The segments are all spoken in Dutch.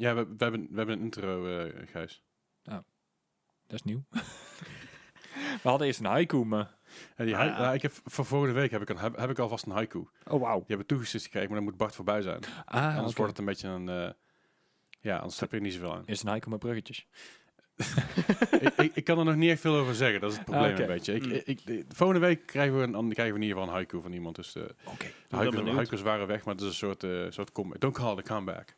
Ja, we, we, hebben, we hebben een intro, eh Gijs. Dat is nieuw. We hadden eerst een haiku, maar... Ja, die Ah, hai- ja. nou, ik heb, voor volgende week heb ik, een, heb, heb ik alvast een haiku. Oh, wauw. Die hebben toegesteld gekregen, maar dan moet Bart voorbij zijn. Ah, anders wordt het een beetje een... eh, ja, anders heb je er niet zoveel aan. Eerst een haiku met bruggetjes. ik, ik, ik kan er nog niet echt veel over zeggen. Dat is het probleem Ah, een beetje. Ik, Mm. ik, ik- de volgende week krijgen we, een, krijgen we in ieder geval een haiku van iemand. Dus de, Oké. de haiku, haikus waren weg, maar het is een soort, eh soort com don't call it a comeback.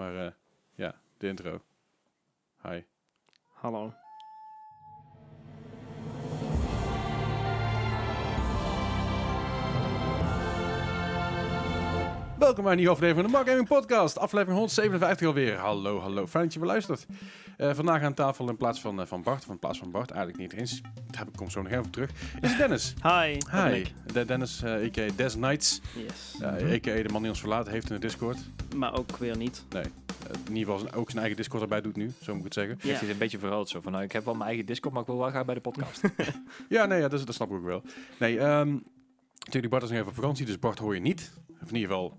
Maar eh, ja, de intro. Hi. Hallo. Welkom bij een nieuwe aflevering van de Mark Gaming Podcast. Aflevering 157 alweer. Hallo, hallo. Fijn dat je weer luistert. Eh, vandaag aan tafel in plaats van, eh, van Bart, of in plaats van Bart, eigenlijk niet eens. Daar heb ik kom zo nog even op terug. Is Dennis. Hi. Hi. ik. De Dennis, eh a.k.a. Des Knights. Yes. Uh. A.k.a. de man die ons verlaten heeft in de Discord. Maar ook weer niet. Nee. in ieder geval ook zijn eigen Discord erbij doet nu, zo moet ik het zeggen. Ja. Het een beetje vergroot zo van, nou, ik heb wel mijn eigen Discord, maar ik wil wel graag bij de podcast. Ja, nee, ja, dat, is- dat snap ik ook wel. Nee, ehm natuurlijk, Bart is nog even op vakantie, dus Bart hoor je niet. Of in ieder geval,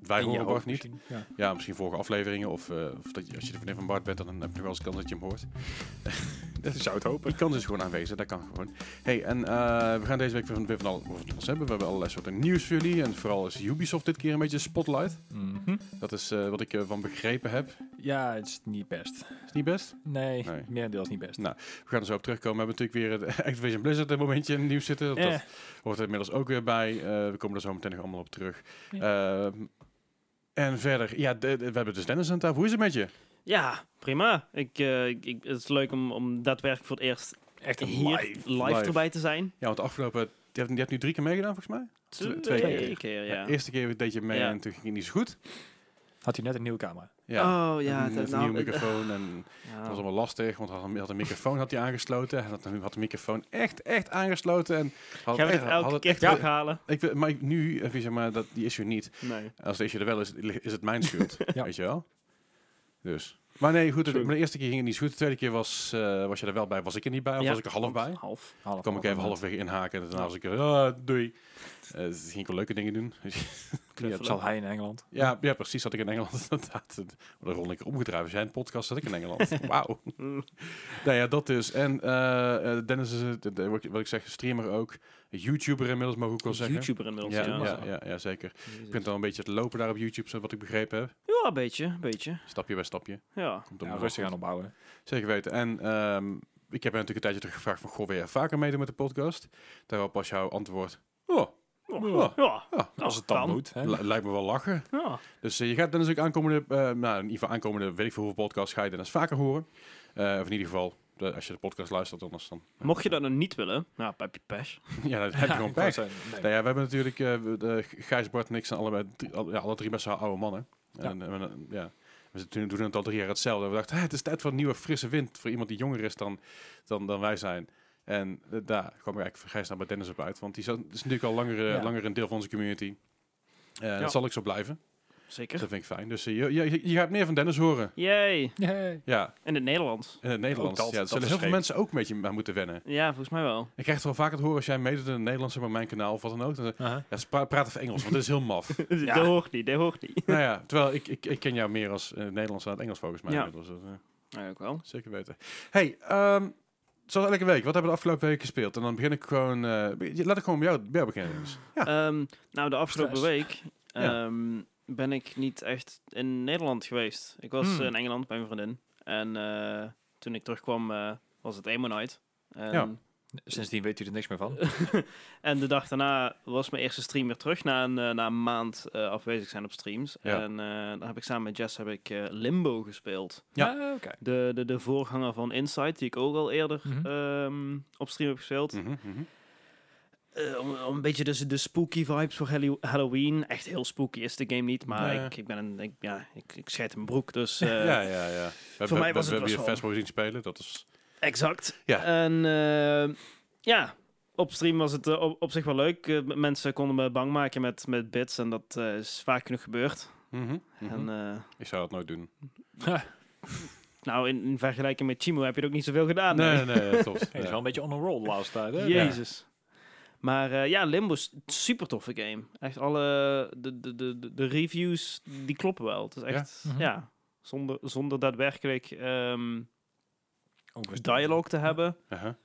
wij horen Bart niet. misschien. Ja. Ja, misschien vorige afleveringen. Of, eh, of dat je, als je de vriendin van Bart bent, dan heb je nog wel eens kans dat je hem hoort. Dat zou het hopen. Die kans is gewoon aanwezig, dat kan gewoon. Hey, en eh, we gaan deze week weer, weer van al, over alles hebben. We hebben allerlei soorten nieuws voor jullie. En vooral is Ubisoft dit keer een beetje spotlight. Mhm. Dat is eh, wat ik ervan begrepen heb. Ja, het is niet best. Is niet best? Nee, Nee. merendeels niet best. Nou, We gaan er zo op terugkomen. We hebben natuurlijk weer het Activision Blizzard een momentje in het nieuws zitten. Dat, Eh, dat hoort er inmiddels ook weer bij. We komen er zo meteen nog allemaal op terug. Ja. En verder, ja, de- de- we hebben dus Dennis aan tafel. Hoe is het met je? Ja, prima. Ik, eh, ik, het is leuk om, om daadwerkelijk voor het eerst Echt een hier live. live, live. erbij te zijn. Ja, want de afgelopen... Je hebt, je hebt nu drie keer meegedaan, volgens mij? Twee- twee Twee keer. ja. De eerste keer deed je mee Ja. en toen ging het niet zo goed. Had hij net een nieuwe camera. Ja. Oh ja, een, dat- nou, nieuwe eh, microfoon en ja. dat was allemaal lastig, want hij had een, had een microfoon had hij aangesloten. Hij had, had de microfoon echt, echt aangesloten. En had Gaan we echt, het elke had keer echt, terughalen? ik, maar nu, even zeg maar, dat, die issue niet. Nee. Als de issue er wel is, is het mijn schuld. Ja. Weet je wel? Dus. Maar nee, goed. Maar de eerste keer ging het niet goed. De tweede keer was, eh, was je er wel bij. Was ik er niet bij? Of Ja, was ik er half bij? Half. Half, kwam ik even half, halfweg inhaken. En daarna was ik er, ah, doei. Dus ging ik wel leuke dingen doen. Zal hij in Engeland. ja, ja, precies. Zat ik in Engeland. inderdaad. Dan rol ik er omgedraaid. Als jij een podcast zat ik in Engeland. Wauw. Nou ja, dat dus. En eh, eh, Dennis is het, eh, wat ik- zeg, streamer ook. YouTuber inmiddels, mag ik ook wel zeggen. YouTuber inmiddels, Ja, ja. ja, ja, ja, zeker. Je kunt al een beetje te lopen daar op YouTube, wat ik begrepen heb. Ja, een beetje, een beetje. Stapje bij stapje. Ja. Komt Ja, rustig aan opbouwen. Zeker weten. En ehm, ik heb je natuurlijk een tijdje terug gevraagd van, goh, wil je vaker meedoen met de podcast? Daarop was jouw antwoord, oh, Ja. Ja. ja, Als het dan moet. Hè? lijkt me wel lachen. ja. Dus eh, je gaat Dennis ook aankomende, eh, nou in ieder geval aankomende, weet ik veel hoeveel podcasts ga je Dennis vaker horen. Eh, of in ieder geval, de- als je de podcast luistert, anders dan. Mocht je dat nou niet willen, nou, heb je pech. ja, dan heb je gewoon pech. nee. Nou ja, we hebben natuurlijk, de Gijs, Bart en ik zijn allebei, drie, al- ja, alle drie best wel oude mannen. Ja. En, we- ja, we doen het al drie jaar hetzelfde. We dachten, het is tijd voor een nieuwe frisse wind voor iemand die jonger is dan, dan, dan wij zijn. En daar kwam ik eigenlijk naar bij Dennis op uit. Want die is, is natuurlijk al langer, eh, Ja. langer een deel van onze community. Eh, Ja. Dat zal ik zo blijven. Zeker. Dat vind ik fijn. Dus eh, je, je, je gaat meer van Dennis horen. Yay. Yay. Ja, In het Nederlands. in het Nederlands. dat- ja, dat zullen heel veel mensen ook een beetje aan moeten wennen. Ja, volgens mij wel. Ik krijg het wel vaker te horen als jij meedoet in het Nederlands maar mijn kanaal of wat dan ook. Dan, ja, pra- praat even Engels, want dit is heel maf. Dat hoort niet, dat hoort niet. nou ja, terwijl ik, ik, ik ken jou meer als het Nederlands dan het Engels volgens mij. Ja. inmiddels, dus, Ja, ook wel. zeker weten. Hey, ehm, zoals elke week, wat hebben we de afgelopen week gespeeld? En dan begin ik gewoon, eh, be- laat ik gewoon bij jou, bij jou beginnen. Dus. Ja. Ehm, nou, de afgelopen Stress. week Ja. ehm, ben ik niet echt in Nederland geweest. Ik was Hmm. in Engeland bij mijn vriendin. En eh, toen ik terugkwam eh, was het Emo Night. En, Ja. Sindsdien weet u er niks meer van. en de dag daarna was mijn eerste stream weer terug. Na een, eh, na een maand eh, afwezig zijn op streams. Ja. En eh dan heb ik samen met Jess heb ik, eh, Limbo gespeeld. Ja. Ah, oké. De, de, de voorganger van Inside, die ik ook al eerder Mhm. ehm, op stream heb gespeeld. Mhm, mhm. Eh, om, om een beetje dus de spooky vibes voor Hallo- Halloween. Echt heel spooky is de game niet, maar ik, ik ben een, ik, ja, ik, ik scheid mijn broek, dus eh, ja, ja, ja. We, voor we- mij was we, het we hebben je Vespo zien spelen, dat is... exact. Ja. En eh, ja, op stream was het eh, op, op zich wel leuk. Eh, mensen konden me bang maken met, met bits en dat eh, is vaak genoeg gebeurd. Mhm, mhm. En eh, ik zou dat nooit doen. nou, in, in vergelijking met Chimo heb je er ook niet zoveel gedaan. nee, nee. nee, klopt. Hij is wel een beetje on a roll de laatste tijd. Hè? Jezus. Maar eh, ja, Limbo is een super toffe game. Echt alle de, de, de, de- reviews die kloppen wel. Het is echt Ja? Mhm. ja, zonder, zonder daadwerkelijk ehm dialoog te hebben, Aha,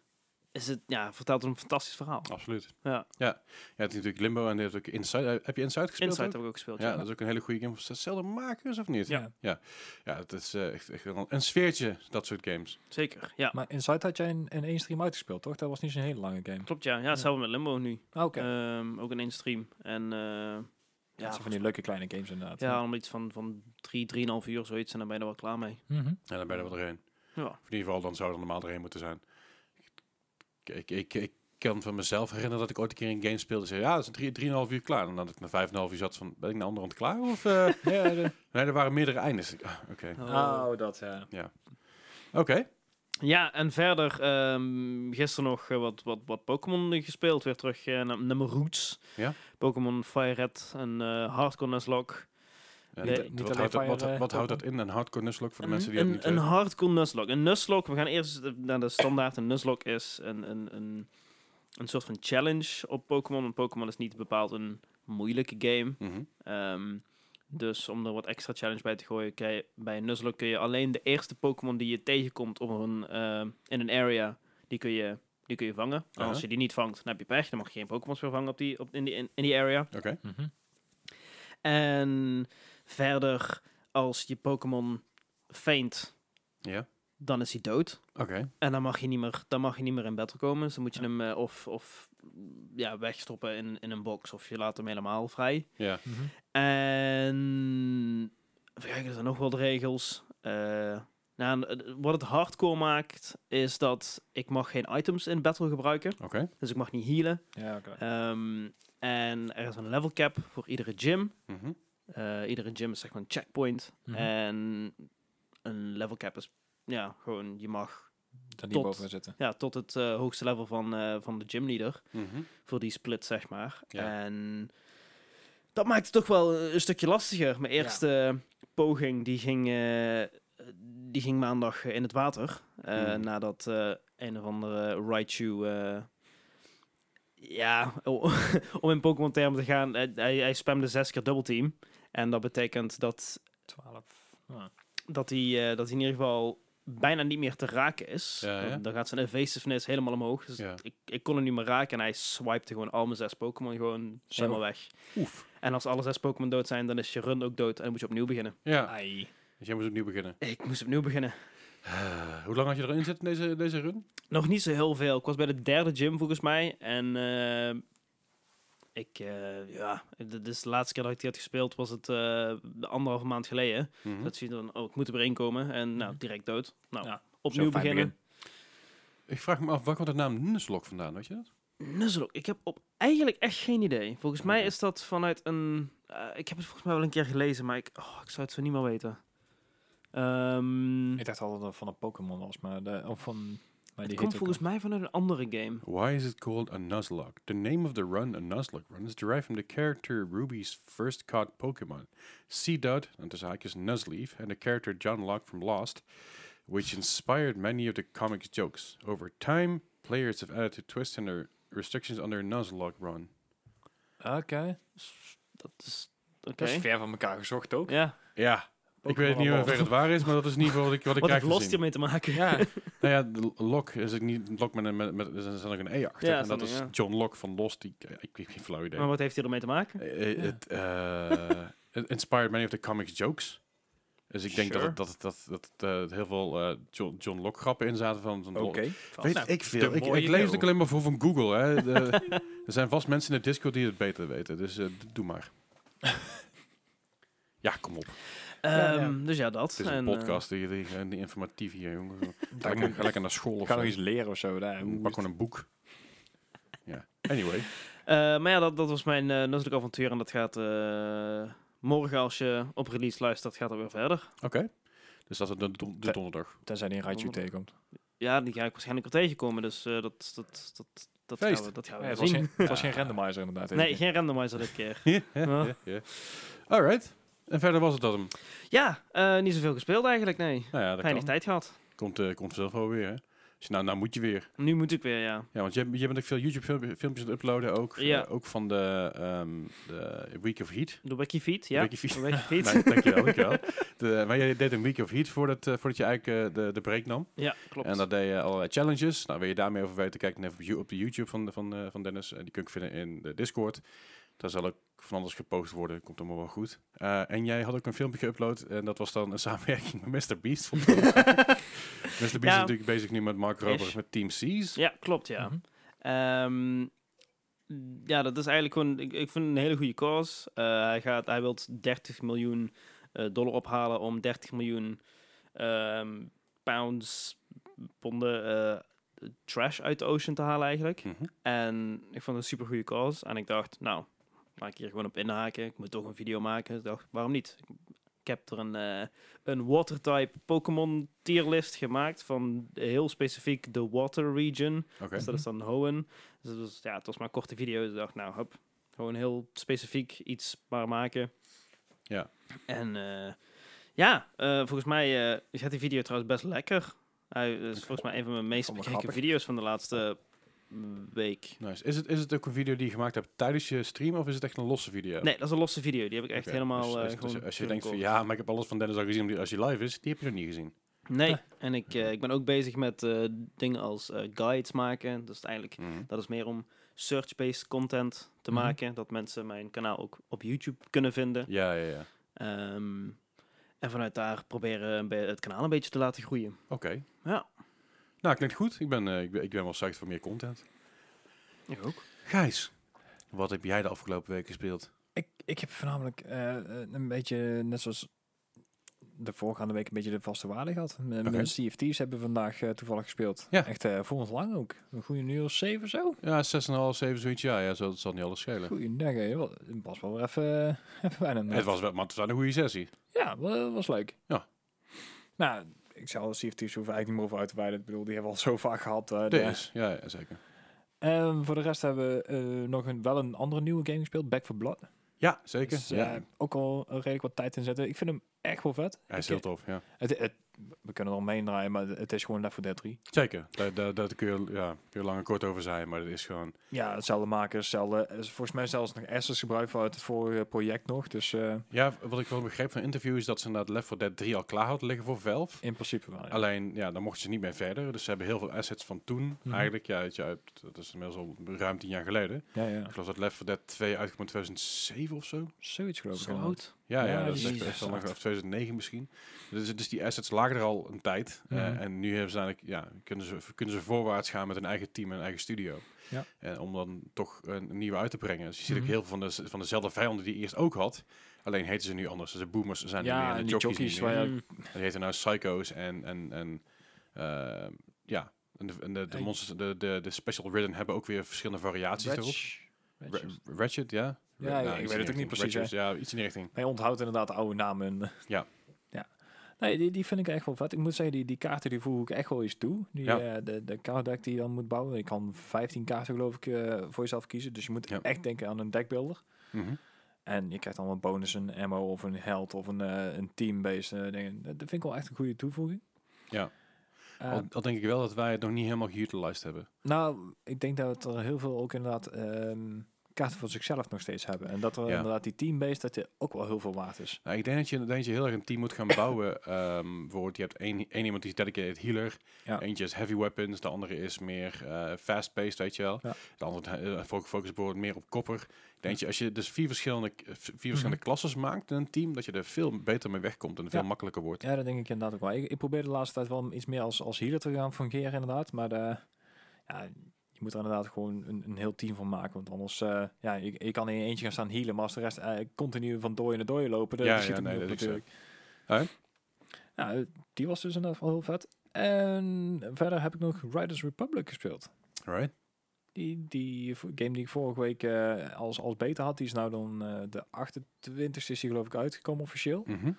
is het, ja, vertelt het een fantastisch verhaal. absoluut. Ja, Ja, het is natuurlijk Limbo en je hebt ook Inside. Eh, Heb je Inside gespeeld? Inside ook? heb ik ook gespeeld. Ja, Ja, dat is ook een hele goede game. Hetzelfde makers of niet? Ja. Ja, het is eh, echt, echt een, een sfeertje, dat soort games. zeker. Ja, Maar Inside had jij in, in één stream uitgespeeld, toch? Dat was niet zo'n hele lange game. klopt ja. Ja, hetzelfde met Limbo nu. Ah, Oké. Ehm, ook in één stream. En eh, ja, ja, dat zijn van die leuke kleine games inderdaad. ja, om iets van, van drie, drieënhalf uur zoiets en dan ben je er wel klaar mee. Mhm. En dan ben je er wel doorheen. Ja. Of in ieder geval, dan zou er normaal doorheen moeten zijn. Ik, ik, ik, ik kan van mezelf herinneren dat ik ooit een keer een game speelde. en zei, ja, dat is drie, drieënhalf uur klaar. En dan dat ik na vijf en een half uur zat van, ben ik naar andere kant klaar? Of, eh? ja, de- nee, er waren meerdere eindes. Ah, Oké, Oh, dat ja. oké. Ja, en verder um, gisteren nog eh, wat, wat, wat Pokémon gespeeld. Weer terug uh, naar, naar mijn roots. Ja. Pokémon Fire Red en uh, Hardcore Nuzlocke. Nee, wat- niet wat, alleen houdt dat, wat, eh, houdt dat in, een hardcore nuzlocke voor de Een, mensen die het niet een weten? Hardcore Nuzlocke. Een Nuzlocke, we gaan eerst naar de standaard. Een Nuzlocke is een, een, een, een soort van challenge op Pokémon. Een Pokémon is niet bepaald een moeilijke game. Mhm. Ehm, dus om er wat extra challenge bij te gooien, je, bij een Nuzlocke kun je alleen de eerste Pokémon die je tegenkomt op een, ehm, in een area, die kun je, die kun je vangen. Als je die niet vangt, dan heb je pech. Dan mag je geen Pokémons meer vangen op die, op, in, die, in, in die area. Oké, Mhm. En verder, als je Pokémon faint, ja. dan is hij dood. Oké, En dan mag je niet meer, dan mag je niet meer in battle komen. Dus dan moet je hem eh, of, of mm, ja, wegstoppen in, in een box of je laat hem helemaal vrij. ja. Mhm. En even kijken, er zijn nog wel de regels. Eh, nou, eh, wat het hardcore maakt, is dat ik mag geen items in battle gebruiken. Oké. Dus ik mag niet healen. Ja, oké. Ehm, en er is een level cap voor iedere gym. Mhm. Eh, iedere gym is zeg maar een checkpoint. Mhm. En een level cap is, ja, gewoon, je mag Dan tot- die boven zitten. ja, tot het eh, hoogste level van, eh, van de gymleader. Mhm. Voor die split, zeg maar. Ja. En dat maakt het toch wel een stukje lastiger. Mijn eerste poging, die ging, die ging maandag in het water. eh, Mhm. Nadat eh, een of andere Raichu... eh, ja, om in Pokémon termen te gaan, hij, hij hij spamde zes keer double team. En dat betekent dat, 12. Ah. dat, hij, eh, dat hij in ieder geval bijna niet meer te raken is. Ja, ja. Dan, gaat zijn evasiveness helemaal omhoog. Dus Ja. ik, ik kon hem niet meer raken en hij swipte gewoon al mijn zes Pokémon gewoon Zo. helemaal weg. Oef. En als alle zes Pokémon dood zijn, dan is je run ook dood en dan moet je opnieuw beginnen. Ja, Ai. dus jij moest opnieuw beginnen. Ik moest opnieuw beginnen. Eh, hoe lang had je erin zitten, deze, deze run? Nog niet zo heel veel. Ik was bij de derde gym volgens mij. En eh, ik, eh, ja, dit is de laatste keer dat ik die had gespeeld, was het eh anderhalve maand geleden. Mhm. Dat zie je dan, oh, ik moet er weer inkomen. En nou, direct dood. Nou, Ja, opnieuw beginnen. Ik vraag me af, waar komt de naam Nuzlocke vandaan, weet je dat? Nuzlocke. Ik heb op eigenlijk echt geen idee. Volgens mij is dat vanuit een... eh, ik heb het volgens mij wel een keer gelezen, maar ik, oh, ik zou het zo niet meer weten. Ehm, Ik dacht altijd dat het van een Pokémon was, maar de, of van... Maar die komt volgens mij vanuit een andere game. Why is it called a Nuzlocke? The name of the run, a Nuzlocke run, is derived from the character Ruby's first caught Pokemon, Seedot, and tussen haakjes Nuzleaf, and the character John Locke from Lost, which inspired many of the comic's jokes. Over time, players have added to twist and their restrictions on their Nuzlocke run. Oké. Dat is... Oké. Dat is ver van elkaar gezocht ook. Ja. Ja, ik weet niet ver het waar is, maar dat is niet wat ik, wat ik Wat krijg heeft Lost gezien. hiermee te maken? Ja, Nou ja, de Lok is het niet Lok met een met, met, er ook een E achter. Ja, en dat is ik, ja. John Locke van Lost. Die, ik, ik heb geen flauw idee. Maar wat heeft hij ermee te maken? Eh, eh, Het eh, it inspired many of the comics jokes. Dus ik denk Sure. dat het, dat, het- dat, dat eh, heel veel eh, John, John Locke grappen in zaten van. van oké. Weet Nou, ik veel. de Ik, ik lees het alleen maar voor van Google. Hè. De- er zijn vast mensen in de Discord die het beter weten. Dus doe maar. ja, kom op. Ja, ja. Ehm, Dus ja, dat. Het is een En, eh, podcast. die, die, die, die informatief hier, jongen. Ga Daar lekker, kan- ga lekker naar school of ga zo. nog iets leren of zo. Daar. Pak gewoon een boek. Ja, anyway. eh, maar ja, dat, dat was mijn uh, Nuzlocke avontuur. En dat gaat eh, morgen, als je op release luistert, gaat het weer verder. Oké. Dus dat is de, don- de donderdag. Tenzij die een Raichu tegenkomt. Ja, die ga ik waarschijnlijk weer tegenkomen. Dus eh, dat, dat, dat, dat, gaan Feest. we, dat gaan we Ja, het, weer was zien. geen, het was geen randomizer inderdaad. Nee, keer. geen randomizer dit keer. Alright. En verder was het dat hem. Ja, eh, niet zoveel gespeeld eigenlijk, nee. Nou ja, Weinig tijd gehad. Komt, eh komt zelf wel weer, hè? Dus nou, nou moet je weer. Nu moet ik weer, ja. Ja, want je, je bent ook veel YouTube-filmpjes aan het uploaden ook. Ja. Eh, ook van de, ehm, de Week of Heat. De Wikifeed, ja. Wikifeed. De Wikifeed. Nee, dankjewel, dankjewel. De, maar jij deed een Week of Heat voordat, voordat je eigenlijk de, de break nam. Ja, klopt. En dat deed je allerlei challenges. Nou, wil je daar meer over weten, kijk dan even op de YouTube van, van, van Dennis. Eh, die kun je vinden in de Discord. Daar zal ook van alles gepost worden. Komt allemaal wel goed. Eh, en jij had ook een filmpje geüpload. En dat was dan een samenwerking met Mr. Beast. Mr. Beast is natuurlijk bezig nu met Mark Rober Ish. met Team C's. Ja, klopt, ja. Mhm. Ehm, ja, dat is eigenlijk gewoon... Ik, ik vind het een hele goede cause. Eh, hij, gaat, hij wil 30 miljoen eh, dollar ophalen om 30 miljoen ehm, pounds, ponden eh, trash uit de ocean te halen eigenlijk. Mhm. En ik vond het een super goede cause. En ik dacht, nou, laat ik hier gewoon op inhaken. Ik moet toch een video maken. Ik dacht, waarom niet? Ik heb er een, eh een water-type Pokémon tierlist gemaakt van heel specifiek de water region. Oké. Dus dat is dan Hoenn. Dus was, ja, het was maar een korte video. Dus ik dacht, nou, hop, gewoon heel specifiek iets maar maken. Ja. En eh, ja, eh, volgens mij gaat die video trouwens best lekker. Hij is volgens mij een van mijn meest bekeken video's van de laatste week. Nice. Is het, is het ook een video die je gemaakt hebt tijdens je stream of is het echt een losse video? Nee, dat is een losse video. Die heb ik echt helemaal Dus- eh, dus- dus gewoon als je denkt van ja, maar ik heb alles van Dennis al gezien omdat- als je live is, die heb je nog niet gezien. Nee, Ah. en ik, eh, ik ben ook bezig met eh, dingen als eh, guides maken. Dus eigenlijk, Mhm. dat is meer om search-based content te Mhm. maken. Dat mensen mijn kanaal ook op YouTube kunnen vinden. Ja, ja, ja. Ehm, en vanuit daar proberen het kanaal een beetje te laten groeien. Oké. Ja. Nou, klinkt goed. Ik ben, eh, ik ben, ik ben wel psyched voor meer content. Ik ook. Gijs, wat heb jij de afgelopen week gespeeld? Ik, ik heb voornamelijk eh, eh, een beetje, net zoals de voorgaande week, een beetje de vaste waarde gehad. Mijn CFT's hebben vandaag eh, toevallig gespeeld. Ja. Echt uh, voor ons lang ook. Een goede uur of zeven zo. Ja, 6,5, 7 zoiets. Ja, ja zo, dat zal niet alles schelen. Goeiedag, Het was wel weer even, even weinig. Het was wel, maar het was een goede sessie. Ja, wel, was leuk. Ja. Nou, ik zal CFT's hoeven eigenlijk niet meer over uit te wijden. Ik bedoel, die hebben we al zo vaak gehad. eh, de- Deze, ja, ja, zeker. Ehm, voor de rest hebben we eh, nog een, wel een andere nieuwe game gespeeld, Back for Blood. Ja, zeker. Dus, ja. eh, ook al redelijk wat tijd in zetten. Ik vind hem echt wel vet. Hij is Ik- heel tof, ja. Het, het, we kunnen er omheen draaien, maar het is gewoon Left 4 Dead 3. Zeker. Daar, daar, daar kun, je, ja, kun je lang en kort over zijn, maar het is gewoon... Ja, hetzelfde maken, hetzelfde. Volgens mij zelfs nog assets gebruikt vanuit het vorige project nog. Dus eh, Ja, wat ik wel begreep van interview is dat ze inderdaad Left 4 Dead 3 al klaar hadden liggen voor Valve. in principe wel. ja. Alleen, ja, dan mochten ze niet mee verder. Dus ze hebben heel veel assets van toen. Mhm. Eigenlijk, ja, uit, dat is inmiddels al ruim tien jaar geleden. Ja, ja. Ik geloof dat Left 4 Dead 2 uitkwam in 2007 of zo. Zoiets geloof ik. Zo oud. Ja, ja, Ja, dat is echt, al of 2009 misschien. Dus, dus die assets lagen er al een tijd. Eh, Mhm. en nu hebben ze eigenlijk, ja, kunnen ze, kunnen ze voorwaarts gaan met een eigen team en een eigen studio. Ja. En om dan toch een nieuwe uit te brengen. Dus je ziet ook Mhm. heel veel van, de, van dezelfde vijanden die je eerst ook had. Alleen heten ze nu anders. Dus de boomers zijn er meer Ja, en de jockeys, jockeys niet meer. Die heten nou Psycho's en, en, en eh, ja, en de, en de, monsters, de, de, de Special Ridden hebben ook weer verschillende variaties erop. Ratch- Ra- Ratchet. Ratchet, ja. Ja, Ra- ik nou, weet het ook niet precies, ja, iets in die richting. Hij onthoudt inderdaad de oude namen. en, Ja. ja. Nee, die, die vind ik echt wel vet. Ik moet zeggen, die, die kaarten die voeg ik echt wel eens toe. Die, Ja. eh, de, de kaartdeck die je dan moet bouwen. Je kan 15 kaarten geloof ik eh, voor jezelf kiezen. Dus je moet Ja. echt denken aan een deckbuilder. Mhm. En je krijgt dan een bonus, een ammo of een held of een, eh, een team-based eh, dingen. Dat vind ik wel echt een goede toevoeging. Ja. Eh, al, al denk ik wel dat wij het nog niet helemaal geutilized hebben. nou, ik denk dat er heel veel ook inderdaad ehm, kaarten voor zichzelf nog steeds hebben. En dat er Ja. inderdaad die team-based, dat die ook wel heel veel waard is. Nou, ik denk dat je, denk dat je heel erg een team moet gaan bouwen. Bijvoorbeeld, je hebt één, één iemand die is dedicated healer. Ja. Eentje is heavy weapons. De andere is meer eh, fast-paced, weet je wel. Ja. De andere uh, focus bijvoorbeeld meer op kopper. Ik denk je, als je dus vier verschillende, eh, vier verschillende klasses maakt in een team, dat je er veel beter mee wegkomt en veel makkelijker wordt. Ja, dat denk ik inderdaad ook wel. Ik, ik probeer de laatste tijd wel iets meer als, als healer te gaan fungeren inderdaad. Maar de, ja, je moet er inderdaad gewoon een, een heel team van maken. Want anders, eh ja, je, je kan in je eentje gaan staan healen. Maar als de rest eh, continu van dooie naar dooie lopen, dan Ja, schiet ja, nee, op natuurlijk. Eh, die was dus inderdaad wel heel vet. En verder heb ik nog Riders Republic gespeeld. Right? Die, die game die ik vorige week als, als beta had, die is nou dan de 28e is die geloof ik uitgekomen officieel. Mhm.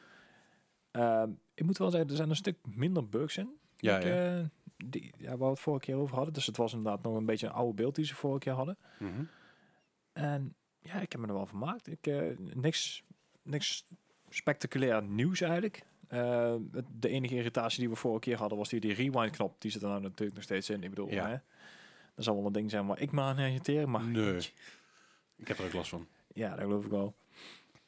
Ehm, ik moet wel zeggen, er zijn een stuk minder bugs in. Ja, ik, ja. Die, ja, waar we het vorige keer over hadden. Dus het was inderdaad nog een beetje een oude beeld die ze vorige keer hadden. Mhm. En ja, ik heb me er wel van gemaakt. Ik, eh, niks, niks spectaculair nieuws eigenlijk. Eh, de enige irritatie die we vorige keer hadden was die, die rewind knop. Die zit er nou natuurlijk nog steeds in. Ik bedoel, Ja. hè, dat zal wel een ding zijn waar ik me aan irriteer. Maar Nee. Ik heb er ook last van. ja, dat geloof ik wel.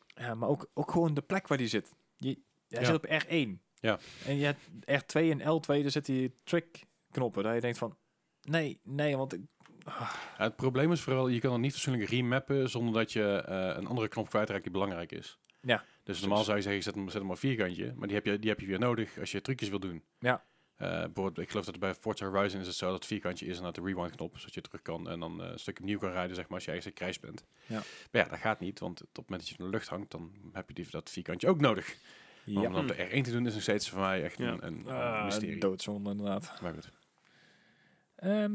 Ja, maar ook, ook gewoon de plek waar die zit. Je, Hij Ja. zit op R1. Ja. En je hebt R2 en L2, daar zitten die trick knoppen. Dat je denkt van, nee, nee, want ik, Ja, het probleem is vooral, je kan er niet fatsoenlijk remappen zonder dat je eh, een andere knop kwijtraakt die belangrijk is. Ja, Dus normaal zou je zeggen, zet hem, zet hem op vierkantje, maar die heb, je, die heb je weer nodig als je trucjes wil doen. Ja. Bijvoorbeeld, ik geloof dat bij Forza Horizon is het zo dat het vierkantje is en dat de rewind knop, zodat je terug kan en dan eh, een stukje opnieuw kan rijden, zeg maar, als je ergens in bent. Ja. Maar ja, dat gaat niet, want op het moment dat je in de lucht hangt, dan heb je die, dat vierkantje ook nodig. Ja. om dan op de R1 te doen is nog steeds voor mij echt Ja. een, een, een Ah, mysterie. doodzonde inderdaad. Maar goed. Ehm,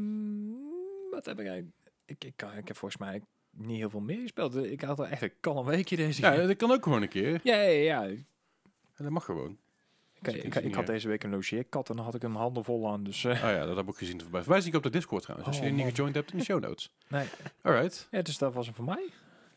wat heb ik eigenlijk? Ik, ik, kan- ik heb volgens mij niet heel veel meer gespeeld. Ik had er echt een kalm weekje deze Ja, keer. dat kan ook gewoon een keer. Ja, ja, ja. En dat mag gewoon. Ik, ik, ik, ik had deze week een logeerkat en dan had ik hem handen vol aan. Dus eh, Oh ja, dat heb ik ook gezien voorbij. Wij zien ik op de Discord trouwens. Als Oh, je niet gejoind hebt in de show notes. nee. Alright. Ja, dus dat was hem voor mij.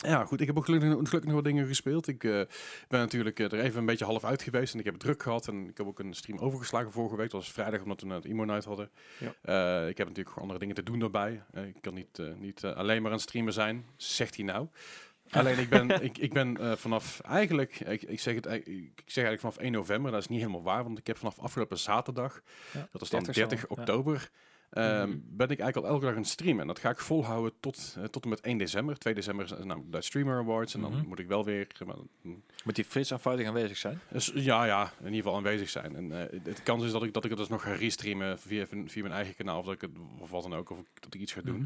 Ja, goed. Ik heb ook gelukkig, gelukkig nog wat dingen gespeeld. Ik eh, ben natuurlijk eh, er even een beetje half uit geweest. En ik heb het druk gehad. En ik heb ook een stream overgeslagen vorige week. Dat was vrijdag, omdat we net Emo Night hadden. Ja. Eh, ik heb natuurlijk andere dingen te doen daarbij. Ik kan niet, niet alleen maar aan het streamen zijn. Zegt hij nou. Alleen ik ben, ik, ik ben vanaf eigenlijk, ik, ik, zeg het, ik zeg eigenlijk vanaf 1 november, dat is niet helemaal waar, want ik heb vanaf afgelopen zaterdag, Ja, dat is dan 30 30, zo, ja. Ehm, Mhm. ben ik eigenlijk al elke dag aan het streamen. En dat ga ik volhouden tot, eh, tot en met 1 december. 2 december is namelijk de Streamer Awards en dan Mhm. moet ik wel weer, zeg maar, mm, Moet die frits aanvoudig aanwezig zijn? dus, ja, ja, in ieder geval aanwezig zijn. En eh, de kans is dat ik, dat ik het dus nog ga restreamen via, via mijn eigen kanaal, of dat ik het, of wat dan ook, of dat ik iets ga doen.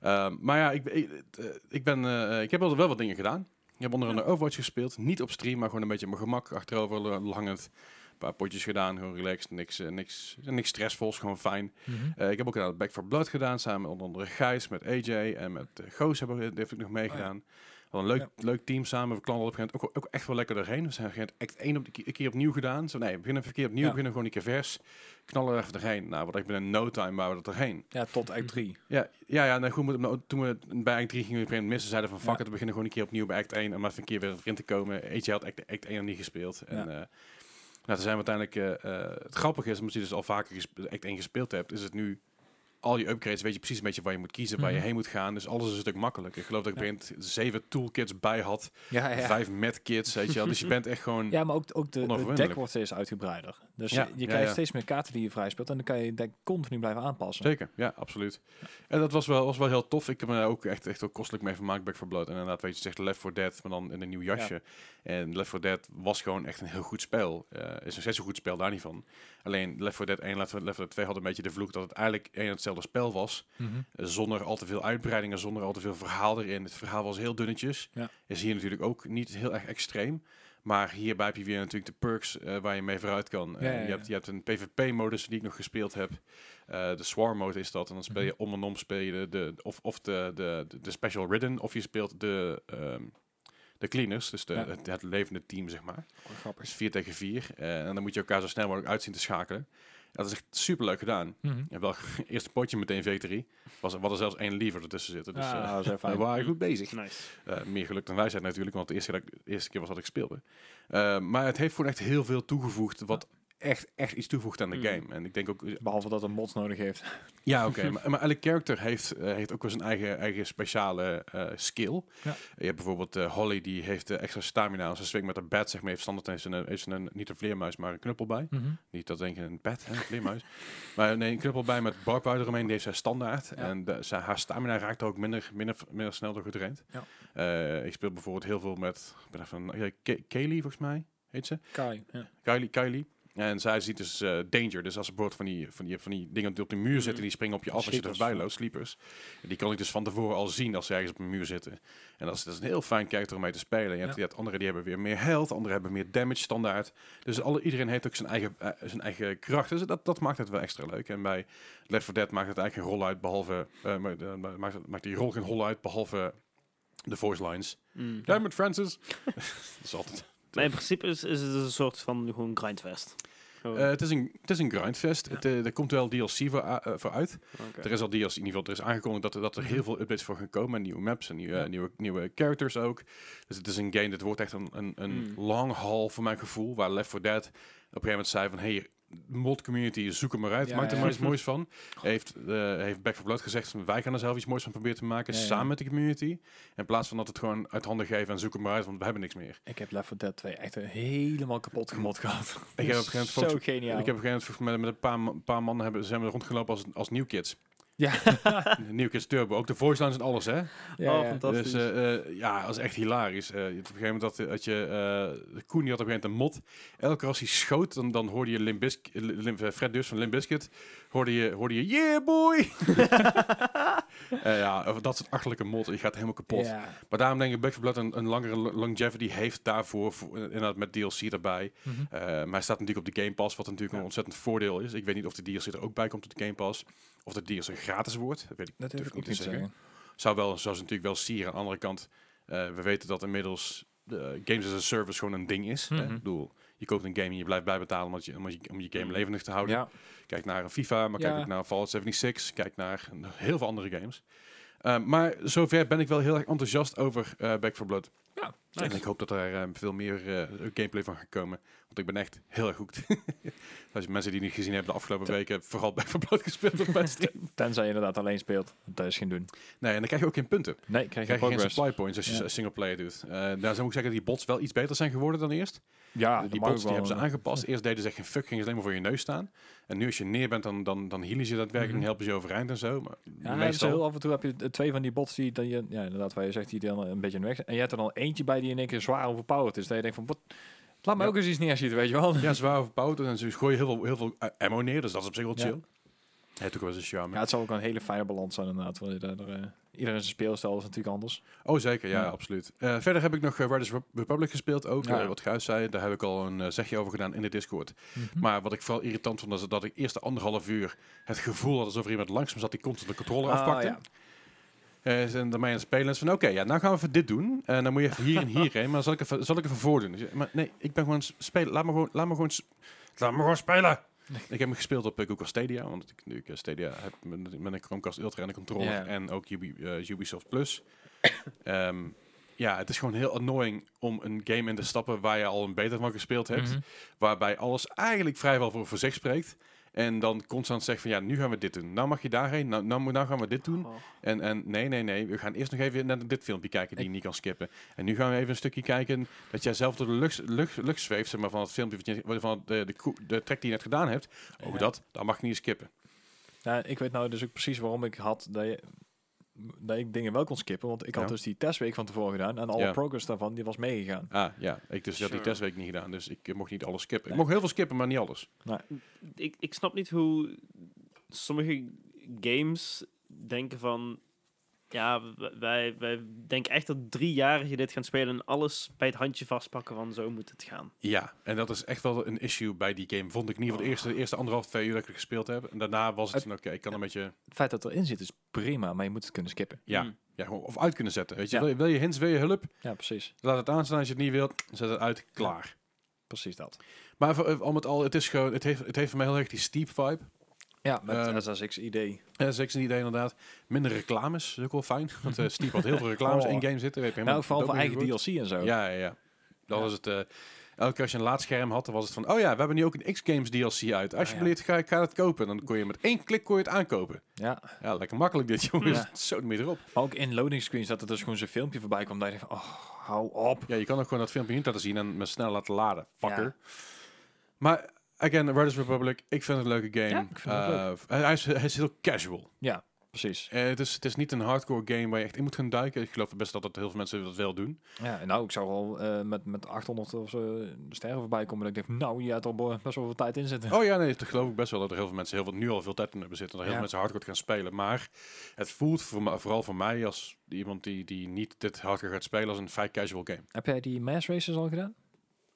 Mhm. Ehm, maar ja, ik, ik, eh, ik, ben, eh, ik heb wel, wel wat dingen gedaan. Ik heb onder andere Overwatch gespeeld. Niet op stream, maar gewoon een beetje op mijn gemak. Achterover hangend. Een paar potjes gedaan. Gewoon relaxed. Niks, eh, niks, niks stressvols. Gewoon fijn. Eh, ik heb ook het Back for Blood gedaan. Samen met onder andere Gijs, met AJ en met uh, Goos hebben, we- heeft ik nog meegedaan. Wel een leuk, Ja. leuk team samen. We klanten op een gegeven moment ook, ook echt wel lekker doorheen. We zijn op een echt één op de, een keer opnieuw gedaan. Zo nee, we beginnen even een keer opnieuw. Ja. beginnen gewoon een keer vers. Knallen er even doorheen. Nou, wat ik binnen no time waren we er doorheen. Ja, tot act 3. Ja, ja, ja nee, goed, maar nou, toen we bij act 3 gingen we een moment missen, zeiden van fuck Ja. it, we beginnen gewoon een keer opnieuw bij act 1 om even een keer weer erin te komen. AJ had act, act 1 nog niet gespeeld. En. Nou, toen zijn uiteindelijk, eh, het grappige is, omdat je dus al vaker act 1 gespeeld hebt, is het nu, al je upgrades weet je precies een beetje waar je moet kiezen, waar je Mhm. heen moet gaan. Dus alles is een stuk makkelijker. Ik geloof dat ik Ja. zeven toolkits bij had, Ja, ja. vijf medkits, weet je wel. Dus je bent echt gewoon... Ja, maar ook, ook de, het deck wordt steeds uitgebreider. Dus Ja, je, je krijgt steeds meer kaarten die je vrij speelt. En dan kan je deck continu blijven aanpassen. Zeker, ja, absoluut. En dat was wel, was wel heel tof. Ik heb me daar ook echt, echt wel kostelijk mee vermaakt, Back for Blood. En inderdaad, weet je, zegt Left 4 Dead, maar dan in een nieuw jasje. En Left 4 Dead was gewoon echt een heel goed spel. Eh, is nog steeds een goed spel, daar niet van. Alleen Left 4 Dead 1 en Left 4 Left 4 Dead 2 hadden een beetje de vloek dat het eigenlijk één en hetzelfde spel was. Mhm. Zonder al te veel uitbreidingen, zonder al te veel verhaal erin. Het verhaal was heel dunnetjes. Ja. Is hier natuurlijk ook niet heel erg extreem. Maar hierbij heb je weer natuurlijk de perks eh, waar je mee vooruit kan. Eh, Ja, ja, je, hebt, je hebt een PvP-modus die ik nog gespeeld heb. Eh, de Swarm mode is dat. En dan speel je Mhm. om en om speel je de, de, of, of de, de, de, Special Ridden. Of je speelt de, ehm, de Cleaners. Dus de, het, het levende team, zeg maar. Grappig. Dus 4 tegen 4. en dan moet je elkaar zo snel mogelijk uitzien te schakelen. Dat is echt super leuk gedaan. Mhm. En wel, eerste potje meteen victory. Was, we hadden zelfs één liever ertussen zitten. Dus dat is even we fijn. waren goed bezig. Nice. Eh, meer geluk dan wij zijn natuurlijk, want de eerste, keer dat ik- de eerste keer was dat ik speelde. Eh, maar het heeft gewoon echt heel veel toegevoegd, wat echt, echt iets toevoegt aan de Mm. game. En ik denk ook, Behalve dat het mods nodig heeft. ja oké, maar, maar elke character heeft, eh, heeft ook wel zijn eigen, eigen speciale eh, skill. Ja. Je hebt bijvoorbeeld eh, Holly, die heeft eh, extra stamina als ze swingt met een bat, zeg maar, heeft standaard heeft ze een, heeft ze een, niet een vleermuis, maar een knuppel bij. Mhm. Niet dat denk je een pet, hè, een vleermuis. maar nee, een knuppel bij met barbouw eromheen, die heeft zij standaard. Ja. En de, zij, haar stamina raakt ook minder, minder, minder snel door gedraind. Ja. Eh, ik speel bijvoorbeeld heel veel met, ik ben even, Kaylee volgens mij, heet ze. Kai. Ja. Kylie, Kylie. En zij ziet dus eh, danger. Dus als er bijvoorbeeld van die, van, die, van die dingen die op de muur zitten, die springen op je af als je er voorbij loopt, sleepers. En die kan ik dus van tevoren al zien als ze ergens op een muur zitten. En dat is, dat is een heel fijn karakter om mee te spelen. Je hebt, Ja. anderen die hebben weer meer health, anderen hebben meer damage standaard. Dus alle, iedereen heeft ook zijn eigen, eh, zijn eigen kracht. Dus dat, dat maakt het wel extra leuk. En bij Left 4 Dead maakt het eigenlijk geen rol uit, behalve... eh, ma- ma- maakt, maakt die rol geen rol uit, behalve de voice lines. Mm. It, Francis! dat is altijd... Maar in principe is, is het een soort van gewoon grindfest. Eh, het, is een, het is een grindfest. Ja. Het, eh, er komt wel DLC voor, eh, voor uit. Er is al DLC, in ieder geval, er is aangekondigd dat er, dat er heel veel updates voor gaan komen. En nieuwe maps en nieuwe, Ja. nieuwe, nieuwe characters ook. Dus het is een game, dit wordt echt een, een, een Mm. long haul voor mijn gevoel. Waar Left 4 Dead op een gegeven moment zei van... Hey, mod community, zoek hem maar uit. Ja, Maak er ja. maar iets moois van. Heeft, eh, heeft Back 4 Blood gezegd, wij gaan er zelf iets moois van proberen te maken, Ja, samen met de community. In plaats van dat het gewoon uit handen geven en zoek hem maar uit, want we hebben niks meer. Ik heb Left 4 Dead 2 echt helemaal kapot gemod gehad. Ik heb op een gegeven moment Zo volgens- geniaal. Ik heb op een gegeven moment met, met een paar, paar mannen hebben, zijn we rondgelopen als, als New Kids. Ja. New Kids Turbo. Ook de voice lines en alles, hè? ja, oh, ja. fantastisch. Dus eh, eh, ja, dat is echt hilarisch. Eh, op een gegeven moment dat, dat je... eh Koen die had op een gegeven moment een mod. Elke keer als hij schoot, dan, dan hoorde je Fred Durst van Limp Bizkit. Hoorde je, hoorde je yeah boy! Eh, ja, dat soort achterlijke mod. Je gaat helemaal kapot. Maar daarom denk ik Back 4 Blood een, een langere lo- longevity heeft daarvoor. Voor, eh, inderdaad met DLC erbij. Eh, maar hij staat natuurlijk op de Game Pass, wat natuurlijk Ja. een ontzettend voordeel is. Ik weet niet of de DLC er ook bij komt op de Game Pass. Of de DLC gratis wordt. Dat weet ik Dat ook niet te zeggen. zeggen. Zou wel, zou ze natuurlijk wel sieren. Aan de andere kant, we weten dat inmiddels games as a service gewoon een ding is. hè. Mhm. Ik bedoel, je koopt een game en je blijft bijbetalen omdat je, omdat je, om je game Mhm. levendig te houden. Ja. Kijk naar een FIFA, maar kijk ook naar Fallout 76. Kijk naar heel veel andere games. Eh, maar zover ben ik wel heel erg enthousiast over eh Back 4 Blood. Ja, En ik hoop dat er eh, veel meer eh, gameplay van gaat komen. Want ik ben echt heel erg hoekt. Als je mensen die niet gezien hebben de afgelopen weken, vooral 4 Blood gespeeld op mijn stream. Tenzij je inderdaad alleen speelt. Dat is geen doen. Nee, en dan krijg je ook geen punten. Nee, Dan krijg je krijg je geen supply points als je Ja. single player doet. Eh daar zou ik zeggen dat die bots wel iets beter zijn geworden dan eerst. Ja, die bots die hebben ze aangepast. Eerst deden ze echt geen fuck, gingen ze alleen maar voor je neus staan. En nu als je neer bent, dan, dan, dan healen ze je daadwerkelijk en Mhm. helpen ze je overeind en zo. Maar Ja, ze meestal... heel af en toe heb je twee van die bots die, dat je, ja, inderdaad, waar je zegt, die dan een beetje weg. En je hebt er dan eentje bij die in één keer zwaar overpowered is. Dat je denkt van, wat, laat me Ja. ook eens iets neerschieten, weet je wel. Ja, zwaar overpowered en ze gooien heel veel, heel veel eh, ammo neer, dus dat is op zich wel Ja. chill. Het heeft ook wel eens een charme. Ja, het zal ook een hele fijne balans zijn inderdaad. Want je daar, eh, iedereen zijn speelstijl is natuurlijk anders. Oh, zeker, ja, Ja. absoluut. Eh, verder heb ik nog uh, Riders Republic gespeeld ook. Ja, ja. wat Guis zei, daar heb ik al een zegje over gedaan in de Discord. Hm. Maar wat ik vooral irritant vond, was dat ik eerst de anderhalf uur het gevoel had alsof er iemand langs me zat die constant de controller Ah, afpakte. ja. Eh, en dan ben je aan het spelen van, oké, ja, nou gaan we even dit doen. En dan moet je even hier en hierheen, maar zal ik even, zal ik even voordoen. Dus, maar nee, ik ben gewoon spelen. Laat me gewoon, laat me gewoon, laat me gewoon spelen. ik heb hem gespeeld op uh, Google Stadia, want ik, nu eh, Stadia heb met, een Chromecast Ultra en een controller en ook Ubi, eh, Ubisoft Plus. Ehm, ja, het is gewoon heel annoying om een game in te stappen waar je al een beta van gespeeld hebt. Mhm. Waarbij alles eigenlijk vrijwel voor, voor zich spreekt. En dan constant zegt van ja, nu gaan we dit doen. Nou mag je daarheen, nou, nou, nou gaan we dit doen. Oh. En, en nee, nee, nee, we gaan eerst nog even naar dit filmpje kijken die je niet kan skippen. En nu gaan we even een stukje kijken dat jij zelf door de lucht, lucht, lucht zweeft, zeg maar, van het filmpje, van de, de, koe- de track die je net gedaan hebt. Ook Ja. dat, dat mag je niet skippen. Ja, ik weet nou dus ook precies waarom ik had dat, je, dat ik dingen wel kon skippen. Want ik had Ja. dus die testweek van tevoren gedaan. En alle Ja. progress daarvan, die was meegegaan. Ah, ja, ik dus had die testweek niet gedaan, dus ik eh, mocht niet alles skippen. Nee. Ik mocht heel veel skippen, maar niet alles. ik, ik snap niet hoe sommige games denken van... Ja, wij, wij denken echt dat driejarigen dit gaan spelen en alles bij het handje vastpakken van zo moet het gaan. Ja, en dat is echt wel een issue bij die game. Vond ik in ieder geval de eerste, de eerste anderhalf, twee uur dat ik gespeeld heb. En daarna was het Het- oké, ik kan een beetje Het feit dat het erin zit is prima, maar je moet het kunnen skippen. ja, Mm. ja, of uit kunnen zetten. Weet je, Ja. wil, je, wil je hints, wil je hulp? Ja, precies. Laat het aanstaan als je het niet wilt. Zet het uit, klaar. Precies dat. Maar voor- al met al, het is gewoon, het heeft, het heeft voor mij heel erg die steep vibe. Ja, met Ehm, SSX idee. Ja, zeker een idee inderdaad. Minder reclames, is ook wel fijn. Want eh Steep had heel veel reclames Oh. in game zitten. Weet je, Nou, vooral voor eigen. DLC en zo. Ja, ja, ja. Dan Ja. was het... eh, elke keer als je een laadscherm had, dan was het van... Oh ja, we hebben nu ook een X-Games DLC uit. Alsjeblieft, ga, ik ga het kopen. Dan kon je met één klik kon je het aankopen. Ja, Ja, lekker makkelijk dit, jongens. Ja. Zo meer erop. maar ook in loading screens dat er dus gewoon zo'n filmpje voorbij kwam. Dat je van, oh, hou op. Ja, je kan ook gewoon dat filmpje niet laten zien en met snel laten laden. Fucker. Ja. Maar, again, Riders Republic, ik vind het een leuke game. Ja, ik vind het Eh, hij, is, hij is heel casual. Ja, precies. Eh, het, is, het is niet een hardcore game waar je echt in moet gaan duiken. Ik geloof best dat het heel veel mensen dat wel doen. Ja, en nou, ik zou al eh, met, met 800 of zo sterren voorbij komen. Dat ik denk, nou, je hebt er bo- best wel veel tijd in zitten. Oh ja, nee, dat geloof ik best wel dat er heel veel mensen heel veel, nu al veel tijd in hebben zitten. Dat heel Ja. veel mensen hardcore gaan spelen. Maar het voelt voor, me- vooral voor mij als iemand die, die niet dit hardcore gaat spelen als een vrij casual game. Heb jij die mass races al gedaan?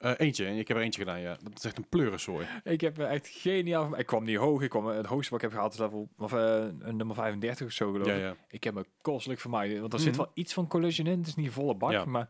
Eh, eentje, ik heb er eentje gedaan, ja. Dat is echt een pleurensooi. Ik heb eh, echt geniaal. Ik kwam niet hoog. Ik kwam, eh, het hoogste wat ik heb gehaald is level of, een nummer 35 of zo geloof ik. ja. Ik heb me kostelijk vermaaid. Want er zit Mhm. wel iets van collision in. Het is niet volle bak, Ja. maar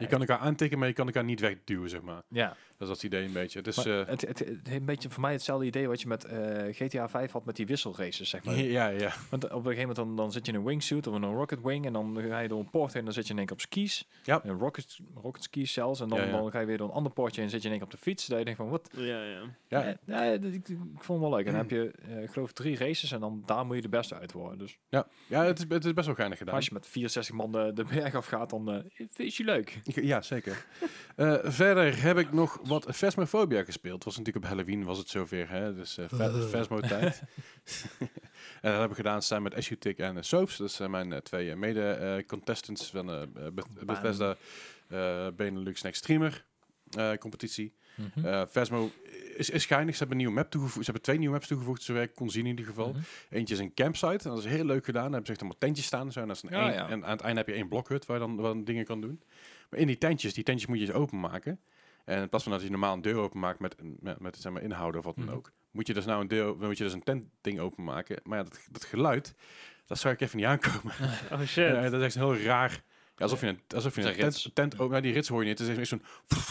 Je kan elkaar aantikken, maar je kan elkaar niet wegduwen, zeg maar. Ja, Dat is dat idee een beetje. Het is, eh, het, het, het heeft een beetje voor mij hetzelfde idee wat je met eh, GTA 5 had met die wisselraces, zeg maar. ja, ja. Want op een gegeven moment dan, dan zit je in een wingsuit of in een rocket wing en dan ga je door een poort heen en dan zit je in één keer op skis. Ja. Een rocket, rocket skis zelfs. En dan, Ja, ja. dan ga je weer door een ander poortje en zit je in één keer op de fiets. Dat je denkt van, wat? Ja, ja. Ja. Eh, ja, dat- ik, ik vond het wel leuk. En dan heb je, eh, ik geloof, drie races en dan daar moet je de beste uit worden. Dus Ja, ja het, is, het is best wel geinig gedaan. als je met 64 man de, de berg afgaat, dan eh vind je leuk. Ja, zeker. Eh, verder heb ik nog wat Phasmophobia gespeeld. Was natuurlijk op Halloween, was het zover. Hè? Dus eh Fa- Phasmo-tijd. en dat heb ik gedaan samen met Ashutik en uh, Soaps. Dat zijn mijn eh, twee eh, mede-contestants van de Bethesda eh, Benelux Next Streamer eh, competitie. Eh Phasmo is, is geinig. Ze hebben een nieuwe map toegevoegd. Ze hebben twee nieuwe maps toegevoegd, zover ik kon zien in ieder geval. Mhm. Eentje is een campsite. En dat is heel leuk gedaan. Daar hebben ze echt allemaal tentjes staan. en Zo. En, dat is een Ja, ja. en aan het einde heb je één blokhut waar je dan, waar je dan dingen kan doen. Maar in die tentjes, die tentjes moet je dus openmaken. En in plaats van dat je normaal een deur openmaakt met, een- met, met zeg maar, inhouden of wat dan Mhm. ook, moet je dus nou een deur, moet je dus een tentding openmaken. Maar ja, dat, dat geluid, dat zou ik even niet aankomen. Oh shit. Ja, dat is echt heel raar. Ja, alsof je een, alsof je een een tent, tent open, nou, die rits hoor je niet. Het is echt zo'n.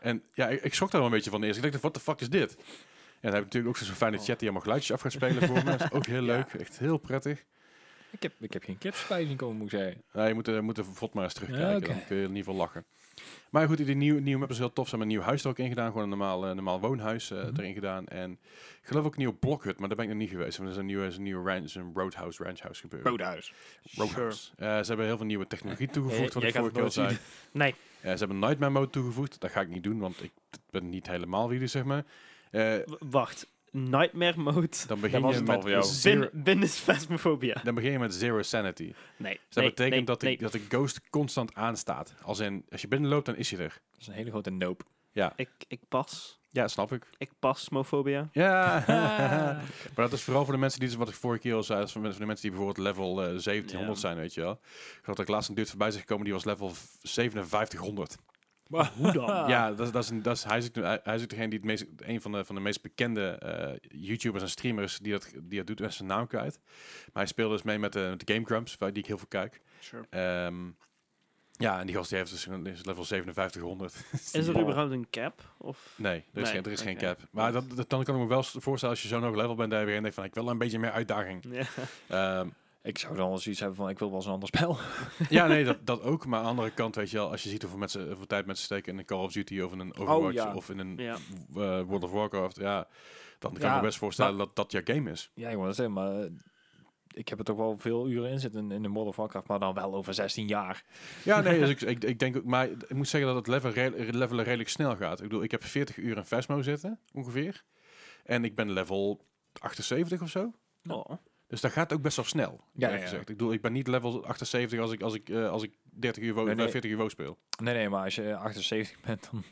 En ja, ik, ik schrok daar wel een beetje van eerst. Ik dacht, wat de fuck is dit? En dan heb ik natuurlijk ook zo'n fijne Oh. chat die allemaal geluidjes af gaat spelen voor me. Dat is ook heel Ja. leuk. Echt heel prettig. Ik, heb, ik heb geen zien komen, moet ik zeggen. Nou, je moet, er- moet er maar eens terugkijken. Ja. Dan kun je in ieder geval lachen. Maar goed, die nieuwe, nieuwe map is heel tof. Ze hebben een nieuw huis er ook in gedaan. Gewoon een normaal, eh, normaal woonhuis eh, Mhm. erin gedaan. En ik geloof ook een nieuwe blokhut, maar daar ben ik nog niet geweest. Want er is een nieuwe, is een nieuwe ranch, een roadhouse, ranchhouse gebeuren. Roadhouse. Roadhouse. Eh, ze hebben heel veel nieuwe technologie toegevoegd, wat ik vorige keer al zei. Nee. Ze hebben Nightmare mode toegevoegd. Dat ga ik niet doen, want ik ben niet helemaal wie zeg maar. Wacht. Nightmare mode. dan begin je met voor jou. zero, Bin, binnen Phasmophobia. dan begin je met zero sanity. Dus Nee. dat nee, betekent nee, dat, de, nee. dat de ghost constant aanstaat. Als in, als je binnenloopt, dan is hij er. Dat is een hele grote nope. Ja, Ik, ik pas. ja snap ik. Ik pas Smofobia. Ja, maar dat is vooral voor de mensen die, dus wat ik vorige keer al zei, is voor de mensen die bijvoorbeeld level eh, 1700 Ja. zijn, weet je wel. Ik had er laatst een dude voorbij zich gekomen, die was level 5700. Hoe dan? Ja, dat, is- dat is, een, dat is, hij, is, hij, is ook degene die het meest, een van de, van de meest bekende eh, YouTubers en streamers die dat, die dat doet, en zijn naam kwijt. Maar hij speelde dus mee met de, met de Game Grumps, waar die ik heel veel kijk. Sure. Ehm, ja, en die gast die heeft dus een- is level 5700. Is er überhaupt een cap? Of? Nee, er is, Nee, geen, er is geen cap. Maar dat, dat, dan kan ik me wel voorstellen als je zo'n hoog level bent, dat je weer denkt van ik wil een beetje meer uitdaging. Ja. Ehm, Ik zou dan wel zoiets hebben van, ik wil wel eens een ander spel. ja, nee, dat, dat ook. Maar aan de andere kant, weet je wel, als je ziet hoeveel, mensen, hoeveel tijd mensen steken in een Call of Duty of in een Overwatch ja. of in een Ja. eh, World of Warcraft, ja, dan kan Ja, ik me best voorstellen dat dat je game is. Ja, ik wil dat zeggen, maar eh, ik heb er toch wel veel uren in zitten in, in de World of Warcraft, maar dan wel over 16 jaar. Ja, nee, dus ik, ik, ik denk ook, maar ik moet zeggen dat het level, re- levelen redelijk snel gaat. Ik bedoel, ik heb 40 uur in Phasmo zitten, ongeveer. En ik ben level 78 of zo. Oh. Dus dat gaat ook best wel snel, Ja, ja, gezegd. Ik bedoel, ik ben niet level 78 als ik, als ik, eh, als ik 30 uur, Nee, nee. 40 uur WoW speel. Nee, nee, maar als je 78 bent, dan,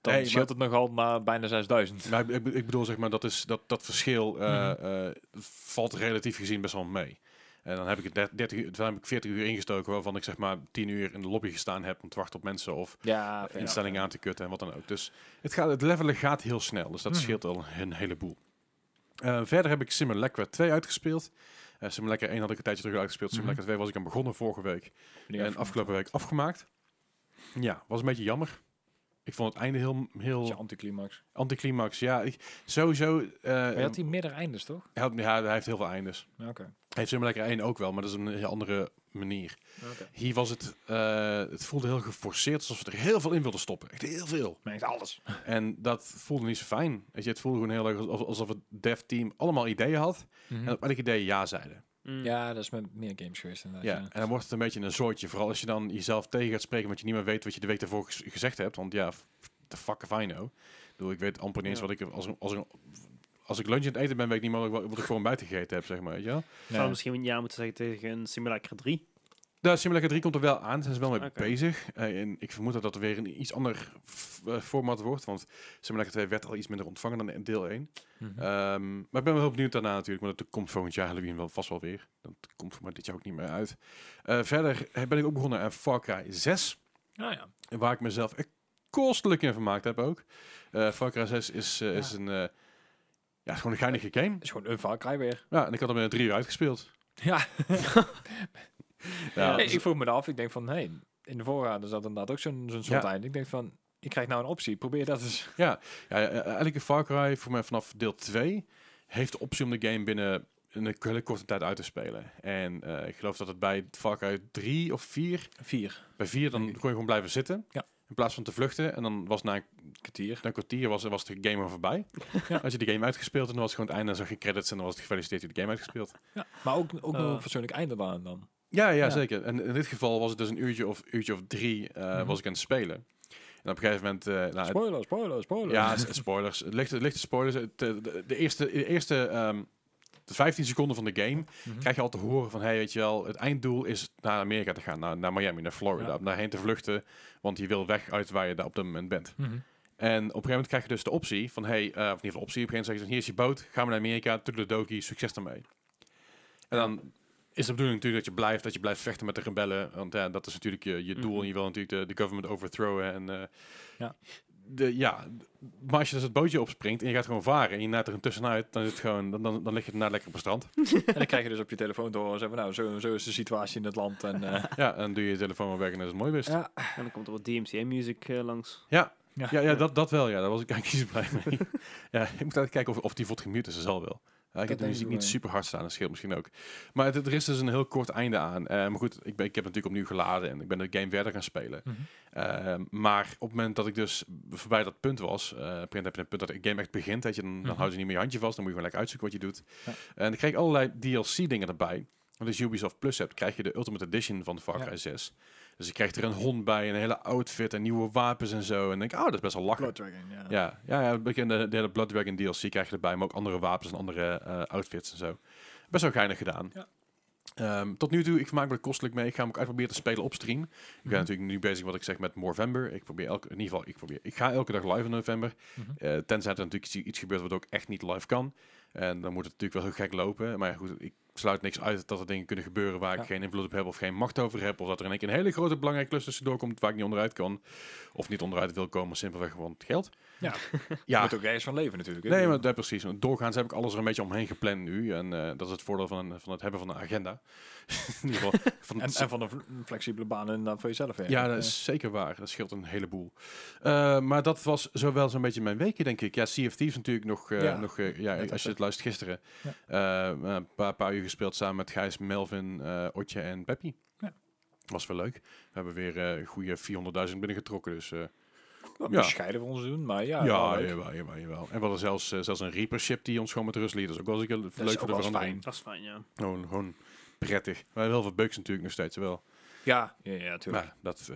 dan Nee, scheelt het nogal naar bijna 6000. Maar ik, ik bedoel, zeg maar, dat, is, dat, dat verschil eh, Mhm. eh, valt relatief gezien best wel mee. En dan heb ik het der- 30 uur, dan heb ik 40 uur ingestoken, waarvan ik zeg maar 10 uur in de lobby gestaan heb om te wachten op mensen of Ja, instellingen aan te kutten en wat dan ook. Dus het, gaat, het levelen gaat heel snel, dus dat Mhm. scheelt al een heleboel. Eh, verder heb ik Simulacra 2 uitgespeeld. Uh, Simulacra 1 had ik een tijdje terug uitgespeeld. Mhm. Simulacra 2 was ik aan begonnen vorige week. En afgelopen week afgemaakt. Ja, was een beetje jammer. Ik vond het einde heel, heel Beetje anticlimax. anticlimax. Ja, ik, sowieso. eh, Maar je had die meerdere eindes, toch? hij had- ja, hij heeft heel veel eindes. Ja, Oké. Hij heeft Simulacra 1 ook wel, maar dat is een heel andere manier. Hier was het, eh, het voelde heel geforceerd, alsof ze er heel veel in wilden stoppen. Echt heel veel. Echt alles. En dat voelde niet zo fijn. Weet je, het voelde gewoon heel erg alsof, alsof het dev team allemaal ideeën had. En op elk idee ja zeiden. Mm. Ja, dat is met meer games geweest inderdaad. Ja, Ja. en dan wordt het een beetje een soortje. Vooral als je dan jezelf tegen gaat spreken, want je niet meer weet wat je de week daarvoor gezegd hebt. Want ja, the fuck if I know. Ik, bedoel, ik weet amper niet eens Ja. wat ik... Als, als, als, als ik lunch aan het eten ben, weet ik niet meer wat, wat ik voor een buiten gegeten heb, zeg maar. Weet je wel? Ik zou misschien een ja moeten zeggen tegen een Simulacra 3. De Simulator 3 komt er wel aan. Zijn ze wel mee bezig. Eh, en ik vermoed dat dat weer een iets ander eh, format wordt. Want Simulator 2 werd al iets minder ontvangen dan in deel 1. Mhm. Ehm, maar ik ben wel heel benieuwd daarna natuurlijk. Maar dat komt volgend jaar Halloween wel vast wel weer. Dat komt voor mij dit jaar ook niet meer uit. Eh, verder ben ik ook begonnen aan Far Cry 6. Ah, ja. Waar ik mezelf echt kostelijk in vermaakt heb ook. Eh Far Cry 6 is, Ja. is een... ja, gewoon een geinige game. Het is gewoon een Far Cry weer. Ja, en ik had hem in drie uur uitgespeeld. Ja. Ik vroeg me af, ik denk van, hey, in de voorraad zat inderdaad ook zo'n zo'n soort Ja. eind. Ik denk van, je krijgt nou een optie, probeer dat eens. Ja, ja, elke Far Cry voor mij vanaf deel 2 heeft de optie om de game binnen een hele korte tijd uit te spelen. En eh, ik geloof dat het bij Far Cry 3 of 4, Vier bij 4 dan kon je gewoon blijven zitten. Ja. In plaats van te vluchten. En dan was na een, kwartier. na een kwartier was, was de game al voorbij. Ja. Als je de game uitgespeeld en dan was het gewoon het einde en zag je credits en dan was het gefeliciteerd je de game uitgespeeld. Ja. Maar ook, ook nog Eh. een fatsoenlijk einde dan. dan. Ja, ja, Ja. zeker. En in dit geval was het dus een uurtje of, uurtje of drie eh, Mhm. was ik aan het spelen. En op een gegeven moment... eh, nou, het- Spoiler, spoiler, spoiler. Ja, spoilers. Lichte, lichte spoilers. Het, eh, De, de eerste, de eerste ehm, de 15 seconden van de game Mhm. krijg je al te horen van, hey, weet je wel, het einddoel is naar Amerika te gaan, naar, naar Miami, naar Florida, Ja. om daarheen te vluchten, want je wil weg uit waar je daar op dat moment bent. Mhm. En op een gegeven moment krijg je dus de optie van, hey, eh, of in ieder geval optie, op een gegeven moment zeggen ze, hier is je boot, gaan we naar Amerika, toedeledokie, succes daarmee. En dan is de bedoeling natuurlijk dat je blijft, dat je blijft vechten met de rebellen, want ja, dat is natuurlijk je, je doel Mhm. en je wil natuurlijk de, de government overthrowen en eh, Ja. De, ja, maar als je dus het bootje opspringt en je gaat gewoon varen en je naait er een tussenuit, dan is het gewoon, dan, dan, dan lig je daarna lekker op het strand. En dan krijg je dus op je telefoon te horen, zeggen van, nou, zo, zo is de situatie in het land. En, eh, Ja, en dan doe je je telefoon maar weg en dat is het mooi. Ja, ja. En dan komt er wat DMCA-music langs. ja, Ja. ja, dat, dat wel, ja, daar was ik eigenlijk niet zo blij mee. ja, ik moet eigenlijk kijken of, of die wordt gemute is, dat zal wel. Ja, ik heb de muziek niet super hard staan, dat scheelt misschien ook. Maar het, er is dus een heel kort einde aan. Eh, maar goed, ik, ben, ik heb natuurlijk opnieuw geladen en ik ben de game verder gaan spelen. Mhm. Eh, maar op het moment dat ik dus voorbij dat punt was, eh, een gegeven moment heb je een punt dat de game echt begint, weet je, dan, dan Mhm. houden ze niet meer je handje vast, dan moet je gewoon lekker uitzoeken wat je doet. Ja. En dan kreeg ik allerlei DLC-dingen erbij. Want als je Ubisoft Plus hebt, krijg je de Ultimate Edition van de Far Ja. Cry 6. Dus je krijgt er een hond bij, een hele outfit en nieuwe wapens en zo. En denk ik, oh, dat is best wel lachen. Blood Dragon, ja. Ja, ja, ja bekende, de hele Blood Dragon DLC krijg je erbij, maar ook andere wapens en andere eh, outfits en zo. Best wel geinig gedaan. Ja. Ehm, tot nu toe, ik vermaak me er kostelijk mee. Ik ga hem ook uitproberen te spelen op stream. Ik ben Mhm. natuurlijk nu bezig wat ik zeg met Movember. Ik probeer elke, in ieder geval, ik probeer. Ik ga elke dag live in november. Mhm. Eh, tenzij er natuurlijk iets, gebeurt wat ook echt niet live kan. En dan moet het natuurlijk wel heel gek lopen. Maar ja, goed, ik sluit niks uit dat er dingen kunnen gebeuren waar Ja. ik geen invloed op heb of geen macht over heb. Of dat er in één keer een hele grote belangrijke klus tussendoor komt waar ik niet onderuit kan. Of niet onderuit wil komen, simpelweg gewoon het geld. Ja. ja. Moet ook ergens van leven natuurlijk. hè. Nee, maar dat precies. Doorgaans heb ik alles er een beetje omheen gepland nu. En eh, dat is het voordeel van, van het hebben van een agenda. in ieder geval. Van En, en van een een flexibele baan inderdaad voor jezelf. hè. ja, dat is zeker waar. Dat scheelt een heleboel. Eh, maar dat was zowel zo'n beetje mijn weekje, denk ik. Ja, of Thieves natuurlijk nog... eh, Ja. nog ja, als je het luistert gisteren. Een paar, paar uur gespeeld samen met Gijs, Melvin, eh Otje en Peppy. Ja. Was wel leuk. We hebben weer eh, een goede 400.000 binnengetrokken. Dus Wat Ja. bescheiden voor ons doen, maar ja. ja, wel jawel, jawel, jawel. En we hadden zelfs, zelfs een Reaper ship die ons gewoon met rust liet. Dat is ook wel eens leuk voor de verandering. Dat is fijn, ja. Gewoon, gewoon prettig. We hebben heel veel bugs natuurlijk nog steeds wel. Ja, ja, ja, tuurlijk. Maar dat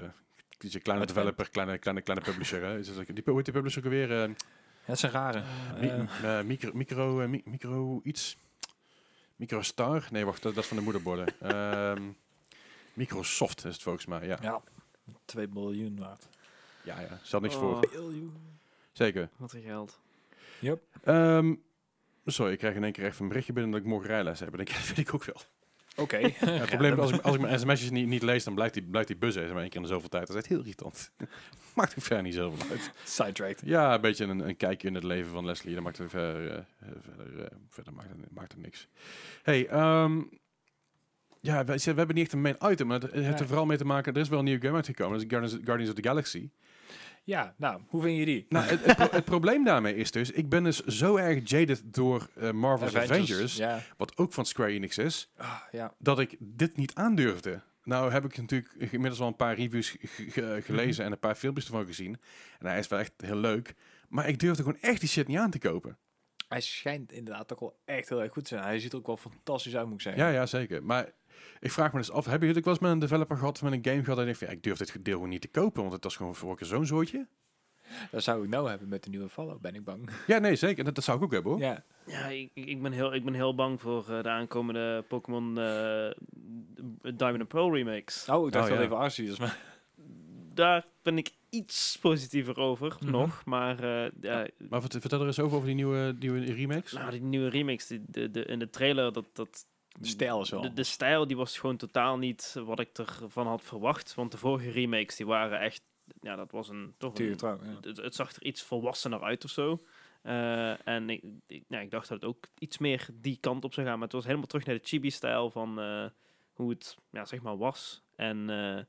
is een kleine developer, kleine, kleine, kleine publisher. Hè. Is die, hoe heet die publisher ook weer? Eh, Het een rare. mi- micro, micro, mi- micro iets. Microstar? Nee, wacht, dat, dat is van de moederborden. Ehm, Microsoft is het volgens mij, ja. ja, 2 miljoen waard. Ja, ja. Stel niks Oh. voor. Biljoen. Zeker. Wat een geld. Yep. Ehm, sorry, ik krijg in één keer echt een berichtje binnen dat ik morgen rijles heb. En dat weet ik ook wel. Oké. Ja, het probleem is, als ik, als ik mijn sms'jes niet, niet lees, dan blijft die, blijft die buzzen maar één keer in de zoveel tijd. Dat is echt heel irritant. maakt ook verder niet zoveel uit. Sidetracked. Ja, een beetje een, een kijkje in het leven van Leslie. Dat maakt het verder, eh, verder, eh, verder maakt, het, maakt het niks. Hey, ehm, ja, we, we hebben niet echt een main item, maar het heeft er vooral mee te maken. Er is wel een nieuwe game uitgekomen, dat is Guardians, Guardians of the Galaxy. Ja, nou, hoe vind je die? Nou, het, het, pro- het probleem daarmee is dus, ik ben dus zo erg jaded door eh, Marvel's Avengers, Ja. wat ook van Square Enix is, Ah, ja. dat ik dit niet aandurfde. Nou heb ik natuurlijk inmiddels wel een paar reviews ge- gelezen en een paar filmpjes ervan gezien. En hij is wel echt heel leuk. Maar ik durfde gewoon echt die shit niet aan te kopen. Hij schijnt inderdaad toch wel echt heel erg goed te zijn. Hij ziet er ook wel fantastisch uit, moet ik zeggen. Ja, ja, zeker. Maar ik vraag me dus af, hebben jullie ook wel eens met een developer gehad, met een game gehad, en ik van, ja, ik durf dit deel gewoon niet te kopen, want het was gewoon voor elke zo'n zootje? Dat zou ik nou hebben met de nieuwe Fallout, ben ik bang. Ja, nee, zeker. Dat, dat zou ik ook hebben, hoor. Ja. Ja, ik, ik ben heel, ik ben heel bang voor eh, de aankomende Pokémon eh, Diamond and Pearl remakes. Oh, ik dacht Oh, wel ja. even Arceus, maar... Daar ben ik iets positiever over Mhm. nog. Maar eh, ja, Maar vert- vertel er eens over, over die nieuwe, nieuwe remakes. nou, die nieuwe remakes die, de, de, in de trailer, dat, dat, De stijl wel de, de stijl die was gewoon totaal niet wat ik ervan had verwacht. Want de vorige remakes die waren echt, ja, dat was een toch een, trouw, ja. het, het zag er iets volwassener uit of zo. Eh, en ik, ik, nou, ik dacht dat het ook iets meer die kant op zou gaan. Maar het was helemaal terug naar de chibi-stijl van eh, hoe het ja, zeg maar was. En eh,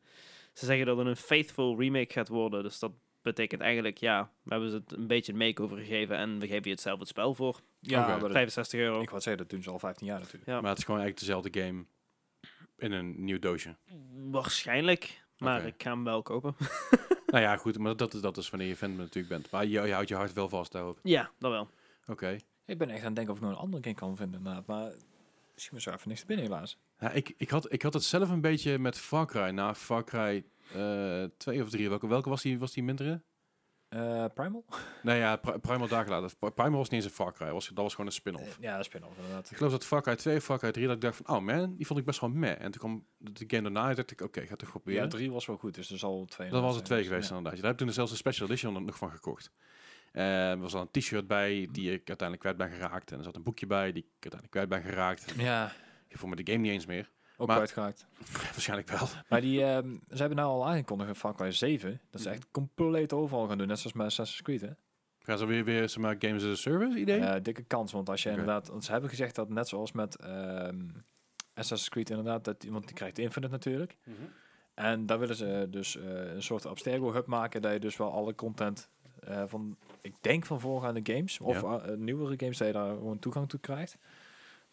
ze zeggen dat het een faithful remake gaat worden. Dus dat betekent eigenlijk, ja, we hebben ze het een beetje een makeover gegeven en we geven je hetzelfde het spel voor. Ja, Oké. maar dat- 65 euro. ik wou zeggen, dat doen ze al 15 jaar natuurlijk. Ja. Maar het is gewoon eigenlijk dezelfde game in een nieuw doosje. Waarschijnlijk, maar ik ga hem wel kopen. nou ja, goed, maar dat is, dat is wanneer je fan natuurlijk bent. Maar je, je houdt je hart wel vast daarop. ja, dat wel. Oké. Ik ben echt aan het denken of ik nog een andere game kan vinden inderdaad. Maar misschien zo even niks te binnen helaas. Ja, ik, ik, had, ik had het zelf een beetje met Far Cry. Na Far Cry 2 of 3. Welke, welke was die, was die mindere? Eh, Primal? Nee, ja, Pri- Primal dagen later. Pri- Primal was niet eens een Far Cry. Was, dat was gewoon een spin-off. Eh, ja, spin-off inderdaad. Ik geloof dat Far Cry 2 of Far Cry 3, dat ik dacht van, oh man, die vond ik best wel meh. En toen kwam de game daarna en dacht ik, oké, ga toch proberen. Ja, 3 was wel goed, dus er zal twee dat was er twee geweest ja. inderdaad. Daar heb ik toen zelfs een special edition nog van gekocht. Eh, er was dan een t-shirt bij die ik uiteindelijk kwijt ben geraakt. En er zat een boekje bij die ik uiteindelijk kwijt ben geraakt. Ja, Ik vond me de game niet eens meer. Ook Maar-. Waarschijnlijk wel. Maar die, ehm, ze hebben nou al aangekondigd Far Cry 7. Dat ze Mhm. echt compleet overal gaan doen, net zoals met Assassin's Creed, hè? Gaan ze weer, weer zeg maar, games as a service idee? Eh, dikke kans, want als je inderdaad... Want ze hebben gezegd dat net zoals met ehm Assassin's Creed inderdaad, dat, want die krijgt Infinite natuurlijk. Mhm. En daar willen ze dus eh, een soort Abstergo hub maken, dat je dus wel alle content eh, van, ik denk van voorgaande games, of Ja. nieuwere games, dat je daar gewoon toegang toe krijgt.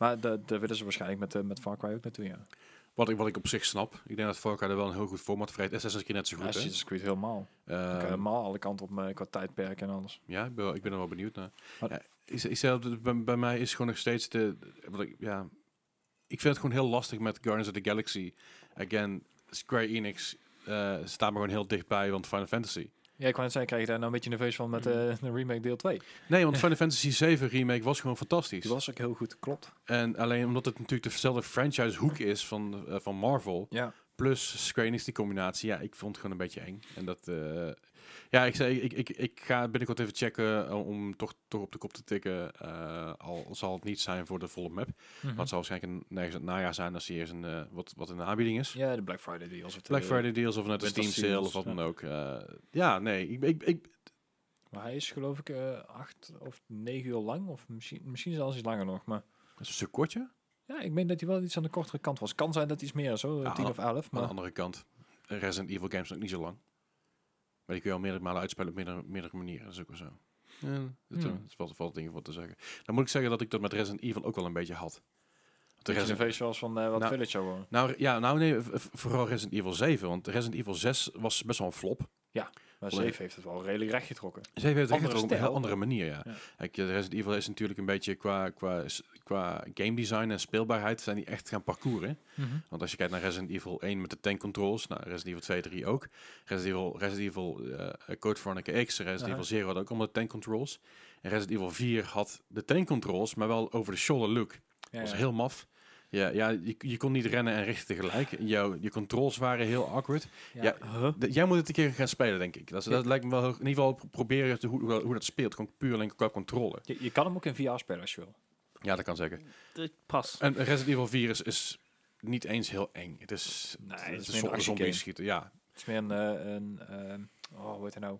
Maar dat willen ze waarschijnlijk met, eh, met Far Cry ook naartoe, ja. Wat, ik, wat ik op zich snap. Ik denk dat Far Cry er wel een heel goed format voor heeft. Assassin's Creed net zo goed, hè? Assassin's Creed helemaal. Ehm, helemaal alle kanten op met qua tijdperk en alles. Ja, ik ben, ik ben er wel benieuwd naar. Maar- Ja, zei, dat bij, bij mij is gewoon nog steeds de... Wat ik, ja, ik vind het gewoon heel lastig met Guardians of the Galaxy. Again, Square Enix eh, staat me gewoon heel dichtbij, want Final Fantasy. Ja, ik wou net zeggen, krijg je daar nou een beetje nerveus van met eh, de remake deel 2? Nee, want Final Fantasy 7 remake was gewoon fantastisch. Die was ook heel goed, klopt. En alleen omdat het natuurlijk dezelfde franchise hoek is van, eh, van Marvel, Ja. plus Square Enix die combinatie, ja, ik vond het gewoon een beetje eng. En dat, eh, ja, ik zei, ik, ik, ik ga binnenkort even checken eh, om toch, toch op de kop te tikken, eh, al zal het niet zijn voor de volle map. Mhm. Maar het zal waarschijnlijk een, nergens het najaar zijn als er eerst een, eh, wat, wat in de aanbieding is. Ja, de Black Friday deals. Of de- Black Friday deals of net een Winter Steam sale of wat ja. dan ook. Ja, nee, ik, ik, ik, Maar hij is geloof ik acht of negen uur lang, of misschien, misschien zelfs iets langer nog. Maar dat is een stuk kortje. ja, ik meen dat hij wel iets aan de kortere kant was. Kan zijn dat iets meer zo, Ja, 10 of 11. Maar aan de andere kant, Resident Evil games ook niet zo lang. Maar die kun je al meerdere malen uitspelen op meerdere, meerdere manieren. Dat is ook wel zo. Ja, dat, Hmm. uh, dat valt, valt dingen voor te zeggen. Dan moet ik zeggen dat ik dat met Resident Evil ook wel een beetje had. De de Resident, nerveus was van eh, wat Nou, Village worden. nou ja, nou nee, vooral Resident Evil 7. Want Resident Evil 6 was best wel een flop. Maar. 7 heeft het wel redelijk recht getrokken. 7 heeft het Andere echt op een heel andere manier, ja. Ja. Kijk, Resident Evil is natuurlijk een beetje qua, qua, qua game design en speelbaarheid zijn die echt gaan parcouren. Want als je kijkt naar Resident Evil 1 met de tank controls, nou Resident Evil 2, 3 ook. Resident Evil, Resident Evil eh, Code Veronica X, Resident. Evil 0 had ook allemaal de tank controls. En Resident Evil 4 had de tank controls, maar wel over de shoulder look. Ja, Dat was ja. heel maf. Ja, ja je, je kon niet rennen en richten tegelijk. Jouw, je controls waren heel awkward. ja, Huh? Jij moet het een keer gaan spelen, denk ik. Dat, is- dat lijkt me wel heel- in ieder geval pro- proberen te, hoe, hoe, hoe dat speelt. Gewoon puur alleen qua controle. Je, je kan hem ook in VR spelen als je wil. Ja, dat kan zeker. De- Pas. En Resident Evil 4 is, is niet eens heel eng. Het is, Nee, het het is meer een een zombie schieten. Ja, Het is meer een, eh, een ehm, oh, hoe heet het nou?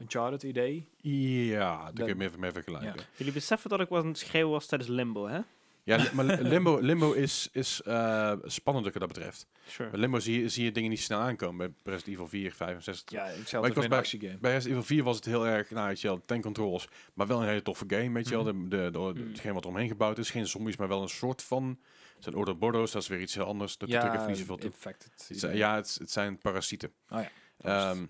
Uncharted idee. ja daar kun je Dat- mee, mee vergelijken. Ja, Jullie beseffen dat ik was aan het schreeuwen was tijdens Limbo, hè? Li- maar Limbo, Limbo is, is eh, spannender wat dat betreft. Sure. Bij Limbo zie je, zie je dingen niet snel aankomen. Bij Resident Evil 4, 5 en 6. Ja, ik zelf ik het was bij- actiegame. Bij Resident Evil 4 was het heel erg, nou, weet je wel, tank controls. Maar wel een hele toffe game, weet je wel. De, de, de, Mhm. Hetgeen wat er omheen gebouwd is. Geen zombies, maar wel een soort van... Het zijn Order Bordeaux, dat is weer iets heel anders. Dat er even niet zoveel toe. infected. Het zijn- ja, het, het zijn parasieten. Oh ja. Ehm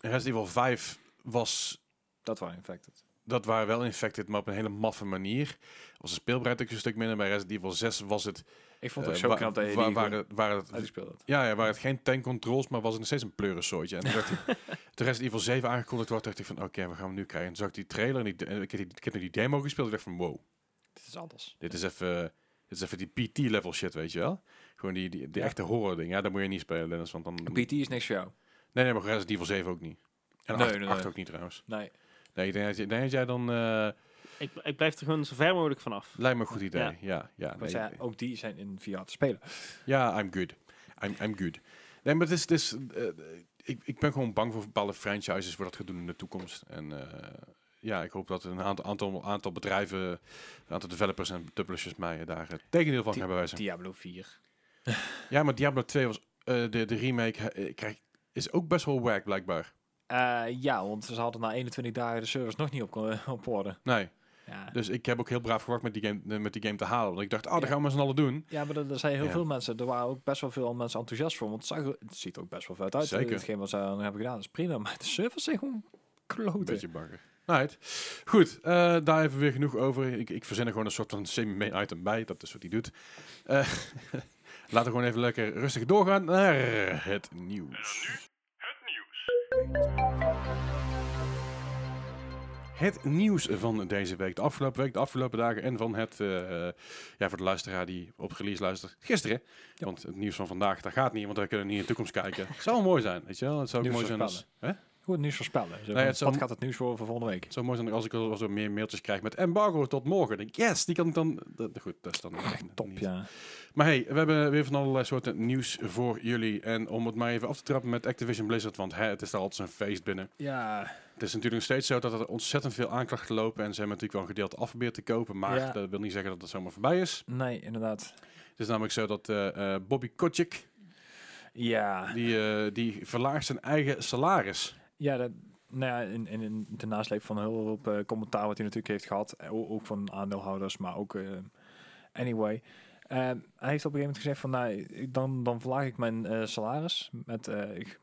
Resident Evil 5 was... dat waren infected. Dat waren wel infected, maar op een hele maffe manier. Was de speelbaarheid ook een stuk minder. Bij Resident Evil 6 was het... Ik vond het eh, ook zo wa- knap dat je waar, het, waar het, ja, ja, waar het geen tank controls, maar was het nog steeds een pleurensoortje. En toen werd die- toen Resident Evil 7 aangekondigd wordt, dacht ik van, oké, we gaan hem nu krijgen. En toen zag ik die trailer en die, en ik, heb die, ik heb nu die demo gespeeld. Ik dacht van, wow, Dit is anders. dit is even, dit is even die PT-level shit, weet je wel. Gewoon die, die, die Ja. echte horror ding. Ja, dat moet je niet spelen, Dennis, want dan... PT is niks voor jou. Nee, nee, maar Resident Evil 7 ook niet. En Nee, 8, nee, 8 nee. ook niet trouwens. Nee. Nee, ik denk dat, dat jij dan... eh, Ik, ik blijf er gewoon zo ver mogelijk vanaf. lijkt me een goed idee. Ja. Ja, ja. Maar nee, zij, ook die zijn in VR te spelen. Ja, I'm good. I'm, I'm good. Nee, maar het is... Het is eh, ik, ik ben gewoon bang voor bepaalde franchises voor dat gaat doen in de toekomst. En eh, ja, ik hoop dat een aantal, aantal, aantal bedrijven, een aantal developers en publishers mij daar het tegendeel van gaan bewijzen. Diablo 4. Ja, maar Diablo 2 was eh, de, de remake krijg, is ook best wel wack, blijkbaar. Eh, ja, want ze hadden na 21 dagen de servers nog niet op, kon- op orde. Nee. Ja, Dus ik heb ook heel braaf gewacht met die game, eh, met die game te halen. Want ik dacht, oh, dat Ja. gaan we z'n allen doen. ja maar er, zijn heel Ja. veel mensen. Er waren ook best wel veel mensen enthousiast voor. Want het, zag, het ziet er ook best wel vet uit. Zeker. Hetgeen wat ze dan hebben gedaan is prima. Maar de servers zijn gewoon kloten. Beetje bakken. Right. Goed, eh, daar even weer genoeg over. Ik, ik verzin er gewoon een soort van semi-main item bij. Dat is wat hij doet. Eh, laten we gewoon even lekker rustig doorgaan naar het nieuws. Het nieuws van deze week, de afgelopen week, de afgelopen dagen en van het, eh, eh, ja, voor de luisteraar die op release luistert, gisteren. Want het nieuws van vandaag, dat gaat niet, want we kunnen niet in de toekomst kijken. Het zou wel mooi zijn, weet je wel? Het zou ook Nieuws mooi zijn als... Hè? Goed nieuws voorspellen. Zo, het wat gaat het nieuws voor, voor volgende week? Het zou mooi zijn als ik als we meer mailtjes krijg met embargo tot morgen. Dan denk ik, yes, die kan ik dan... dat- goed, dat is dan echt Top, niet. ja. Maar hey, we hebben weer van allerlei soorten nieuws voor jullie. En om het maar even af te trappen met Activision Blizzard, want hè, het is daar altijd zo'n feest binnen. Ja, Het is natuurlijk nog steeds zo dat er ontzettend veel aanklachten lopen. En ze hebben natuurlijk wel een gedeelte afgebeerd te kopen. Maar Ja. dat wil niet zeggen dat het zomaar voorbij is. nee, inderdaad. Het is namelijk zo dat eh, eh, Bobby Kotick, Ja, die, eh, die verlaagt zijn eigen salaris. Ja, dat, nou ja in, in, nasleep van heel hoop eh, commentaar wat hij natuurlijk heeft gehad. eh, Ook van aandeelhouders, maar ook... eh, anyway. Eh, hij heeft op een gegeven moment gezegd van... Nou, ik- dan, dan verlaag ik mijn salaris met... ik-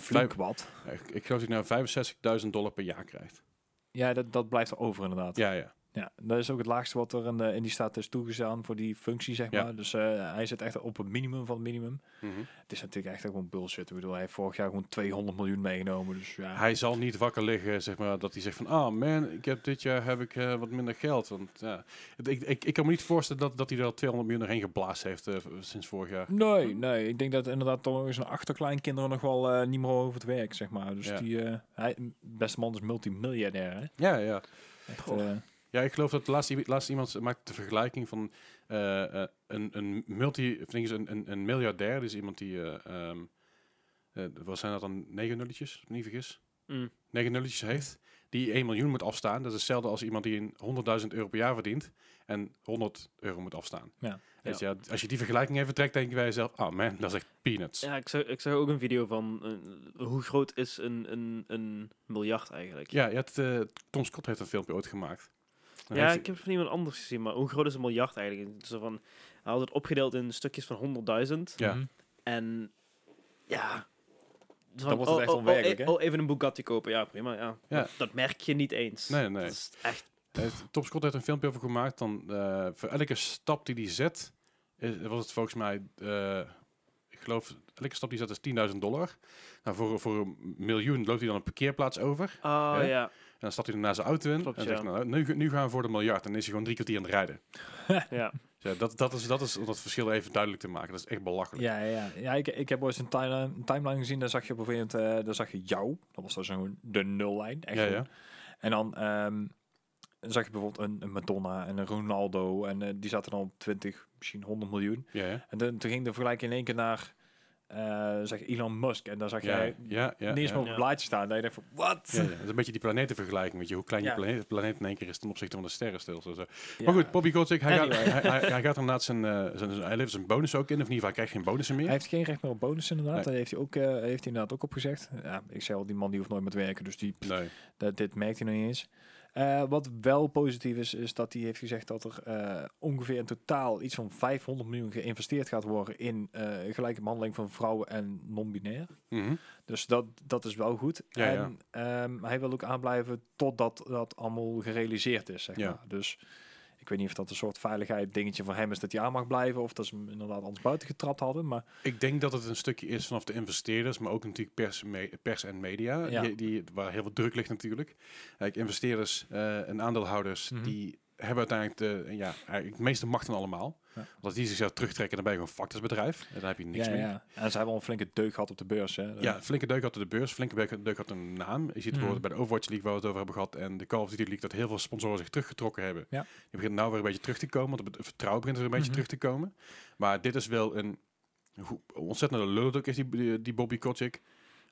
flink wat. Ik, ik geloof dat hij nou 65.000 dollar per jaar krijgt. Ja, dat, dat blijft er over inderdaad. Ja, ja. Ja, dat is ook het laagste wat er in, de, in die staat is toegestaan voor die functie, zeg Ja. maar. Dus eh, hij zit echt op het minimum van het minimum. Mhm. Het is natuurlijk echt gewoon bullshit. Ik bedoel, hij heeft vorig jaar gewoon 200 miljoen meegenomen. Dus ja, Hij zal niet wakker liggen, zeg maar, dat hij zegt van, ah man, ik heb dit jaar heb ik eh, wat minder geld. Want ja, ik, ik, ik kan me niet voorstellen dat, dat hij er al 200 miljoen erheen geblaast heeft eh, sinds vorig jaar. Nee, nee. Ik denk dat inderdaad toch zijn achterkleinkinderen nog wel niet meer over het werk, zeg maar. Dus Ja. die, hij, beste man is multimiljardair, hè? Ja, ja. Echt, Ja, ik geloof dat laatste, iemand maakt de vergelijking van eh, eh, een, een multi, of een, een, een miljardair, dus iemand die, eh, ehm, eh, wat zijn dat dan, negen nulletjes, als ik me niet vergis, Mm. negen nulletjes heeft, die 1 miljoen moet afstaan. Dat is hetzelfde als iemand die een 100.000 euro per jaar verdient en 100 euro moet afstaan. Ja. Je, ja, als je die vergelijking even trekt, denk je bij jezelf, oh man, dat is echt peanuts. Ja, ik zag, ik zag ook een video van hoe groot is een, een, een miljard eigenlijk. Ja, je hebt, eh, Tom Scott heeft een filmpje ooit gemaakt. Ja, ik heb het van iemand anders gezien, maar hoe groot is een miljard eigenlijk? Zo van, hij had het opgedeeld in stukjes van 100.000. Ja. mhm. En ja. Dan wordt het echt onwerkelijk, oh, hè? oh, even een Bugatti kopen, ja prima. Ja. Ja. Dat, dat merk je niet eens. Nee, nee. Dat is echt. Tom Scott heeft een filmpje over gemaakt. Dan, eh, voor elke stap die hij zet, is, was het volgens mij, eh, ik geloof, elke stap die zet is 10.000 dollar. Nou, voor, voor een miljoen loopt hij dan een parkeerplaats over. Oh Ja? ja. En dan stapt hij naar zijn auto in. Klopt, en ja. zegt, nou, nu, nu gaan we voor de miljard. En dan is hij gewoon drie kwartier aan het rijden. ja. Dus ja, dat, dat, is, dat is om dat verschil even duidelijk te maken. Dat is echt belachelijk. Ja, ja, ja. ja ik, ik heb ooit een timeline, een timeline gezien. Daar zag je op een gegeven moment, eh, daar zag je jou. Dat was dan zo'n de nullijn. Echt Ja, ja. En dan ehm, zag je bijvoorbeeld een, een Madonna en een Ronaldo. En eh, die zaten dan op 20, misschien 100 miljoen. Ja, ja. En toen, toen ging de vergelijking in één keer naar eh, zeg Elon Musk. En daar zag Ja, jij ja, ja, niet eens ja. meer op Ja. het blaadje staan. Dat je denkt van, wat? Ja, ja. Dat is een beetje die planetenvergelijking. Weet je, hoe klein Ja. je planeet, planeet in één keer is ten opzichte van de sterrenstelsel. Zo. Ja. Maar goed, Bobby Kotick, hij, Anyway. gaat, hij, hij, hij gaat inderdaad zijn, eh, zijn, zijn- hij levert zijn bonus ook in. Of in ieder geval, hij krijgt geen bonussen meer. Hij heeft geen recht meer op bonus inderdaad. Nee. Dat heeft hij, ook, eh, heeft hij inderdaad ook opgezegd. Ja, ik zei al, die man die hoeft nooit meer te werken. Dus die, Nee. dat, dit merkt hij nog niet eens. Eh, wat wel positief is, is dat hij heeft gezegd dat er eh, ongeveer in totaal iets van 500 miljoen geïnvesteerd gaat worden in eh, gelijke behandeling van vrouwen en non-binair. Mhm. Dus dat, dat is wel goed. Ja, ja. en ehm, hij wil ook aanblijven totdat dat allemaal gerealiseerd is, zeg Ja. maar. Dus ik weet niet of dat een soort veiligheid dingetje voor hem is dat hij aan mag blijven, of dat ze hem inderdaad anders buiten getrapt hadden. Maar Ik denk dat het een stukje is vanaf de investeerders, maar ook natuurlijk pers, me- pers en media, Ja. die, die, waar heel veel druk ligt natuurlijk. Kijk, investeerders eh, en aandeelhouders, Mhm. die hebben uiteindelijk de, ja, eigenlijk de meeste machten allemaal. Als die zichzelf terugtrekken, dan ben je gewoon fucked als bedrijf. En dan heb je niks meer. ja. En ze hebben al een flinke deuk gehad op de beurs. Hè. Ja, flinke deuk had de beurs, flinke deuk, had een naam. Je ziet Mhm. bijvoorbeeld bij de Overwatch League waar we het over hebben gehad en de Call of Duty League dat heel veel sponsoren zich teruggetrokken hebben. Ja. Die beginnen nou weer een beetje terug te komen, want het vertrouwen begint er een beetje Mhm. terug te komen. Maar dit is wel een hoe ontzettende lul is die, die Bobby Kotick.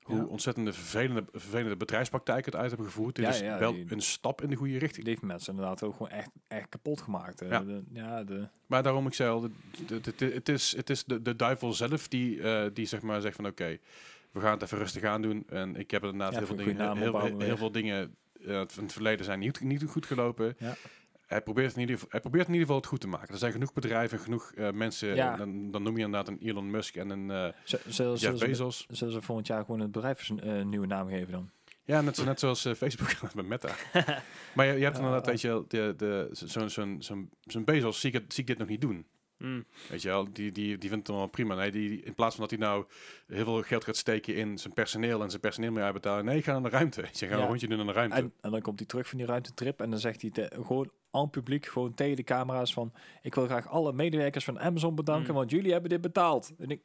Hoe Ja. ontzettende vervelende, vervelende bedrijfspraktijken het uit hebben gevoerd. Dit Ja, is ja, wel die- een stap in de goede richting. Die heeft mensen inderdaad ook gewoon echt, echt kapot gemaakt. Ja. de, ja, de, Maar daarom ik zei al, het is, het is de, de duivel zelf die, eh, die zeg maar zegt van oké, we gaan het even rustig aan doen. En ik heb inderdaad heel, veel dingen, heel, heel, heel veel dingen eh, van het verleden zijn niet, niet goed gelopen. Ja. Hij, probeert in ieder, geval- hij probeert in ieder geval het goed te maken. Er zijn genoeg bedrijven, genoeg eh, mensen. Ja. Dan, dan noem je inderdaad een Elon Musk en een eh z- zullen, Jeff zullen, ze, Bezos. zullen ze volgend jaar gewoon het bedrijf een eh, nieuwe naam geven dan? Ja, net, zo, net zoals eh, Facebook met Meta. maar je, je hebt inderdaad, Ja. weet je, wel, de, de, zo'n zo'n zo'n zo'n Bezos zie ik, het, zie ik dit nog niet doen. Mm. Weet je wel, die, die, die vindt het wel prima. Nee, die, in plaats van dat hij nou heel veel geld gaat steken in zijn personeel en zijn personeel meer uitbetalen. Nee, ga naar de ruimte. Je gaat Ja. een rondje doen naar de ruimte. En, en dan komt hij terug van die ruimtetrip en dan zegt hij te- gewoon aan publiek, gewoon tegen de camera's van... Ik wil graag alle medewerkers van Amazon bedanken, Mm. want jullie hebben dit betaald. En ik,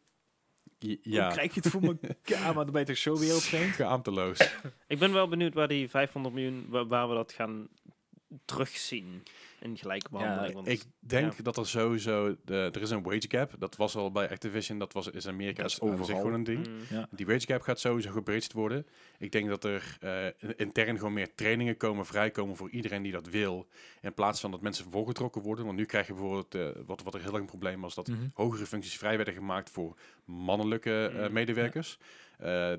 J- hoe ja, krijg je het voor elkaar? Maar dan ben je toch zo wereldvreemd? geaamteloos. Ik ben wel benieuwd waar die 500 miljoen, waar, waar we dat gaan terugzien in gelijke behandeling. want, Ik denk ja. dat er sowieso, de, er is een wage gap. Dat was al bij Activision, dat was is in Amerika Dat is aan zich overal. gewoon een ding. Mm. Ja. Die wage gap gaat sowieso gebreedst worden. Ik denk dat er eh, intern gewoon meer trainingen komen, vrijkomen voor iedereen die dat wil. In plaats van dat mensen voorgetrokken worden. Want nu krijg je bijvoorbeeld, eh, wat, wat er heel lang een probleem was, dat Mhm. hogere functies vrij werden gemaakt voor mannelijke eh, Mm, medewerkers.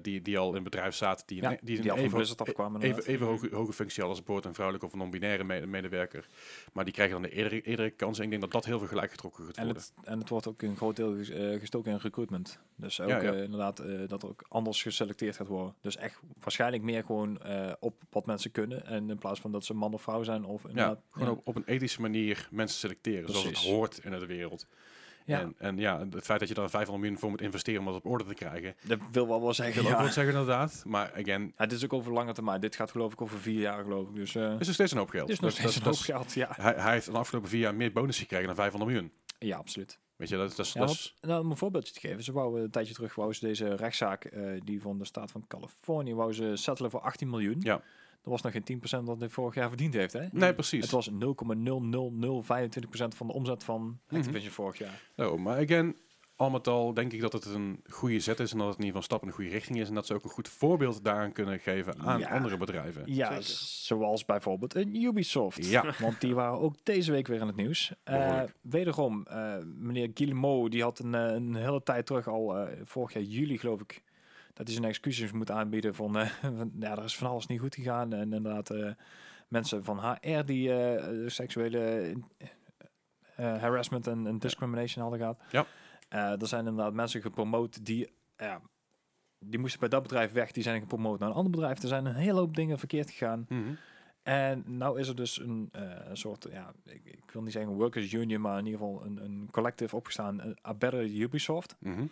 Die, die al in bedrijf zaten, die, Ja, een- die, die even, afkwamen even, even hoge, hoge functie als bijvoorbeeld een vrouwelijke of een non-binaire me- medewerker. Maar die krijgen dan de eerdere, eerdere kans. En ik denk dat dat heel veel gelijk getrokken gaat En worden. het, en het wordt ook een groot deel eh, gestoken in recruitment. Dus ook Ja, ja. eh, inderdaad eh, dat er ook anders geselecteerd gaat worden. Dus echt waarschijnlijk meer gewoon eh, op wat mensen kunnen. En in plaats van dat ze man of vrouw zijn. Of ja, gewoon Op, op een ethische manier mensen selecteren. Zoals het hoort in de wereld. Ja. En, en ja, het feit dat je daar 500 miljoen voor moet investeren om dat op orde te krijgen. Dat wil wel wel zeggen. wil ook zeggen inderdaad. Maar again, Ja, dit is ook over lange termijn. Dit gaat geloof ik over vier jaar geloof ik. Dus eh is er steeds een hoop geld. het is nog Dat- steeds dat- een dat hoop geld. Ja. hij, hij heeft de afgelopen vier jaar meer bonus gekregen dan 500 miljoen. ja, absoluut. Weet je, dat, dat, Ja, dat is... nou, om een voorbeeldje te geven. Ze wouden een tijdje terug wou ze deze rechtszaak eh, die van de staat van Californië wou ze settelen voor 18 miljoen. Ja. Dat was nog geen 10% wat hij vorig jaar verdiend heeft. Hè? Nee, precies. Het was 0,00025% van de omzet van Mhm. Activision vorig jaar. Oh, maar again, al met al denk ik dat het een goede zet is en dat het in ieder geval een stap in de goede richting is en dat ze ook een goed voorbeeld daaraan kunnen geven aan Ja. andere bedrijven. Ja, Zeker. zoals bijvoorbeeld een Ubisoft. Ja. Want die waren ook deze week weer in het nieuws. Eh, wederom, eh, meneer Guillemot, die had een, eh, een hele tijd terug al, eh, vorig jaar juli geloof ik, dat hij zijn excuses moet aanbieden van, eh, van, ja, er is van alles niet goed gegaan. En inderdaad, eh, mensen van HR die eh, seksuele harassment en, en discrimination hadden gehad. Ja. Er zijn inderdaad mensen gepromoot die, ja, die moesten bij dat bedrijf weg, die zijn gepromoot naar een ander bedrijf. Er zijn een hele hoop dingen verkeerd gegaan. Mhm. En nou is er dus een, een soort, ja, ik, ik wil niet zeggen workers union, maar in ieder geval een, een collective opgestaan, een A Better Ubisoft. Mhm.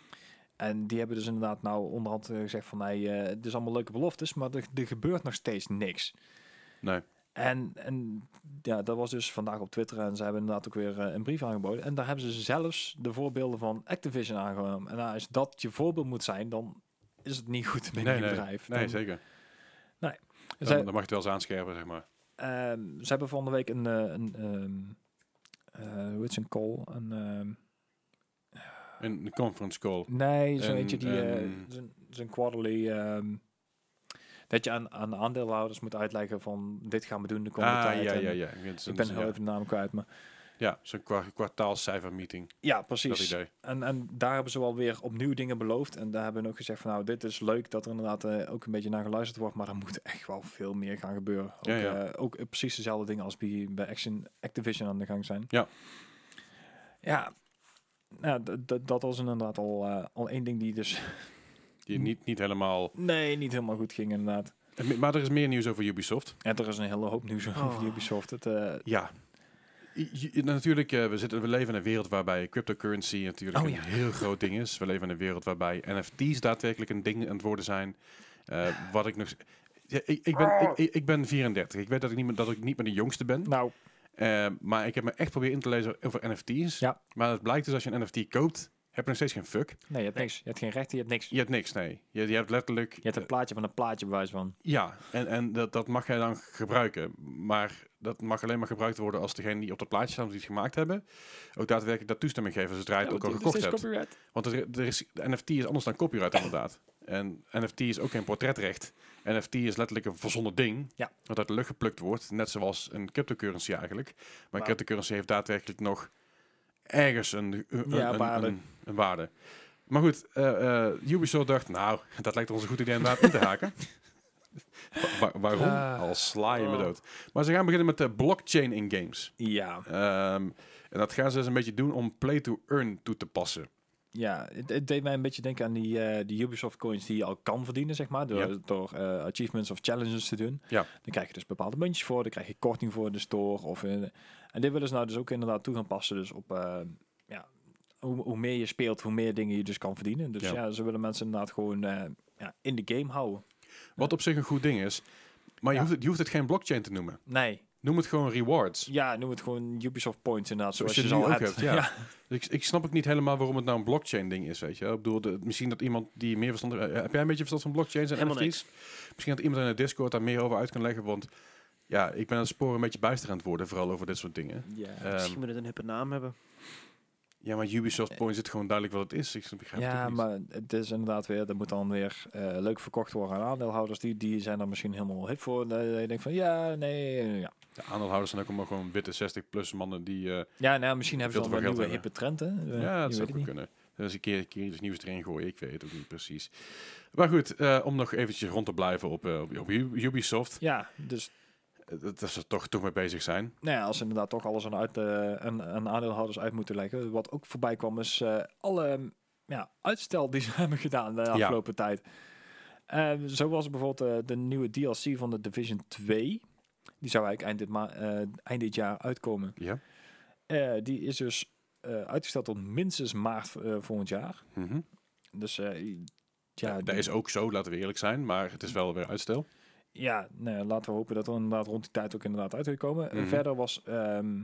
En die hebben dus inderdaad nou onderhand eh, gezegd van, hey, eh, het is allemaal leuke beloftes, maar er, er gebeurt nog steeds niks. Nee. En, en ja, dat was dus vandaag op Twitter en ze hebben inderdaad ook weer eh, een brief aangeboden. En daar hebben ze zelfs de voorbeelden van Activision aangenomen. En nou, als dat je voorbeeld moet zijn, dan is het niet goed binnen Nee, je nee, bedrijf. nee, zeker. Zij- Dan, dan mag je het wel eens aanscherpen, zeg maar. Ehm, ze hebben van de week een, een zijn call? Een, ehm, Een conference call. nee, zo Een- eentje die eh, zijn, quarterly. ehm, dat je aan, aan de aandeelhouders moet uitleggen van dit gaan we doen de komende Ah, tijd. ja, ja, ja. Ik ben heel ja. even de naam kwijt, maar Ja, zo'n kwa kwartaalcijfermeeting. ja, Dat precies. idee. En, en daar hebben ze wel weer opnieuw dingen beloofd. En daar hebben we ook gezegd van nou, dit is leuk dat er inderdaad eh, ook een beetje naar geluisterd wordt. Maar er moet echt wel veel meer gaan gebeuren. Ook, Ja, ja. eh, ook precies dezelfde dingen als bij, bij Action, Activision aan de gang zijn. Ja. Ja, nou, dat was inderdaad al, eh, al één ding die dus... Die niet, niet helemaal... Nee, niet helemaal goed ging inderdaad. Maar er is meer nieuws over Ubisoft. En er is een hele hoop nieuws over Oh. Ubisoft. Het, eh, Ja. I- natuurlijk, eh, we, zitten, we leven in een wereld waarbij cryptocurrency natuurlijk Oh, een ja. heel groot ding is. We leven in een wereld waarbij NFT's daadwerkelijk een ding aan het worden zijn. Eh, wat ik nog... Ja, ik, ik, ben, ik, ik- ik ben 34. Ik weet dat ik niet meer, dat ik niet meer de jongste ben. nou, Eh, maar ik heb me echt proberen in te lezen over NFT's. Ja. Maar het blijkt dus als je een NFT koopt, heb je nog steeds geen fuck. nee, je hebt niks. Je hebt geen rechten, je hebt niks. Je hebt niks, nee. Je, je hebt letterlijk... Je hebt een plaatje van een plaatje bewijs van. Ja, en, en dat, dat mag jij dan gebruiken. Maar dat mag alleen maar gebruikt worden als degene die op dat plaatje staan, die het gemaakt hebben, ook daadwerkelijk daar toestemming geven zodra je het ook al gekocht hebt. copyright. Want er, er is, de NFT is anders dan copyright inderdaad. En NFT is ook geen portretrecht. NFT is letterlijk een verzonnen ding. Ja. Wat uit de lucht geplukt wordt. Net zoals een cryptocurrency eigenlijk. Maar een cryptocurrency heeft daadwerkelijk nog ergens een, een, Ja, een, waarde. een, een waarde. Maar goed, eh, eh, Ubisoft dacht, nou, dat lijkt ons een goed idee om daar in te haken. Wa- wa- waarom? Ah. Al sla je me Oh. dood. Maar ze gaan beginnen met de blockchain in games. Ja, Ehm, en dat gaan ze dus een beetje doen om play to earn toe te passen. Ja het, het deed mij een beetje denken aan die, eh, die Ubisoft coins die je al kan verdienen, zeg maar. Door, Ja. door eh, achievements of challenges te doen. Ja. Dan krijg je dus bepaalde muntjes voor. Dan krijg je korting voor in de store. Of, en dit willen ze nou dus ook inderdaad toe gaan passen. Dus op, eh, ja, hoe, hoe meer je speelt, hoe meer dingen je dus kan verdienen. Dus Ja. ja, ze willen mensen inderdaad gewoon ja, in de game houden. Wat op zich een goed ding is. Maar je, hoeft het, je hoeft het geen blockchain te noemen. Nee, Noem het gewoon rewards. ja, noem het gewoon Ubisoft points inderdaad. Zoals Zoals, je je, al hebt. hebt, ja. Ik, ik snap ook niet helemaal waarom het nou een blockchain ding is, weet je. Ik bedoel, de, misschien dat iemand die meer verstand... eh, heb jij een beetje verstand van blockchains en Helemaal NFT's? Misschien dat iemand in de Discord daar meer over uit kan leggen, want... Ja, ik ben aan het sporen een beetje bijster aan het worden, vooral over dit soort dingen. Ja. Ehm, Misschien moet het een hippe naam hebben. ja, maar Ubisoft Points zit gewoon duidelijk wat het is. Ik begrijp Ja, niet. maar het is inderdaad weer, dat moet dan weer eh, leuk verkocht worden aan aandeelhouders. Die, die zijn er misschien helemaal hip voor. Eh, je denkt van ja, nee, ja. De aandeelhouders zijn ook allemaal gewoon witte 60-plus mannen die... eh, Ja, nou, misschien hebben ze wel veel nieuwe hippe trend, hè? Eh, ja, dat zou goed kunnen. Dus een keer, een keer iets nieuws erin gooien, ik weet het ook niet precies. Maar goed, eh, om nog eventjes rond te blijven op, op, op Ubisoft. Ja, dus dat ze er toch, toch mee bezig zijn. nou ja, als ze inderdaad toch alles aan, uit, aan, aan aandeelhouders uit moeten leggen. Wat ook voorbij kwam is alle mm, ja, uitstel die ze hebben gedaan de afgelopen tijd. Zo was bijvoorbeeld de nieuwe DLC van de Division 2. Die zou eigenlijk eind dit, ma eh, eind dit jaar uitkomen. Ja. Eh, die is dus eh, uitgesteld tot minstens maart volgend jaar. Mhm. Dus Ja, ja, dat die- is ook zo, laten we eerlijk zijn. Maar het is wel weer uitstel. ja nou laten we hopen dat er inderdaad rond die tijd ook inderdaad uit komen. En Mhm. verder was ehm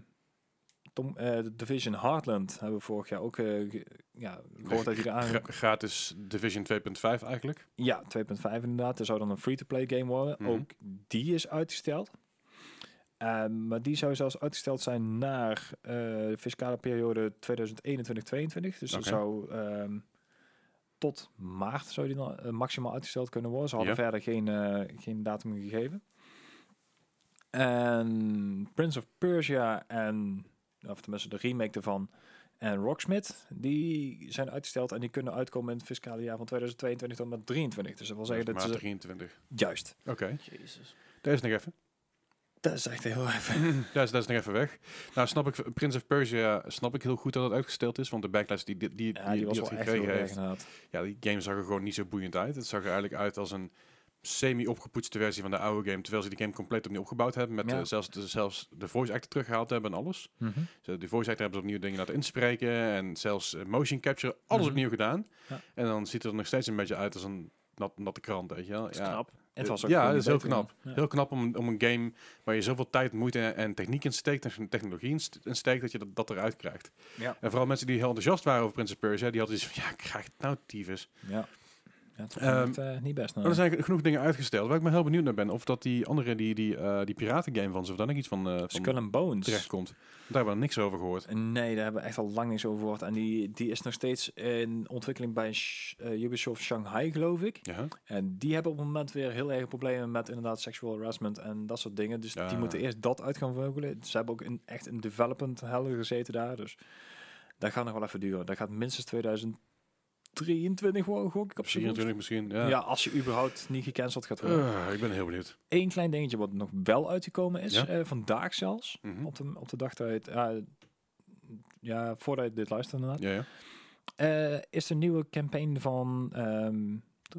Tom, Division Heartland hebben we vorig jaar ook ge- ja, gehoord dat er aan... Gra- gratis Division 2.5 eigenlijk. Ja, 2.5 inderdaad. Er zou dan een free-to-play game worden. Mhm. Ook die is uitgesteld. Ehm, maar die zou zelfs uitgesteld zijn naar eh, de fiscale periode 2021-2022. Dus dat Oké. zou ehm, tot maart zou die dan, eh, maximaal uitgesteld kunnen worden. Ze hadden verder geen, eh, geen datum gegeven. En Prince of Persia en, of tenminste de remake ervan, en Rocksmith, die zijn uitgesteld en die kunnen uitkomen in het fiscale jaar van 2022 tot en met 23. Dus dat wil zeggen dat maar ze... 23. Juist. Oké, Jezus. dat is nog even. Dat is echt heel even. dat, is, dat is nog even weg. Nou, snap ik, Prince of Persia snap ik heel goed dat het uitgesteld is. Want de backlash die, die, die, Ja, die was wel echt heel gekregen heeft, ja, die game zag er gewoon niet zo boeiend uit. Het zag er eigenlijk uit als een semi-opgepoetste versie van de oude game. Terwijl ze die game compleet opnieuw opgebouwd hebben. Met Ja. eh, zelfs, de, zelfs de voice actor teruggehaald hebben en alles. Ze- De voice actor hebben ze opnieuw dingen laten inspreken. En zelfs eh, motion capture, alles Mhm. opnieuw gedaan. Ja. En dan ziet het er nog steeds een beetje uit als een nat, natte krant, weet je wel. Ja. knap. En het was ook ja, dat is heel knap. ja. Heel knap om, om een game waar je zoveel tijd, moeite en, techniek in steekt, en technologie in st- in steekt, dat je dat, dat eruit krijgt. Ja. En vooral mensen die heel enthousiast waren over Prince of Persia, die hadden dus van, ja, ik krijg het nou tyfus. Ja. Ja, het was Ehm, echt, eh, niet best. Maar er zijn genoeg dingen uitgesteld, waar ik me heel benieuwd naar ben. Of dat die andere, die, die, eh die piratengame van ze, of daar nog iets van, van Skull and Bones. terecht komt. Daar hebben we niks over gehoord. Nee, daar hebben we echt al lang niks over gehoord. En die, die is nog steeds in ontwikkeling bij Sh- Ubisoft Shanghai, geloof ik. Ja, En die hebben op het moment weer heel erg problemen met inderdaad sexual harassment en dat soort dingen. Dus Ja. die moeten eerst dat uit gaan vogelen. Ze hebben ook in, echt in development hell gezeten daar. Dus dat gaat nog wel even duren. Dat gaat minstens 2023 worden, gok ik op z'n 24 misschien. Ja. Ja, als je überhaupt niet gecanceld gaat worden. Eh, ik ben heel benieuwd. Eén klein dingetje wat nog wel uitgekomen is, Ja? eh, vandaag zelfs, Mhm. op, de, op de dag dat het, ja, ja, voordat je dit luistert inderdaad, Ja, ja. eh, is de nieuwe campaign van ehm,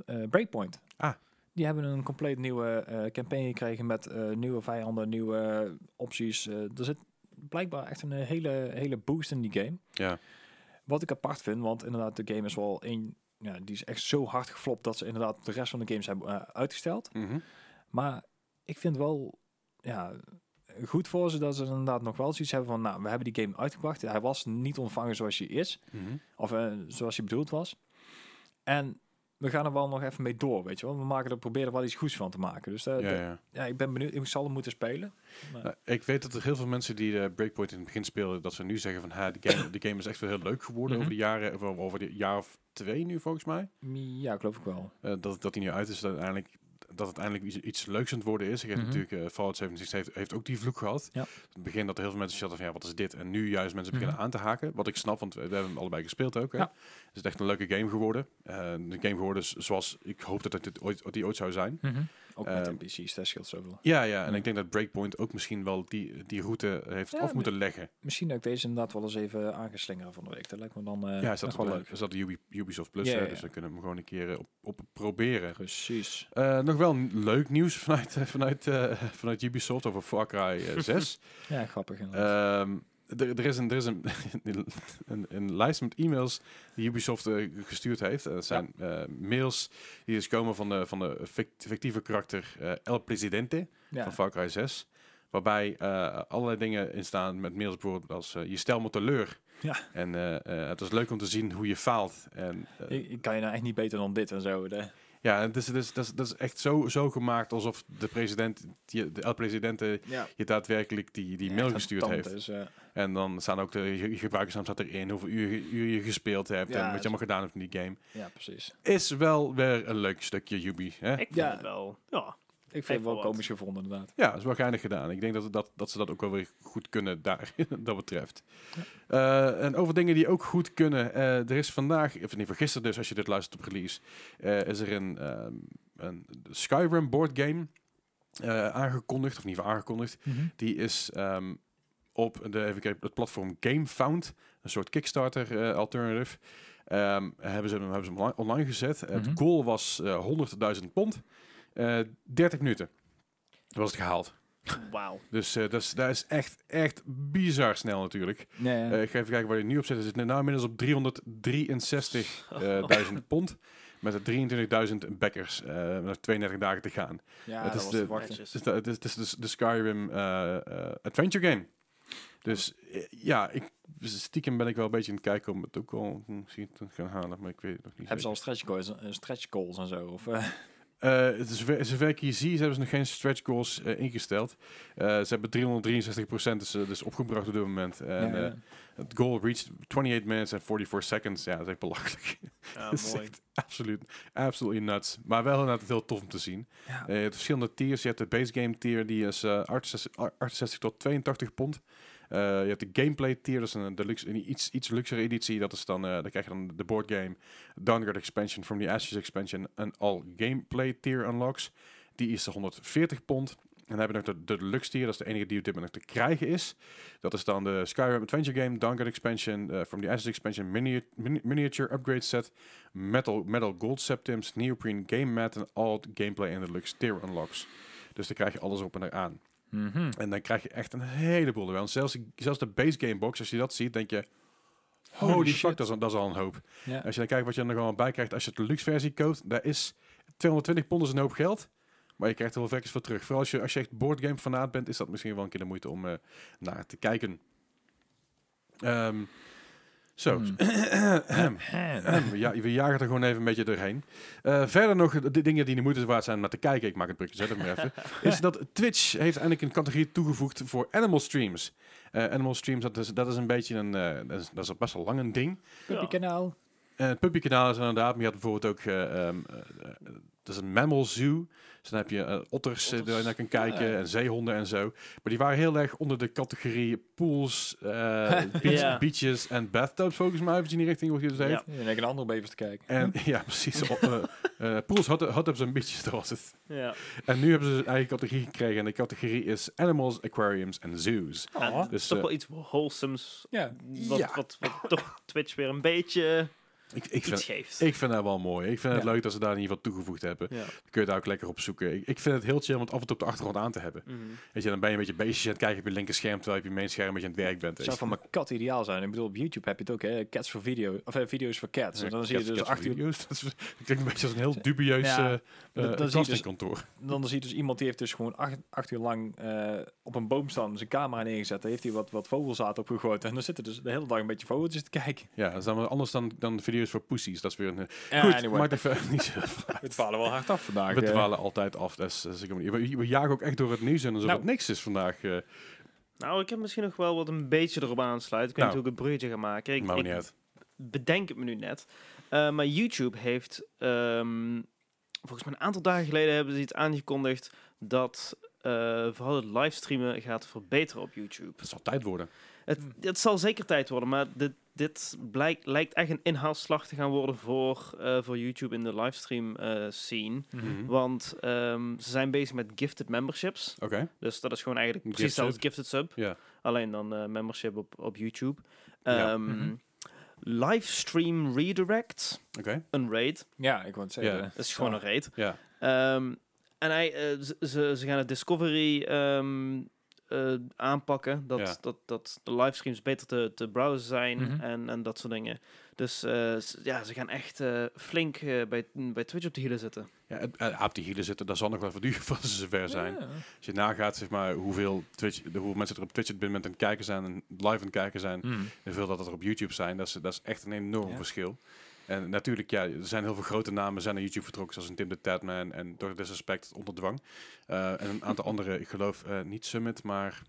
eh, Breakpoint. Ah. Die hebben een compleet nieuwe campaign gekregen met nieuwe vijanden, nieuwe opties. Er zit blijkbaar echt een hele, hele boost in die game. ja. Wat ik apart vind, want inderdaad de game is wel één, ja, die is echt zo hard geflopt dat ze inderdaad de rest van de games hebben eh, uitgesteld. Mhm. Maar ik vind wel ja, goed voor ze dat ze inderdaad nog wel zoiets hebben van, nou, we hebben die game uitgebracht. Hij was niet ontvangen zoals hij is, Mhm. of eh, zoals hij bedoeld was. En we gaan er wel nog even mee door, weet je wel. We maken er, proberen er wel iets goeds van te maken. Dus eh, Ja, de- ja. ja, ik ben benieuwd. Ik zal hem moeten spelen. Maar- Nou, ik weet dat er heel veel mensen die eh, Breakpoint in het begin speelden, dat ze nu zeggen van, ha, de game, de game is echt wel heel leuk geworden Mhm. over de jaren, over, over de jaar of twee nu volgens mij. ja, geloof ik wel. Eh, dat, dat die nu uit is, dat uiteindelijk dat het eindelijk iets, iets leuks aan het worden is. Ik heb Mhm. natuurlijk uh, Fallout 76 heeft, heeft ook die vloek gehad. Ja. In het begin dat er heel veel mensen hadden van ja, wat is dit? En nu juist mensen beginnen Mhm. aan te haken. Wat ik snap, want we, hebben hem allebei gespeeld ook. Hè. Ja. Het is echt een leuke game geworden. Uh, de game geworden zoals ik hoopte dat het ooit, die ooit zou zijn. Ook met Ehm, NPC's, dat scheelt zoveel. Ja, ja. En ik denk dat Breakpoint ook misschien wel die, die route heeft Ja, af moeten leggen. Misschien dat ik deze inderdaad wel eens even aangeslingeren van de week. Dat lijkt me dan eh ja, is dat, wel leuk. is dat de Ubi, Ubisoft Plus? Ja, Dus dan kunnen we hem gewoon een keer eh, op, op proberen. Precies. Eh, nog wel leuk nieuws vanuit, vanuit, vanuit Ubisoft over Far Cry eh, 6. Ja, grappig inderdaad. Ehm, er, er is, een, er is een, een, een lijst met e-mails die Ubisoft eh, gestuurd heeft. Dat zijn eh, mails die dus komen van de, van de fict- fictieve karakter eh, El Presidente ja. van Far Cry 6. Waarbij eh, allerlei dingen in staan met mails bijvoorbeeld als eh, je stel me teleur. Ja. En eh, eh, het is leuk om te zien hoe je faalt. En, eh, ik, ik kan je nou echt niet beter dan dit en zo. De, ja, het is, het is, dat, is, dat is echt zo, zo gemaakt alsof de president, die, de El Presidente, ja. je daadwerkelijk die, die mail gestuurd heeft. En dan staan ook de gebruikersnaam staat erin, hoeveel uur, je- uur je gespeeld hebt Ja, en wat je allemaal gedaan hebt in die game. ja, precies. Is wel weer een leuk stukje Ubi. Hè? Ik vind Ja. het wel. Ja. Ik vind het wel komisch gevonden inderdaad. Ja, is wel geinig gedaan. Ik denk dat, dat, dat ze dat ook wel weer goed kunnen daar, dat betreft. Eh, en over dingen die ook goed kunnen. eh, er is vandaag, of in ieder geval gisteren dus, als je dit luistert op release, eh, is er een, ehm, een Skyrim board game eh, aangekondigd, of geval aangekondigd. Die is ehm, op de, even kijken, het platform GameFound, een soort Kickstarter eh, alternative. Ehm, hebben, ze, hem- hebben ze hem online- gezet. Het Mhm. goal was eh 100.000 pond. Eh 30 minuten was het gehaald. Wauw. Dus eh, dat, is, dat is echt, echt bizar snel natuurlijk. Ja. Eh, ik ga even kijken waar hij nu op zit. Hij zit nu nou inmiddels op 363.000 pond. Met de 23.000 backers. eh nog 32 dagen te gaan. ja, het dat is was de-. Dus dat- het is, het is de Skyrim eh, eh, Adventure Game. Dus eh, ja, ik, stiekem ben ik wel een beetje aan het kijken om het ook hm, misschien te gaan halen. Maar ik weet het nog niet Hebben ze al stretch goals, eh, stretch goals en zo? Of, is zover zover ik hier zie, ze hebben ze nog geen stretch goals eh, ingesteld. Eh, ze hebben 363% dus, dus opgebracht op dit moment. En ja, ja. het goal reached 28 minutes en 44 seconds. Ja, dat is echt belachelijk. Ja, dat is mooi. echt absoluut, absolutely nuts. Maar wel inderdaad heel tof om te zien. Ja. Je hebt verschillende tiers. Je hebt de base game tier, die is eh 68, 68 tot 82 pond. Eh, je hebt de gameplay tier, dat is een, deluxe, een iets, iets luxere editie. Dat is dan, dan krijg je dan de board game, Downgrade expansion from the Ashes expansion en all gameplay tier unlocks. Die is 140 pond. En dan hebben we nog de, de deluxe tier, dat is de enige die op dit moment nog te krijgen is. Dat is dan de Skyrim Adventure Game, Downgrade expansion eh, from the Ashes expansion, mini- mini- miniature upgrade set, metal, metal gold septims, neoprene game mat en all gameplay en deluxe tier unlocks. Dus dan krijg je alles op en eraan. Mhm. En dan krijg je echt een heleboel. Want zelfs, zelfs de base game box, als je dat ziet, denk je... Holy, Holy fuck, dat is, al- dat is al een hoop. Als je dan kijkt wat je er nog allemaal bij krijgt, als je de luxe versie koopt, daar is 220 pond is een hoop geld. Maar je krijgt er wel vekkers voor terug. Vooral als je, als je echt boardgame fanaat bent, is dat misschien wel een keer de moeite om eh, naar te kijken. Ehm, zo. Hmm. we, ja, we jagen er gewoon even een beetje doorheen. Eh, verder nog de dingen die de moeite waard zijn om naar te kijken. Ik maak het brukje zet het maar even. is dat Twitch heeft eindelijk een categorie toegevoegd voor animal streams. Eh, animal streams, dat is, dat is een beetje een... eh, dat, is, dat is best wel lang een ding. Puppy kanaal. Eh, het puppykanaal is inderdaad, maar je had bijvoorbeeld ook... eh, ehm, eh, eh, dat is een mammal zoo. Dus dan heb je eh, otters eh, Otters. waar je naar kan kijken Ah, ja. en zeehonden en zo. Maar die waren heel erg onder de categorie pools, eh, beach- beaches en bathtubs volgens mij. Als je in die richting wat je dus heeft. Ja. Dan een andere bevers te kijken. En ja, precies. eh, eh, pools, hot, hot tubs en beaches, dat was het. Ja. En nu hebben ze een eigen categorie gekregen. En de categorie is animals, aquariums en zoos. En Oh. het Dus, is toch wel iets wholesomes. Ja. Wat, Ja. wat, wat toch Twitch weer een beetje Ik, ik, iets vind, geeft. ik vind dat wel mooi. Ik vind het Ja. leuk dat ze daar in ieder geval toegevoegd hebben. ja. Dan kun je daar ook lekker op zoeken. Ik, ik vind het heel chill om het af en toe op de achtergrond aan te hebben. Weet je, dan ben je een beetje bezig aan het kijken op je linker scherm, terwijl je op je main scherm een beetje aan het werk bent. Het zou je. mijn kat ideaal zijn. Ik bedoel, op YouTube heb je het ook, hè? Cats voor video, of eh, video's voor cats. En dan zie je dus cats acht uur, video's. Dat, is- dat klinkt een beetje als een heel dubieus Ja, eh dan- eh, dan zie je dus- dan zie je dus iemand die heeft dus gewoon acht, acht uur lang op een boom staan, zijn camera neergezet. Daar heeft hij wat, wat vogelzaad op gegooid. En dan zitten dus de hele dag een beetje vogeltjes te kijken. Ja, dat is dan anders dan, dan de video's video's voor pussies. Dat is weer een... eh, Ja, Goed, anyway. maakt even niet zo uit. We dwalen wel hard af vandaag. We eh. dwalen altijd af. Dat is, dat is, we, we jagen ook echt door het nieuws en alsof Nou. het niks is vandaag. eh Nou, ik heb misschien nog wel wat een beetje erop aansluiten. Ik weet Nou. niet hoe ik een bruggetje ga maken. Ik, bedenk het me nu net. Maar YouTube heeft, ehm, volgens mij een aantal dagen geleden hebben ze iets aangekondigd dat eh, vooral het livestreamen gaat verbeteren op YouTube. Het zal tijd worden. Het, het zal zeker tijd worden, maar dit, dit blijkt, lijkt echt een inhaalslag te gaan worden voor, eh, voor YouTube in de livestream eh, scene. Mhm. Want ehm, ze zijn bezig met gifted memberships. Oké. Dus dat is gewoon eigenlijk Een precies gift hetzelfde als gifted sub. Ja. Alleen dan eh, membership op, op YouTube. Ja. Ehm, Mhm. Livestream redirect, Oké. een raid. Ja, ik wou het zeggen. Ja. Dat is gewoon een raid. Ja. Ehm, en hij, ze, gaan het Discovery ehm, eh, aanpakken. Dat, Ja. dat, dat de livestreams beter te, te browsen zijn Mhm. en, en dat soort dingen. Dus eh, ja, ze gaan echt eh, flink eh, bij, bij Twitch op de hielen zitten. Ja, op die hielen zitten, dat zal nog wel voor duur voor ze zover zijn. Ja. Als je nagaat, zeg maar, hoeveel, Twitch, de, hoeveel mensen er op Twitch op dit moment aan het kijken zijn en live aan het kijken zijn, Mhm. en hoeveel dat er op YouTube zijn, dat is, dat is echt een enorm Ja. verschil. En natuurlijk, ja, er zijn heel veel grote namen zijn naar YouTube vertrokken, zoals een Tim de Tatman en Dr. Disrespect onder dwang. Eh, en een aantal andere, ik geloof eh, niet Summit, maar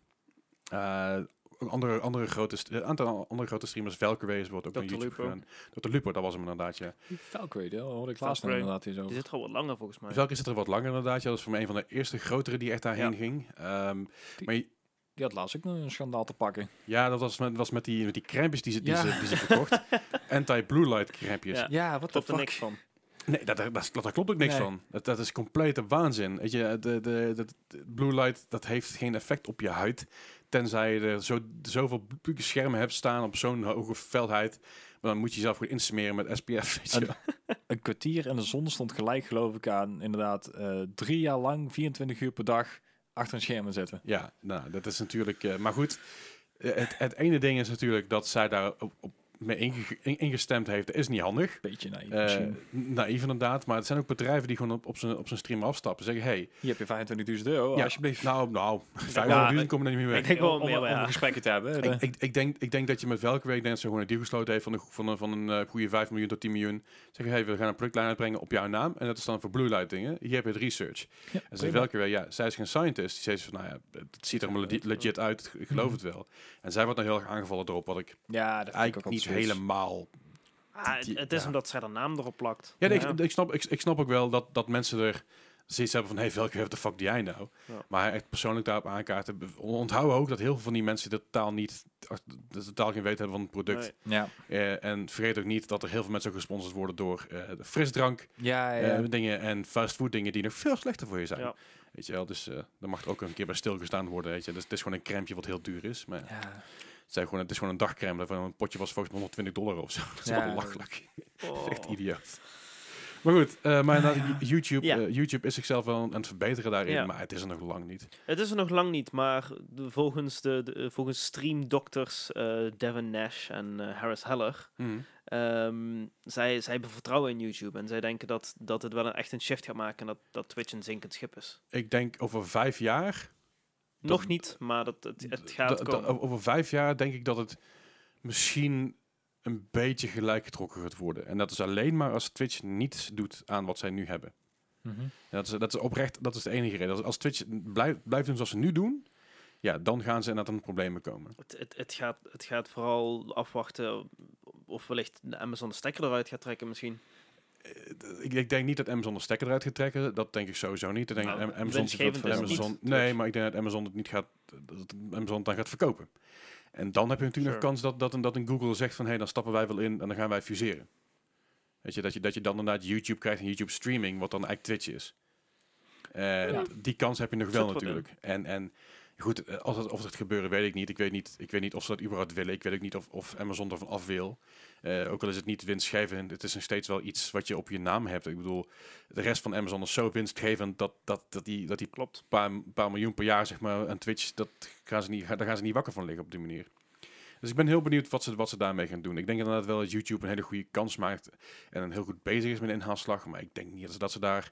eh, een andere, andere grote, st- een aantal andere grote streamers, Valkyrie wordt ook naar Dr. YouTube Lupo. gegaan. Dr. Lupo, dat was hem inderdaad, ja. Valkyrie, dat hoorde ik laatst inderdaad hier zo. Die zit er al wat langer volgens mij. Valkyrie zit er wat langer inderdaad, ja. Dat is voor mij een van de eerste grotere die echt daarheen Ja. ging. Ehm, Die- maar je- Die had laatst ook nog een schandaal te pakken. Ja, dat was met, was met die, met die crèmpjes die ze, die Ja. ze, die ze verkocht. Anti-blue light crèmpjes. Ja. Ja, wat Klopt er niks van. Nee, dat, dat, dat, daar klopt ook niks Nee. van. Dat, dat is complete waanzin. Weet je, de, de, de, de blue light, dat heeft geen effect op je huid. Tenzij je er zo, zoveel schermen hebt staan op zo'n hoge felheid. Maar dan moet je jezelf gewoon insmeren met SPF. Weet je. En- wel. Een kwartier en de zon stond gelijk geloof ik aan inderdaad eh, drie jaar lang, 24 uur per dag achter een scherm zitten. Ja, nou, dat is natuurlijk... eh, maar goed, eh, het, het ene ding is natuurlijk dat zij daar op, op mee inge- in- ingestemd heeft. Dat is niet handig. Beetje naïef Eh misschien. naïef inderdaad, maar het zijn ook bedrijven die gewoon op, op zijn op zijn stream afstappen. Zeggen, hey, Hier heb je 25.000 euro, Ja, alsjeblieft. Nou, nou, 500.000 Ja, komen er niet meer ik weg. denk wel om, gesprekken te hebben. Ik, ik, ik, denk, ik denk dat je met welke week denk dat ze gewoon een deal gesloten heeft van een, van een, van een eh, goede 5 miljoen tot 10 miljoen. Zeggen, hey, we gaan een productlijn uitbrengen op jouw naam. En dat is dan voor Blue Light dingen. Hier heb je het research. ja, En ze welke week, ja, zij is geen scientist. Die zegt van, nou ja, het ziet er allemaal legit, legit uit. Ik geloof Mhm. het wel. En zij wordt dan heel erg aangevallen erop, wat ik ja, dat vind ik ook eigenlijk niet. Helemaal... Ah, het, die- het is ja. omdat zij de naam erop plakt. Ja, nee, Ik, ik, snap, ik, ik snap ook wel dat, dat mensen er zoiets hebben van, hey, welke heeft de fuck die jij nou? Ja. Maar echt persoonlijk daarop aankaarten. Onthouden ook dat heel veel van die mensen totaal niet, dat ze totaal geen weten hebben van het product. Nee. Ja, Eh, en vergeet ook niet dat er heel veel mensen ook gesponsord worden door eh, de frisdrank ja, ja. eh, dingen en fastfood dingen die nog veel slechter voor je zijn. Ja. Weet je wel, dus eh daar mag er ook een keer bij stilgestaan worden. Weet je. Dus het is gewoon een crème wat heel duur is. Maar zijn gewoon, het is gewoon een dagcrème. Daarvan een potje was volgens mij 120 dollar of zo. Dat is Ja. wel belachelijk. Oh. Echt idioot. Maar goed, eh, maar Ja. YouTube, Ja. eh, YouTube is zichzelf wel aan het verbeteren daarin, Ja. maar het is er nog lang niet. Het is er nog lang niet, maar de, volgens, de, de, volgens streamdokters eh Devin Nash en eh, Harris Heller, ehm, zij, zij hebben vertrouwen in YouTube en zij denken dat, dat het wel een, echt een shift gaat maken en dat, dat Twitch een zinkend schip is. Ik denk over vijf jaar Nog niet, maar dat, het, het gaat komen. over vijf jaar denk ik dat het misschien een beetje gelijk getrokken gaat worden. En dat is alleen maar als Twitch niets doet aan wat zij nu hebben. Mhm. Dat, is, dat is oprecht, dat is de enige reden. Als, als Twitch blijft, blijft doen zoals ze nu doen, ja, dan gaan ze inderdaad aan problemen komen. Het, het, het, gaat, het gaat vooral afwachten of wellicht de Amazon de stekker eruit gaat trekken misschien. Eh, Ik, ik denk niet dat Amazon de stekker eruit gaat trekken. Dat denk ik sowieso niet. Ik denk Nou, dat Amazon, dat Amazon niet, nee, dus. maar ik denk dat Amazon het niet gaat, dat Amazon het dan gaat verkopen. En dan heb je natuurlijk nog Sure. kans dat, dat, een, dat een Google zegt van, hé, dan stappen wij wel in en dan gaan wij fuseren. Weet je, dat je, dat je dan inderdaad YouTube krijgt en YouTube streaming, wat dan eigenlijk Twitch is. Eh, Ja. Die kans heb je nog wel natuurlijk. En, en goed, eh, als het, of het gebeuren, weet ik niet. Ik weet niet, ik weet niet of ze dat überhaupt willen. Ik weet ook niet of, of Amazon ervan af wil. Eh, ook al is het niet winstgevend, het is nog steeds wel iets wat je op je naam hebt. Ik bedoel, de rest van Amazon is zo winstgevend dat, dat, dat die, dat die Klopt. paar, paar miljoen per jaar, zeg maar, aan Twitch, dat gaan ze niet, daar gaan ze niet wakker van liggen op die manier. Dus ik ben heel benieuwd wat ze, wat ze daarmee gaan doen. Ik denk inderdaad wel dat YouTube een hele goede kans maakt en een heel goed bezig is met een inhaalslag. Maar ik denk niet dat ze, dat ze daar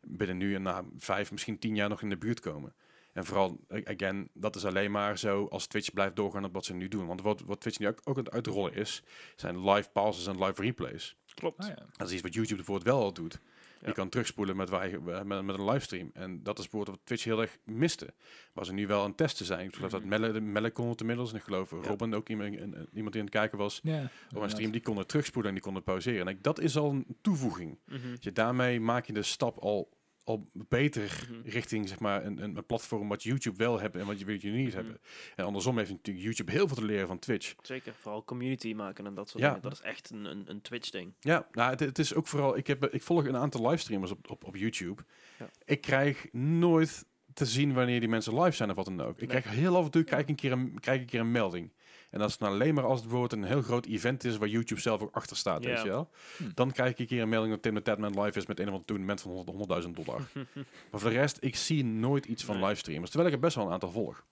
binnen nu en na vijf, misschien tien jaar nog in de buurt komen. En vooral, again, dat is alleen maar zo als Twitch blijft doorgaan op wat ze nu doen. Want wat, wat Twitch nu ook, ook aan het uitrollen is, zijn live pauses en live replays. Klopt. Ah, ja. Dat is iets wat YouTube bijvoorbeeld wel al doet. Ja. Je kan terugspoelen met, wij, met, met een livestream. En dat is bijvoorbeeld wat Twitch heel erg miste. Waar ze nu wel aan het testen zijn. Ik geloof dat Mhm. Melle, Melle kon het inmiddels. En ik geloof Ja. Robin ook iemand, iemand die aan het kijken was. Ja, Op een stream, die kon het terugspoelen en die kon het pauzeren. En ik, dat is al een toevoeging. Mhm. Je, daarmee maak je de stap al, al beter Mhm. richting zeg maar, een, een, platform wat YouTube wel hebben en wat je, je niet Mhm. hebben. En andersom heeft natuurlijk YouTube heel veel te leren van Twitch. Zeker, vooral community maken en dat soort Ja. dingen. Dat is echt een, een, een Twitch-ding. Ja, nou, het, het is ook vooral. Ik, heb, ik volg een aantal livestreamers op, op, op YouTube. Ja. Ik krijg nooit te zien wanneer die mensen live zijn of wat dan ook. Ik Nee. krijg heel af en toe krijg ik een, keer een, krijg ik een keer een melding. En dat is dan alleen maar als het bijvoorbeeld een heel groot event is waar YouTube zelf ook achter staat, Ja. weet je wel. Hm. Dan krijg ik een keer een melding dat Tim de Tatman live is met een of ander toernooi van 100 100.000 dollar. maar voor de rest, ik zie nooit iets van Nee. livestreamers. Terwijl ik er best wel een aantal volg.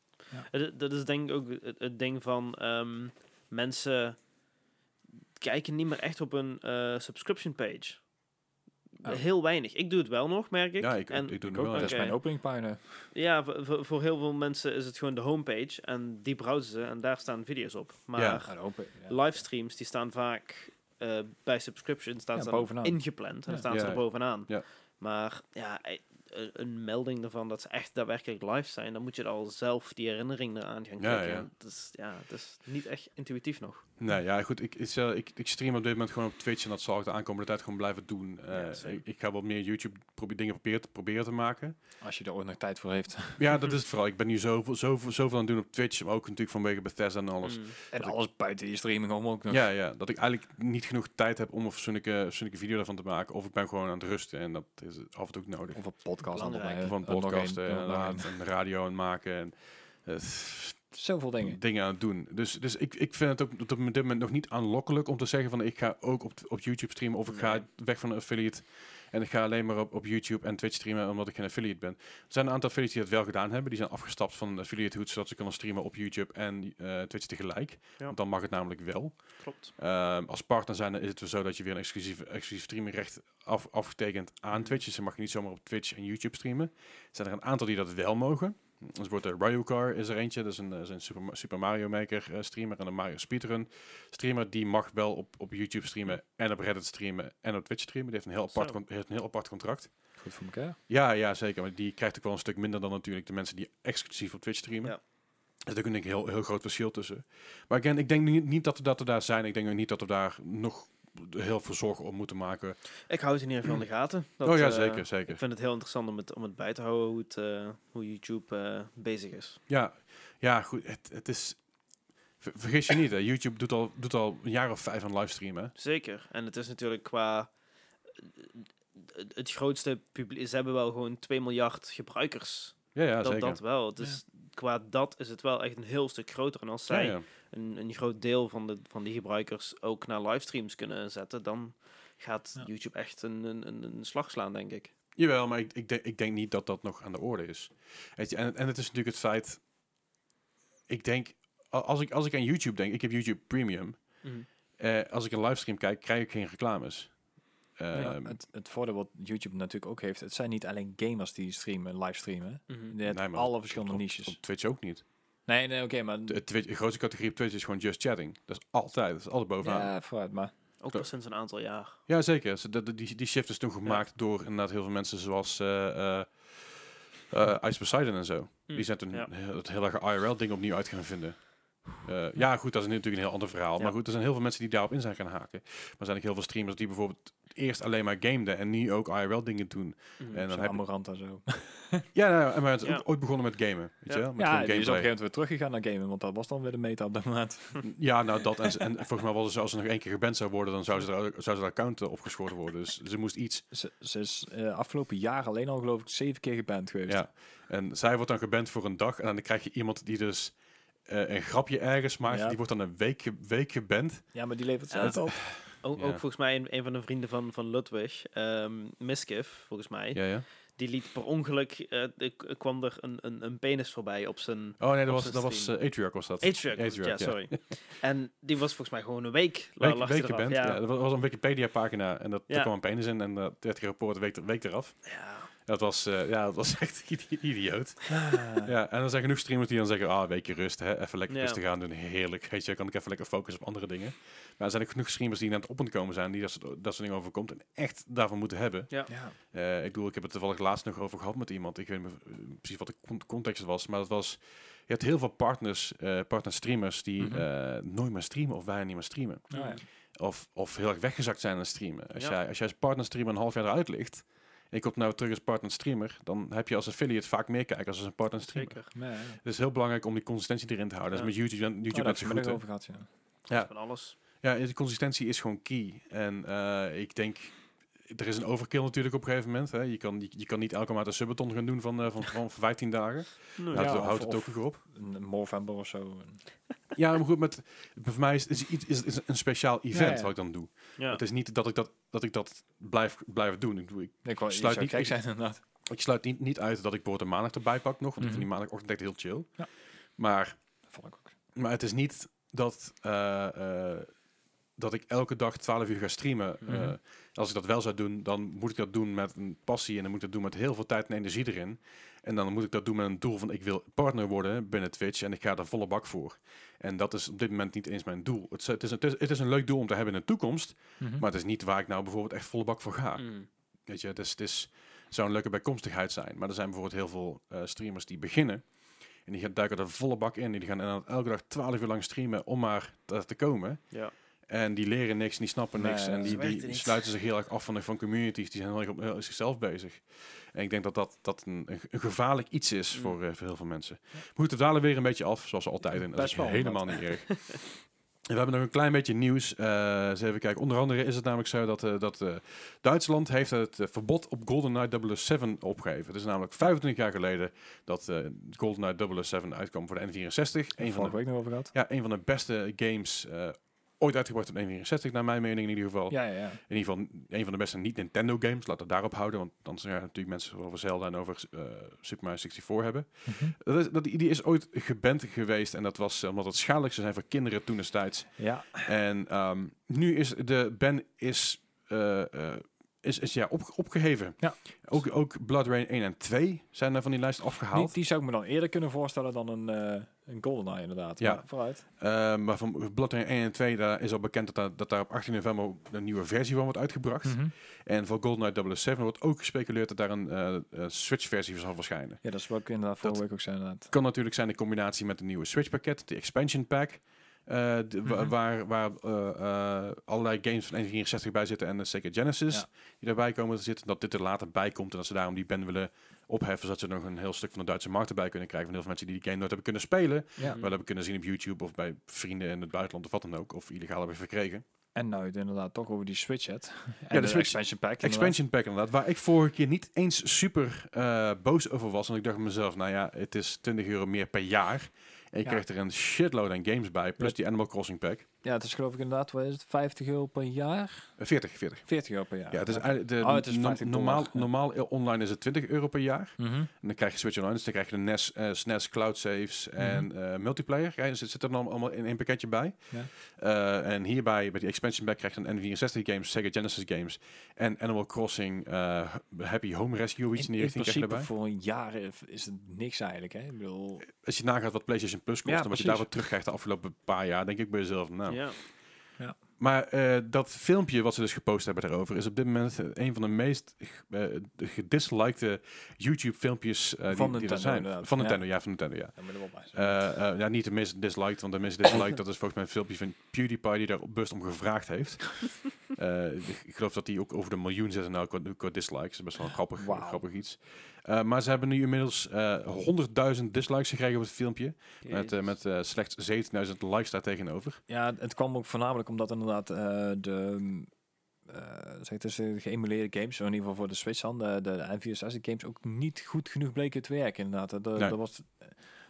Het- Dat is denk ik ook het, het ding van ehm, mensen kijken niet meer echt op een eh, subscription page. Oh. Heel weinig. Ik doe het wel nog, merk ik. Ja, ik, en ik doe het ook, wel. dat ja. is Oké. mijn openingpagina. ja, voor, heel veel mensen is het gewoon de homepage en die browsen ze en daar staan video's op. Maar Ja. Livestreams die staan vaak eh, bij subscription staan Ja, ze bovenaan. ingepland en dan staan ze er bovenaan. Ja. Maar ja, eh, een- een melding ervan dat ze echt daadwerkelijk live zijn, dan moet je er al zelf die herinnering eraan gaan Ja, klikken. ja. Dus ja, het is niet echt intuïtief nog. Nee, ja, goed. Ik, is, eh, ik, ik stream op dit moment gewoon op Twitch en dat zal ik de aankomende tijd gewoon blijven doen. Eh, Ja, ik, ik ga wat meer YouTube probe- dingen proberen te, proberen te maken. Als je er ooit nog tijd voor heeft. Ja, dat is het vooral. Ik ben nu zoveel, zoveel, zoveel aan het doen op Twitch, maar ook natuurlijk vanwege Bethesda en alles. Mm. En ik- alles buiten die streaming om ook nog. Ja, ja, dat ik eigenlijk niet genoeg tijd heb om een fatsoenlijke, fatsoenlijke video daarvan te maken. Of ik ben gewoon aan het rusten en dat is af en toe ook nodig. Of een podcast podcast nog inderdaad, één. en radio aan het maken en eh, Zoveel dingen. dingen aan het doen. Dus, dus ik, ik vind het ook op dit moment nog niet aanlokkelijk om te zeggen van ik ga ook op, op YouTube streamen of ik ga weg van een affiliate en ik ga alleen maar op, op YouTube en Twitch streamen omdat ik geen affiliate ben. Er zijn een aantal affiliates die dat wel gedaan hebben. Die zijn afgestapt van een affiliate hoed zodat ze kunnen streamen op YouTube en eh, Twitch tegelijk. Ja. Want dan mag het namelijk wel. Klopt. Ehm, als partner zijn is het zo dat je weer een exclusief, exclusief streamingrecht af, afgetekend aan Twitch. Dus dan mag je niet zomaar op Twitch en YouTube streamen. Er zijn er een aantal die dat wel mogen. Dus wordt de Ryucar is er eentje. Dat is een, eh, is een Super, Super Mario Maker eh, streamer en een Mario Speedrun streamer. Die mag wel op, op YouTube streamen en op Reddit streamen en op Twitch streamen. Die heeft een heel apart, con- heeft een heel apart contract. Goed voor elkaar. Ja, ja, zeker. Maar die krijgt ook wel een stuk minder dan natuurlijk de mensen die exclusief op Twitch streamen. Ja. Er is ook een heel, heel groot verschil tussen. Maar again, ik denk niet, niet dat, we, dat we daar zijn. Ik denk ook niet dat we daar nog heel veel zorgen om moeten maken. Ik hou het in ieder geval in de gaten. Dat, oh ja, eh, zeker, zeker. Ik vind het heel interessant om het, om het bij te houden hoe, het, eh, hoe YouTube eh, bezig is. Ja, ja goed. Het, het is... ver- Vergis je niet, hè. YouTube doet al, doet al een jaar of vijf aan livestreamen. Zeker. En het is natuurlijk qua... Het, het grootste publiek... Ze hebben wel gewoon 2 miljard gebruikers. Ja, ja, dat, zeker. dat wel. Dus qua dat is het wel echt een heel stuk groter. En als zij ja. Een, een groot deel van, de, van die gebruikers ook naar livestreams kunnen zetten, dan gaat Ja. YouTube echt een, een, een, een slag slaan, denk ik. Jawel, maar ik, ik, denk, ik denk niet dat dat nog aan de orde is. Weet je, en, en het is natuurlijk het feit... Ik denk, als ik, als ik aan YouTube denk, ik heb YouTube Premium. Eh, als ik een livestream kijk, krijg ik geen reclames. Ja, Ehm, het, het voordeel wat YouTube natuurlijk ook heeft, het zijn niet alleen gamers die streamen, livestreamen. Hebt nee, maar alle verschillende op- niches. Op Twitch ook niet. nee, nee, oké, maar... De, Twitch, de grootste categorie op Twitch is gewoon just chatting. Dat is altijd, dat is altijd bovenaan. Ja, ja, vooruit, maar... Ook al sinds een aantal jaar. zeker. Ze- de- de- die, die shift is toen gemaakt door inderdaad heel veel mensen zoals eh eh eh, Ice Poseidon en zo. Hm, Die zijn toen ja. heel- het hele IRL-ding opnieuw uit gaan vinden. Eh, ja, goed, dat is natuurlijk een heel ander verhaal. Ja. Maar goed, er zijn heel veel mensen die daarop in zijn gaan haken. Maar er zijn ook heel veel streamers die bijvoorbeeld eerst alleen maar gameden en nu ook IRL-dingen doen. Mhm. En dan heb zo. ja, nou, maar het Ja. ooit begonnen met gamen. Weet Ja. je wel? Met ja, die is op een gegeven moment weer teruggegaan naar gamen, want dat was dan weer de meta op dat moment. Ja, nou dat. En, en volgens mij was het, als ze nog één keer geband zou worden, dan zou ze zou ze de account eh, opgeschoten worden. Dus ze moest iets. Ze, ze is eh, afgelopen jaar alleen al geloof ik zeven keer geband geweest. Ja. En zij wordt dan geband voor een dag. En dan krijg je iemand die dus eh, een grapje ergens maakt. Ja. Die wordt dan een week, week geband. Ja, maar die levert zelf op. Ook, Ja. ook volgens mij een, een van de vrienden van, van Ludwig, ehm Miskiff, volgens mij, Ja, ja. die liet per ongeluk, eh, kwam er een, een, een penis voorbij op zijn... Oh nee, dat was, dat was eh, Atriarch was dat. Atriarch, ja, ja. sorry. en die was volgens mij gewoon een week, Week, lag week geband. Ja. dat was een Wikipedia pagina. En dat, Ja. er kwam een penis in. En dat werd gerapporteerd week, week eraf. Ja. Dat was, eh, ja, dat was echt idi- idioot. Ah. Ja, en dan zijn genoeg streamers die dan zeggen, ah, een weekje rust, hè, even lekker Ja. rustig aan doen, heerlijk. Weet je, kan ik even lekker focussen op andere dingen. Maar er zijn ook genoeg streamers die net op aan het komen zijn, die dat soort, dat soort dingen overkomt en echt daarvan moeten hebben. Ja. Eh, ik bedoel, ik heb het toevallig laatst nog over gehad met iemand. Ik weet niet eh, precies wat de con- context was, maar dat was... Je hebt heel veel partners, eh partner streamers die Mhm. eh, nooit meer streamen of bijna niet meer streamen. Oh, ja. Of, of heel erg weggezakt zijn aan streamen. Als, Ja. jij, als jij als partner streamer een half jaar eruit ligt... je komt nou terug als partner streamer... dan heb je als affiliate vaak meer kijkers als een partner streamer. Zeker. Nee, ja. Het is heel belangrijk om die consistentie erin te houden. Dat is met YouTube, YouTube Oh, net zo goed. over. Ja. Van alles. Ja, de consistentie is gewoon key. En eh, ik denk, er is een overkill natuurlijk op een gegeven moment. Hè. Je, kan, je, je kan niet elke maand een subathon gaan doen van, eh, van, van 15 dagen. Nou, Ja, houdt, of- houdt het ook op. Een Movember of zo. Ja, maar goed, met, voor mij is het is, is, is een speciaal event ja. wat ik dan doe. Ja. Het is niet dat ik dat, dat, ik dat blijf, blijf doen. Ik, doe, ik, Ik wou Sluit niet- gek zijn inderdaad. ik sluit niet, niet uit dat ik bijvoorbeeld een maandag erbij pak nog. Want ik Mhm. vind die maandagochtend echt heel chill. Ja. Maar Dat vond ik ook. Maar het is niet dat, eh, eh, dat ik elke dag 12 uur ga streamen. Eh, Mhm. als ik dat wel zou doen, dan moet ik dat doen met een passie en dan moet ik dat doen met heel veel tijd en energie erin. En dan moet ik dat doen met een doel van ik wil partner worden binnen Twitch en ik ga er volle bak voor. En dat is op dit moment niet eens mijn doel. Het is, het is, het is, het is een leuk doel om te hebben in de toekomst, Mhm. maar het is niet waar ik nou bijvoorbeeld echt volle bak voor ga. Mm. Weet je, het, is, het is, zou een leuke bijkomstigheid zijn. Maar er zijn bijvoorbeeld heel veel eh, streamers die beginnen. En die gaan duiken er volle bak in. Die gaan elke dag 12 uur lang streamen om maar daar te komen. Ja. En die leren niks, die snappen Nee, niks. en die, die sluiten zich heel erg af van, de, van communities. Die zijn heel erg op heel zichzelf bezig. En ik denk dat dat, dat een, een gevaarlijk iets is Mm. voor, eh, voor heel veel mensen. Maar goed, we dalen weer een beetje af, zoals altijd. En dat is helemaal niet erg. En we hebben nog een klein beetje nieuws. Eh eens even kijken. Onder andere is het namelijk zo dat, eh, dat Duitsland heeft het verbod op GoldenEye 007 opgegeven. Het is namelijk 25 jaar geleden dat eh GoldenEye 007 uitkwam voor de N64. Een van de, week nog over gehad. ja, een van de beste games ooit uitgebracht op de N64, naar mijn mening in ieder geval. Ja, ja, ja. In ieder geval een van de beste niet-Nintendo games. Laat het daarop houden, want dan zijn er natuurlijk mensen over Zelda en over eh, Super Mario 64 hebben. Mhm. Dat is, dat, die is ooit geband geweest en dat was eh, omdat het schadelijk zou zijn voor kinderen toen destijds. Ja, En ehm, nu is de ban is, eh, is, is ja, op, opgeheven. Ja. Ook, ook Blood Rain 1 en 2 zijn er van die lijst die, afgehaald. die zou ik me dan eerder kunnen voorstellen dan een, eh een GoldenEye inderdaad. Ja. Maar vooruit. Eh, maar van Blood Rain 1 en 2 daar is al bekend dat, daar, dat daar op 18 november een nieuwe versie van wordt uitgebracht. Mhm. En voor GoldenEye 007 wordt ook gespeculeerd dat daar een eh, eh, Switch-versie zal verschijnen. Ja, dat is ik inderdaad vorige week ook zei inderdaad. kan natuurlijk zijn in combinatie met een nieuwe Switch-pakket, de expansion pack. Eh, de- Mhm. Waar, waar eh, eh, allerlei games van N64 bij zitten en de Sega Genesis Ja. die daarbij komen te zitten. Dat dit er later bij komt en dat ze daarom die ban willen opheffen. Zodat ze nog een heel stuk van de Duitse markt erbij kunnen krijgen. Van heel veel mensen die die game nooit hebben kunnen spelen. Ja. Wel hebben kunnen zien op YouTube of bij vrienden in het buitenland of wat dan ook. Of illegaal hebben verkregen. En nou het inderdaad toch over die Switch hebt. de de, Switch- expansion pack. inderdaad. Expansion pack inderdaad. Waar ik vorige keer niet eens super boos over was. Want ik dacht mezelf, nou ja, het is 20 euro meer per jaar. En je krijgt er een shitload aan games bij. Plus die Animal Crossing pack. Ja, het is geloof ik inderdaad, wat is het, 50 euro per jaar? Eh, 40, 40. 40 euro per jaar. Ja, het is eigenlijk de, Oh, het is no- 50 normaal, normaal online is het 20 euro per jaar. Mhm. En dan krijg je Switch Online, dus dan krijg je de NES, eh, SNES, cloud saves en eh, multiplayer. Ja, dus het zit er dan allemaal in één pakketje bij. Ja. Eh, en hierbij, bij die expansion pack, krijg je een N64 games, Sega Genesis games en Animal Crossing eh, Happy Home Rescue, iets in, In, die in richting krijg je principe erbij. voor een jaar is het niks eigenlijk. Hè? Ik bedoel, Als je nagaat wat PlayStation Plus kost Ja, en wat je daarvoor terugkrijgt de afgelopen paar jaar, denk ik bij jezelf, nou... Ja. Maar eh, dat filmpje wat ze dus gepost hebben daarover is op dit moment eh, een van de meest uh, gedislikte YouTube filmpjes eh, Van die, die er Nintendo zijn. inderdaad. Van Ja. Nintendo, ja, van Nintendo, ja. ja, niet de meest disliked, want de meest disliked, dat is volgens mij een filmpje van PewDiePie die daar op bewust om gevraagd heeft. Eh, ik, geloof dat hij ook over de miljoen zit nou qua, qua dislikes. Dat is best wel een grappig, grappig iets. Eh, maar ze hebben nu inmiddels eh 100.000 dislikes gekregen op het filmpje. Met, eh, met slechts 17.000 likes daar tegenover. Ja, het kwam ook voornamelijk omdat inderdaad de, mm, zeg de geëmuleerde games, in ieder geval voor de Switch dan, de, de, de N64 games ook niet goed genoeg bleken te werken inderdaad. Er, Nee. er was,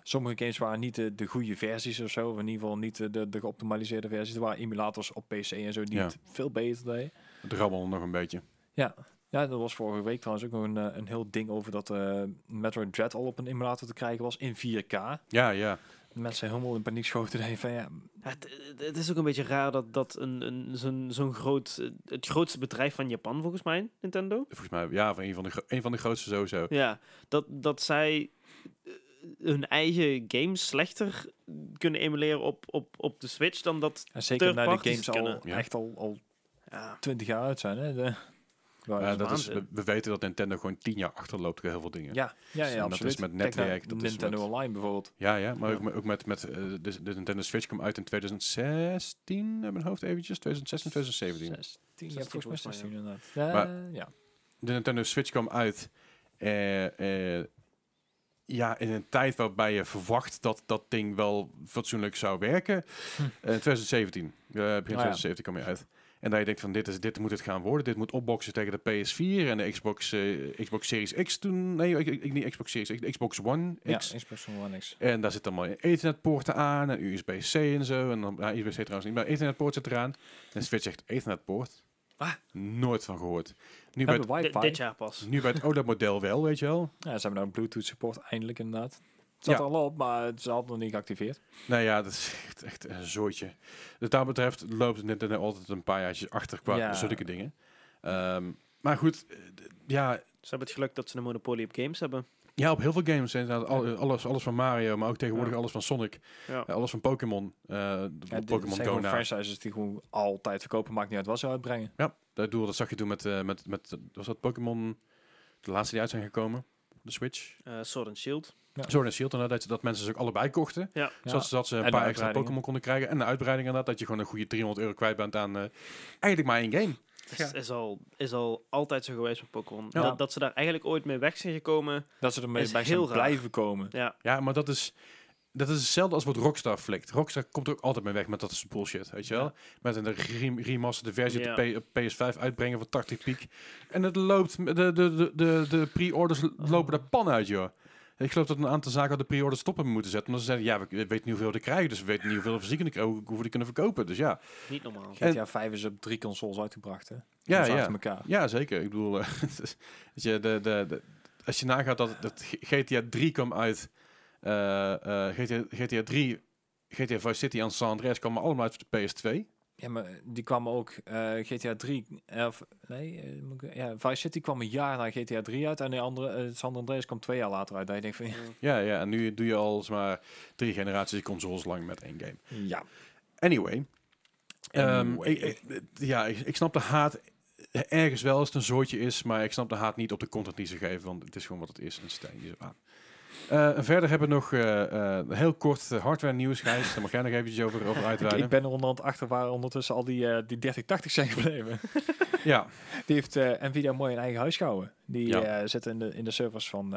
sommige games waren niet de, de goede versies of zo, of in ieder geval niet de, de, de geoptimaliseerde versies. Er waren emulators op PC en zo die Ja. het veel beter deden. Het rabbelde nog een beetje. Ja, er was vorige week trouwens ook nog een, eh, een heel ding over dat eh Metroid Dread al op een emulator te krijgen was in 4K. Ja, ja. Mensen helemaal in paniek schoten. en van ja, Ja, het, is ook een beetje raar dat, dat een, een, zo'n, zo'n groot, het grootste bedrijf van Japan volgens mij, Nintendo. Volgens mij, ja, van een van de, een van de grootste sowieso. Ja, dat, dat zij eh, hun eigen games slechter kunnen emuleren op, op, op de Switch dan dat. En zeker naar de games al. Ja. echt al, al Ja, 20 jaar uit zijn. Hè? De, Ja, dat is, we, weten dat Nintendo gewoon tien jaar achterloopt bij heel veel dingen. ja, ja, En ja, dat is absoluut. met Kijk naar netwerk, dat is Nintendo met- Online bijvoorbeeld. Ja, ja maar Ja. ook met, ook met, met eh, de, de Nintendo Switch kwam uit in 2016, uit mijn hoofd eventjes, 2016, 2017. 16, ja, 16 volgens mij volgens mij, 16 inderdaad. Ja, Maar- ja. De Nintendo Switch kwam uit eh, eh, ja, in een tijd waarbij je verwacht dat dat ding wel fatsoenlijk zou werken. Hm. Eh, 2017, eh, begin ja. 2017 kwam je uit. En dat je denkt van dit, is, dit moet het gaan worden. Dit moet opboksen tegen de PS4 en de Xbox, eh, Xbox Series X toen. Nee, ik, ik, niet Xbox Series X, de Xbox One ja, X. Xbox One X. En daar zitten allemaal Ethernet-poorten aan en USB-C en zo. En dan, ja, USB-C trouwens niet, maar Ethernet-poort zit eraan. En Switch zegt Ethernet-poort. Ah. Nooit van gehoord. Nu bij, het, wifi. dit jaar pas. nu bij het OLED-model wel, weet je wel. Ja, ze hebben nou Bluetooth support eindelijk inderdaad. Het zat Ja. er al op, maar het is altijd nog niet geactiveerd. Nou ja, dat is echt, echt een zooitje. Dus dat betreft loopt Nintendo altijd een paar jaartjes achter qua Ja. zulke dingen. Ehm, maar goed, eh, ja, Ze hebben het geluk dat ze een monopolie op games hebben. ja, op heel veel games. Inderdaad, al- alles, alles van Mario, maar ook tegenwoordig Ja. alles van Sonic. Ja. eh, alles van Pokémon. eh, Ja, Pokémon Go franchises die gewoon altijd verkopen, maakt niet uit wat ze uitbrengen. Ja, dat, doel, dat zag je toen met, eh, met, met was dat Pokémon, de laatste die uit zijn gekomen, de Switch. Eh, Sword and Shield. Ja. Sword and Shield, inderdaad, dat, dat mensen ze ook allebei kochten. Ja. Zodat, zodat ze een En paar extra. Pokémon konden krijgen. En de uitbreiding inderdaad, dat je gewoon een goede 300 euro kwijt bent aan eh, eigenlijk maar één game. Is, is, al, is al altijd zo geweest met Pokémon. Ja. Dat, dat ze daar eigenlijk ooit mee weg zijn gekomen. Dat ze ermee Is bij zijn blijven komen. Ja, Ja, maar dat is, dat is hetzelfde als wat Rockstar flikt. Rockstar komt er ook altijd mee weg met dat is bullshit, weet je wel? Ja. Met een rem- remasterde versie Ja. op de P- PS5 uitbrengen van 80 piek. En het loopt, de, de, de, de, de pre-orders lopen de pan uit, joh. Ik geloof dat een aantal zaken de pre-orders stoppen moeten zetten. Omdat ze zeiden, ja, we weten niet hoeveel we krijgen. Dus we weten niet hoeveel we fysiek kunnen krijgen, hoe we die kunnen verkopen. Dus ja, niet normaal. En- GTA 5 is op drie consoles uitgebracht, hè? ja, ja. elkaar. Ja, zeker. Ik bedoel, eh, weet je, de, de, de, als je nagaat dat, dat GTA 3 kwam uit, eh, eh, GTA, GTA 3, GTA Vice City en San Andreas kwamen allemaal uit de PS2. Ja, maar die kwamen ook eh, GTA 3, eh, of nee, eh, ik- ja, Vice City kwam een jaar na GTA 3 uit en de andere, eh, San Andreas kwam twee jaar later uit. Dat je denkt van, ja, Ja, ja, en nu doe je al maar drie generaties consoles lang met één game. ja. Anyway, ehm, ik, ik- ja, ik, ik snap de haat ergens wel als het een zootje is, maar ik snap de haat niet op de content die ze geven, want het is gewoon wat het is en ze stijgen niet zo aan. Eh, en verder hebben we nog eh, eh, heel kort hardware nieuws, Gijs. Daar mag jij nog eventjes over, over Ik, uitweiden. ik ben er onderhand achter waar ondertussen al die, die 3080 zijn gebleven. Ja, Die heeft Nvidia mooi in eigen huis gehouden. Die Ja. eh, zit in de, in de servers van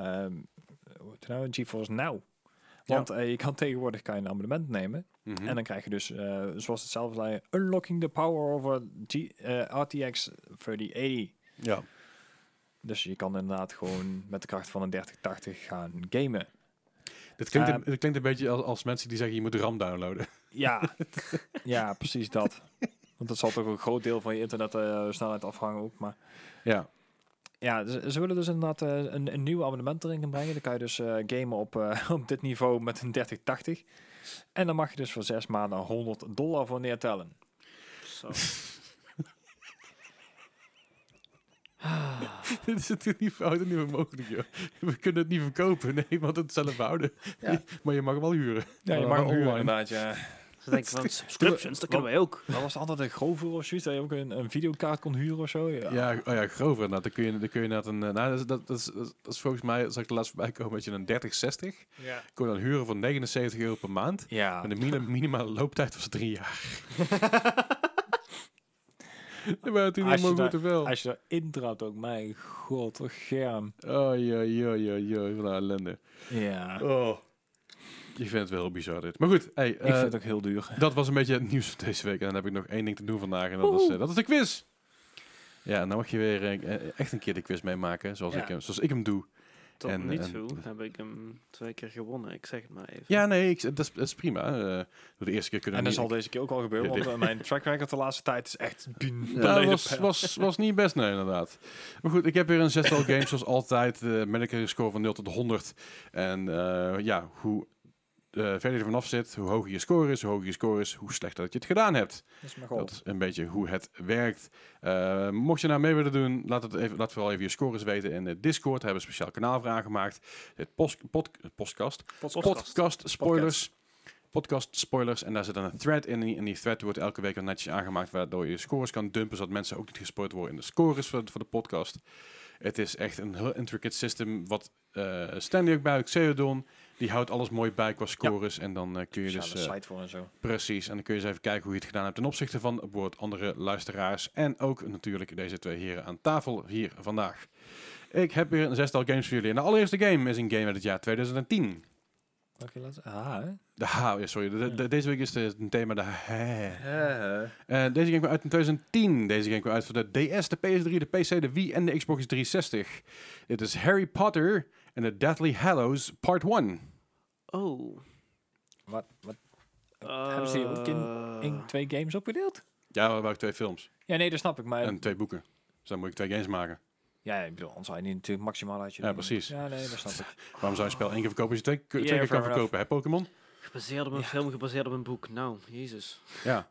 nou? GeForce Now. Want je kan tegenwoordig kan je een abonnement nemen. mhm. En dan krijg je dus, zoals het zelf zei, unlocking the power of a G, eh, RTX 3080. ja. Dus je kan inderdaad gewoon met de kracht van een 3080 gaan gamen. Dit klinkt, een, Ehm, dit klinkt een beetje als, als mensen die zeggen je moet de RAM downloaden. Ja, ja precies dat. Want dat zal toch een groot deel van je internet eh, snelheid afhangen ook. Maar Ja, ja, ze, ze willen dus inderdaad eh, een, een nieuw abonnement erin gaan brengen. Dan kan je dus eh, gamen op, op dit niveau met een 3080. En dan mag je dus voor zes maanden 100 dollar voor neertellen. Zo. dit is natuurlijk niet, houdt het niet meer mogelijk, joh. We kunnen het niet verkopen, nee, want het zelf houden. Ja. maar je mag hem wel huren. Ja, je Maar mag hem huren online. inderdaad, ja. Ze denken van subscriptions, dat kunnen wij ook. Dat was altijd een grover of zoiets, dat je ook een, een videokaart kon huren of zo. Ja, Ja, oh ja, grover inderdaad. Dan kun je, dan kun je inderdaad een... eh, Nou, dat, is- dat, is, dat volgens mij, zal ik de laatst voorbij komen, dat je een 3060 ja. kon dan huren voor 79 euro per maand. ja. En de mini- minimale looptijd was drie jaar. Toen Als je daar- goed te veel. Als je trapt ook, mijn god, wat germ. Oh, ja, ja, ja, ja, wat ellende. Ja, Oh. Ik vind het wel heel bizar dit. Maar goed, hey, ik eh, vind het ook heel duur. dat was een beetje het nieuws van deze week. En dan heb ik nog één ding te doen vandaag en dat is, eh, dat is de quiz. Ja, dan mag je weer eh, echt een keer de quiz meemaken, zoals, Ja. ik, zoals ik hem doe. Tot En- nu en- toe heb ik hem twee keer gewonnen. Ik zeg het maar even. Ja, nee, ik, dat, is, dat is prima. eh de eerste keer kunnen En dat niet- zal deze keer ook al gebeuren, Ja, want eh, mijn track record de laatste tijd is echt Ja, beneden was, was, was niet best, nee, inderdaad. Maar goed, ik heb weer een zestal games zoals altijd. eh met een score van 0 tot 100. En eh, ja, hoe verder je vanaf zit, hoe hoger je score is, hoe hoger je score is, hoe slechter dat je het gedaan hebt. Dat is Dat een beetje hoe het werkt. Eh, mocht je nou mee willen doen, laat, het even, laat vooral even je scores weten in de Discord. We hebben een speciaal kanaal voor aangemaakt. Het post, pod, podcast, podcast spoilers. Podcast spoilers. En daar zit dan een thread in. En die thread wordt elke week al netjes aangemaakt, waardoor je je scores kan dumpen, zodat mensen ook niet gespoord worden in de scores voor, voor de podcast. Het is echt een heel intricate system, wat eh Stanley ook bij, ook Ceodon, die houdt alles mooi bij qua scores. En dan eh, kun je dus... Speciale eh, site voor en zo. Precies, en dan kun je eens even kijken hoe je het gedaan hebt ten opzichte van bijvoorbeeld andere luisteraars. En ook natuurlijk deze twee heren aan tafel hier vandaag. Ik heb weer een zestal games voor jullie. En de allereerste game is een game uit het jaar 2010. Welke laatste? Ah, hè? De H, sorry. de- de- deze week is het een thema de H. Eh, Eh, deze game kwam uit in 2010. Deze game kwam uit voor de DS, de PS3, de PC, de Wii en de Xbox 360. Dit is Harry Potter en the Deathly Hallows Part 1. Oh. wat, wat, hebben ze die ook in, in twee games opgedeeld? Ja, we hebben ook twee films Ja, nee, dat snap ik. Maar en twee boeken. Dus dan moet ik twee games maken. ja, ik bedoel, anders zou je niet natuurlijk maximaal uit je Ja, precies. Ja, nee, dat snap ik. Waarom zou je een spel één keer verkopen als je twee, twee keer kan verkopen? Hè, Pokémon? Gebaseerd op een Ja. film, gebaseerd op een boek. Nou, jezus. Ja.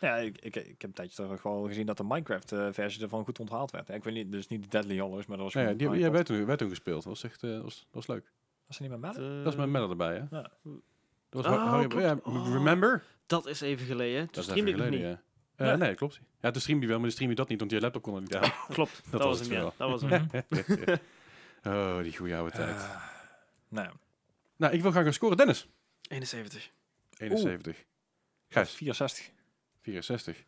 Ja, ik, ik, ik heb een tijdje terug wel gezien dat de Minecraft-versie ervan goed onthaald werd. Ja, ik weet niet, dus niet de Deadly Hallows, maar dat was Ja, die, Potter. wij toen, wij toen gespeeld. Dat was echt eh, dat was, dat was leuk. Was er niet met? Dat is met Melle erbij, hè? Ja. Dat was Oh, Harry, Oh. Remember? Dat is even geleden. Toen Dat is streamde even ik geleden, niet. ja. Eh, Ja. Nee, klopt. Ja, toen streamde die wel, maar die streamde dat niet, want je laptop kon er niet aan. Klopt, dat, was was hem, ja. Dat was hem. oh, die goede oude tijd. Eh, nou, nou, ik wil graag gaan scoren. Dennis. 71. 71. Gijs. 64. 64.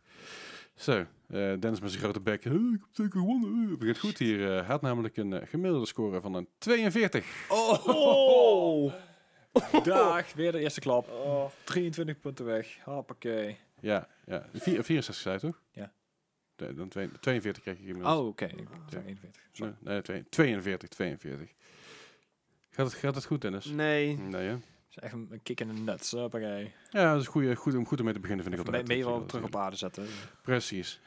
Zo, eh, Dennis met zijn grote bek. "Huh, ik heb zeker gewonnen. Het begint goed hier. Eh, Hij had namelijk een eh, gemiddelde score van een 42. Oh! Dag, weer de eerste klap. 23 punten weg. Hoppakee. Ja, ja. Vier- 64 zei toch? Ja. De- dan twee- 42 kreeg ik inmiddels. Oh, oké. Ik zei 41. Nee, nee, twee- 42, 42. Gaat het, gaat het goed, Dennis? Nee. Nee, hè? Dat is echt een, kick in de nuts. Hoppakee. Ja, dat is goed, goed, om, goed om mee te beginnen, vind ik altijd. mee wel terug op aarde zetten. Precies.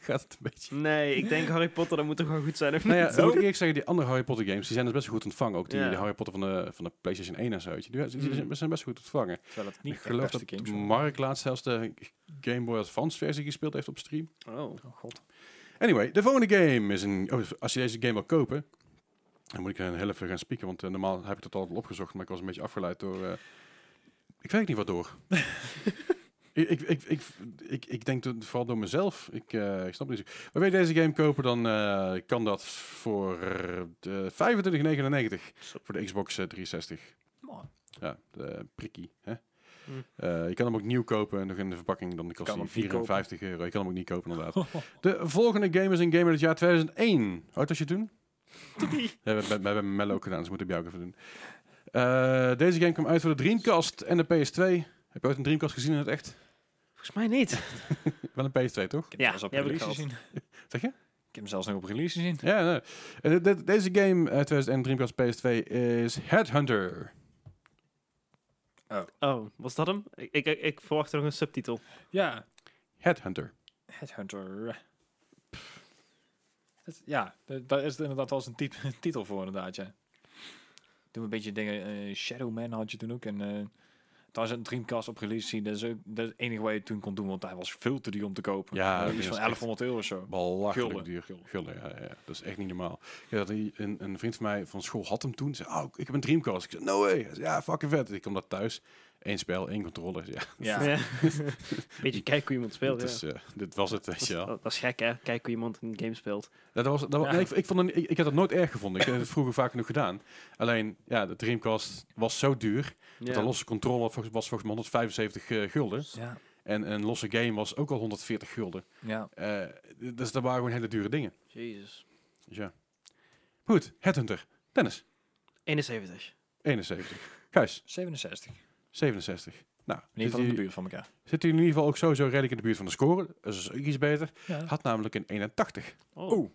gaat het een beetje... Nee, ik denk Harry Potter, dat moet toch wel goed zijn, of Nou ja, moet ik eerlijk zeggen, die andere Harry Potter games, die zijn dus best wel goed ontvangen. Ook die, Ja. die Harry Potter van de, van de PlayStation 1 en zo. je. Die, die zijn- Mhm. zijn best goed ontvangen. Terwijl het niet ik geloof dat games Mark laatst zelfs de Game Boy Advance versie gespeeld heeft op stream. Oh. Oh god. Anyway, de volgende game is een... Oh, als je deze game wil kopen, dan moet ik een heel even gaan spieken, want eh, normaal heb ik het al opgezocht, maar ik was een beetje afgeleid door... eh, ik weet niet wat door. ik, ik, ik, ik, ik, denk dat, vooral door mezelf. Ik, eh, ik snap niet. Maar wil je deze game kopen, dan eh, kan dat voor uh, 25,99 voor de Xbox eh, 360. Mooi. Ja, de prikkie. Hè? Hm. Eh, je kan hem ook nieuw kopen, nog in de verpakking, dan kost hij hem niet 54 euro. Je kan hem ook niet kopen, inderdaad. De volgende game is een game uit het jaar 2001. Hoe oud was je toen? Ja, we, we, we hebben Mel ook gedaan, dus moeten bij jou ook even doen. Eh, deze game kwam uit voor de Dreamcast en de PS2. Heb je ooit een Dreamcast gezien in het echt? Volgens mij niet. Wel een PS2, toch? Ik heb Ja, op release gezien. Zeg je? Ik heb hem zelfs nog op release gezien. Ja, nee. En de- de- deze game uit 2001 Dreamcast PS2 is Headhunter. Oh, was dat hem? Ik, ik, ik verwachtte nog een subtitel. Ja, Headhunter. Headhunter. Ja, da- daar is inderdaad wel eens een tit- titel voor inderdaad, ja. Een beetje dingen, eh, Shadowman had je toen ook. En eh daar is een Dreamcast op release zien. Dat is ook dat is het enige wat je toen kon doen, want hij was veel te duur om te kopen. Ja, is van echt 1100 euro of zo. Belachelijk Gulden. duur. Gulden, ja, ja, dat is echt niet normaal. Ja, dat een, een, vriend van mij van school had hem toen. Zei, oh, ik heb een Dreamcast. Ik zei, no way. Zei, ja, fucking vet. Ik kom dat thuis. Eén spel, één controller. Ja, Ja, Ja. Beetje kijken hoe iemand speelt. dit, ja. is, eh, dit was het, weet dat, je wel. is, dat is gek, hè? Kijken hoe iemand een game speelt. Ja, dat was, dat was, nee, ik, ik, vond ik, ik heb dat nooit erg gevonden. Ik heb het vroeger vaak genoeg gedaan. Alleen, ja, de Dreamcast was zo duur. Dat een losse controller was volgens mij 175 eh, gulden. ja, En een losse game was ook al 140 gulden. ja. Eh, dus dat waren gewoon hele dure dingen. Jezus. Dus ja. Goed, Headhunter. Dennis, 71. 71. Gijs, 67. In 67. Nou, ieder geval in de buurt van elkaar. zit u in ieder geval ook sowieso redelijk in de buurt van de score. Dat is ook iets beter. Ja. Had namelijk een 81. Oh. Oeh.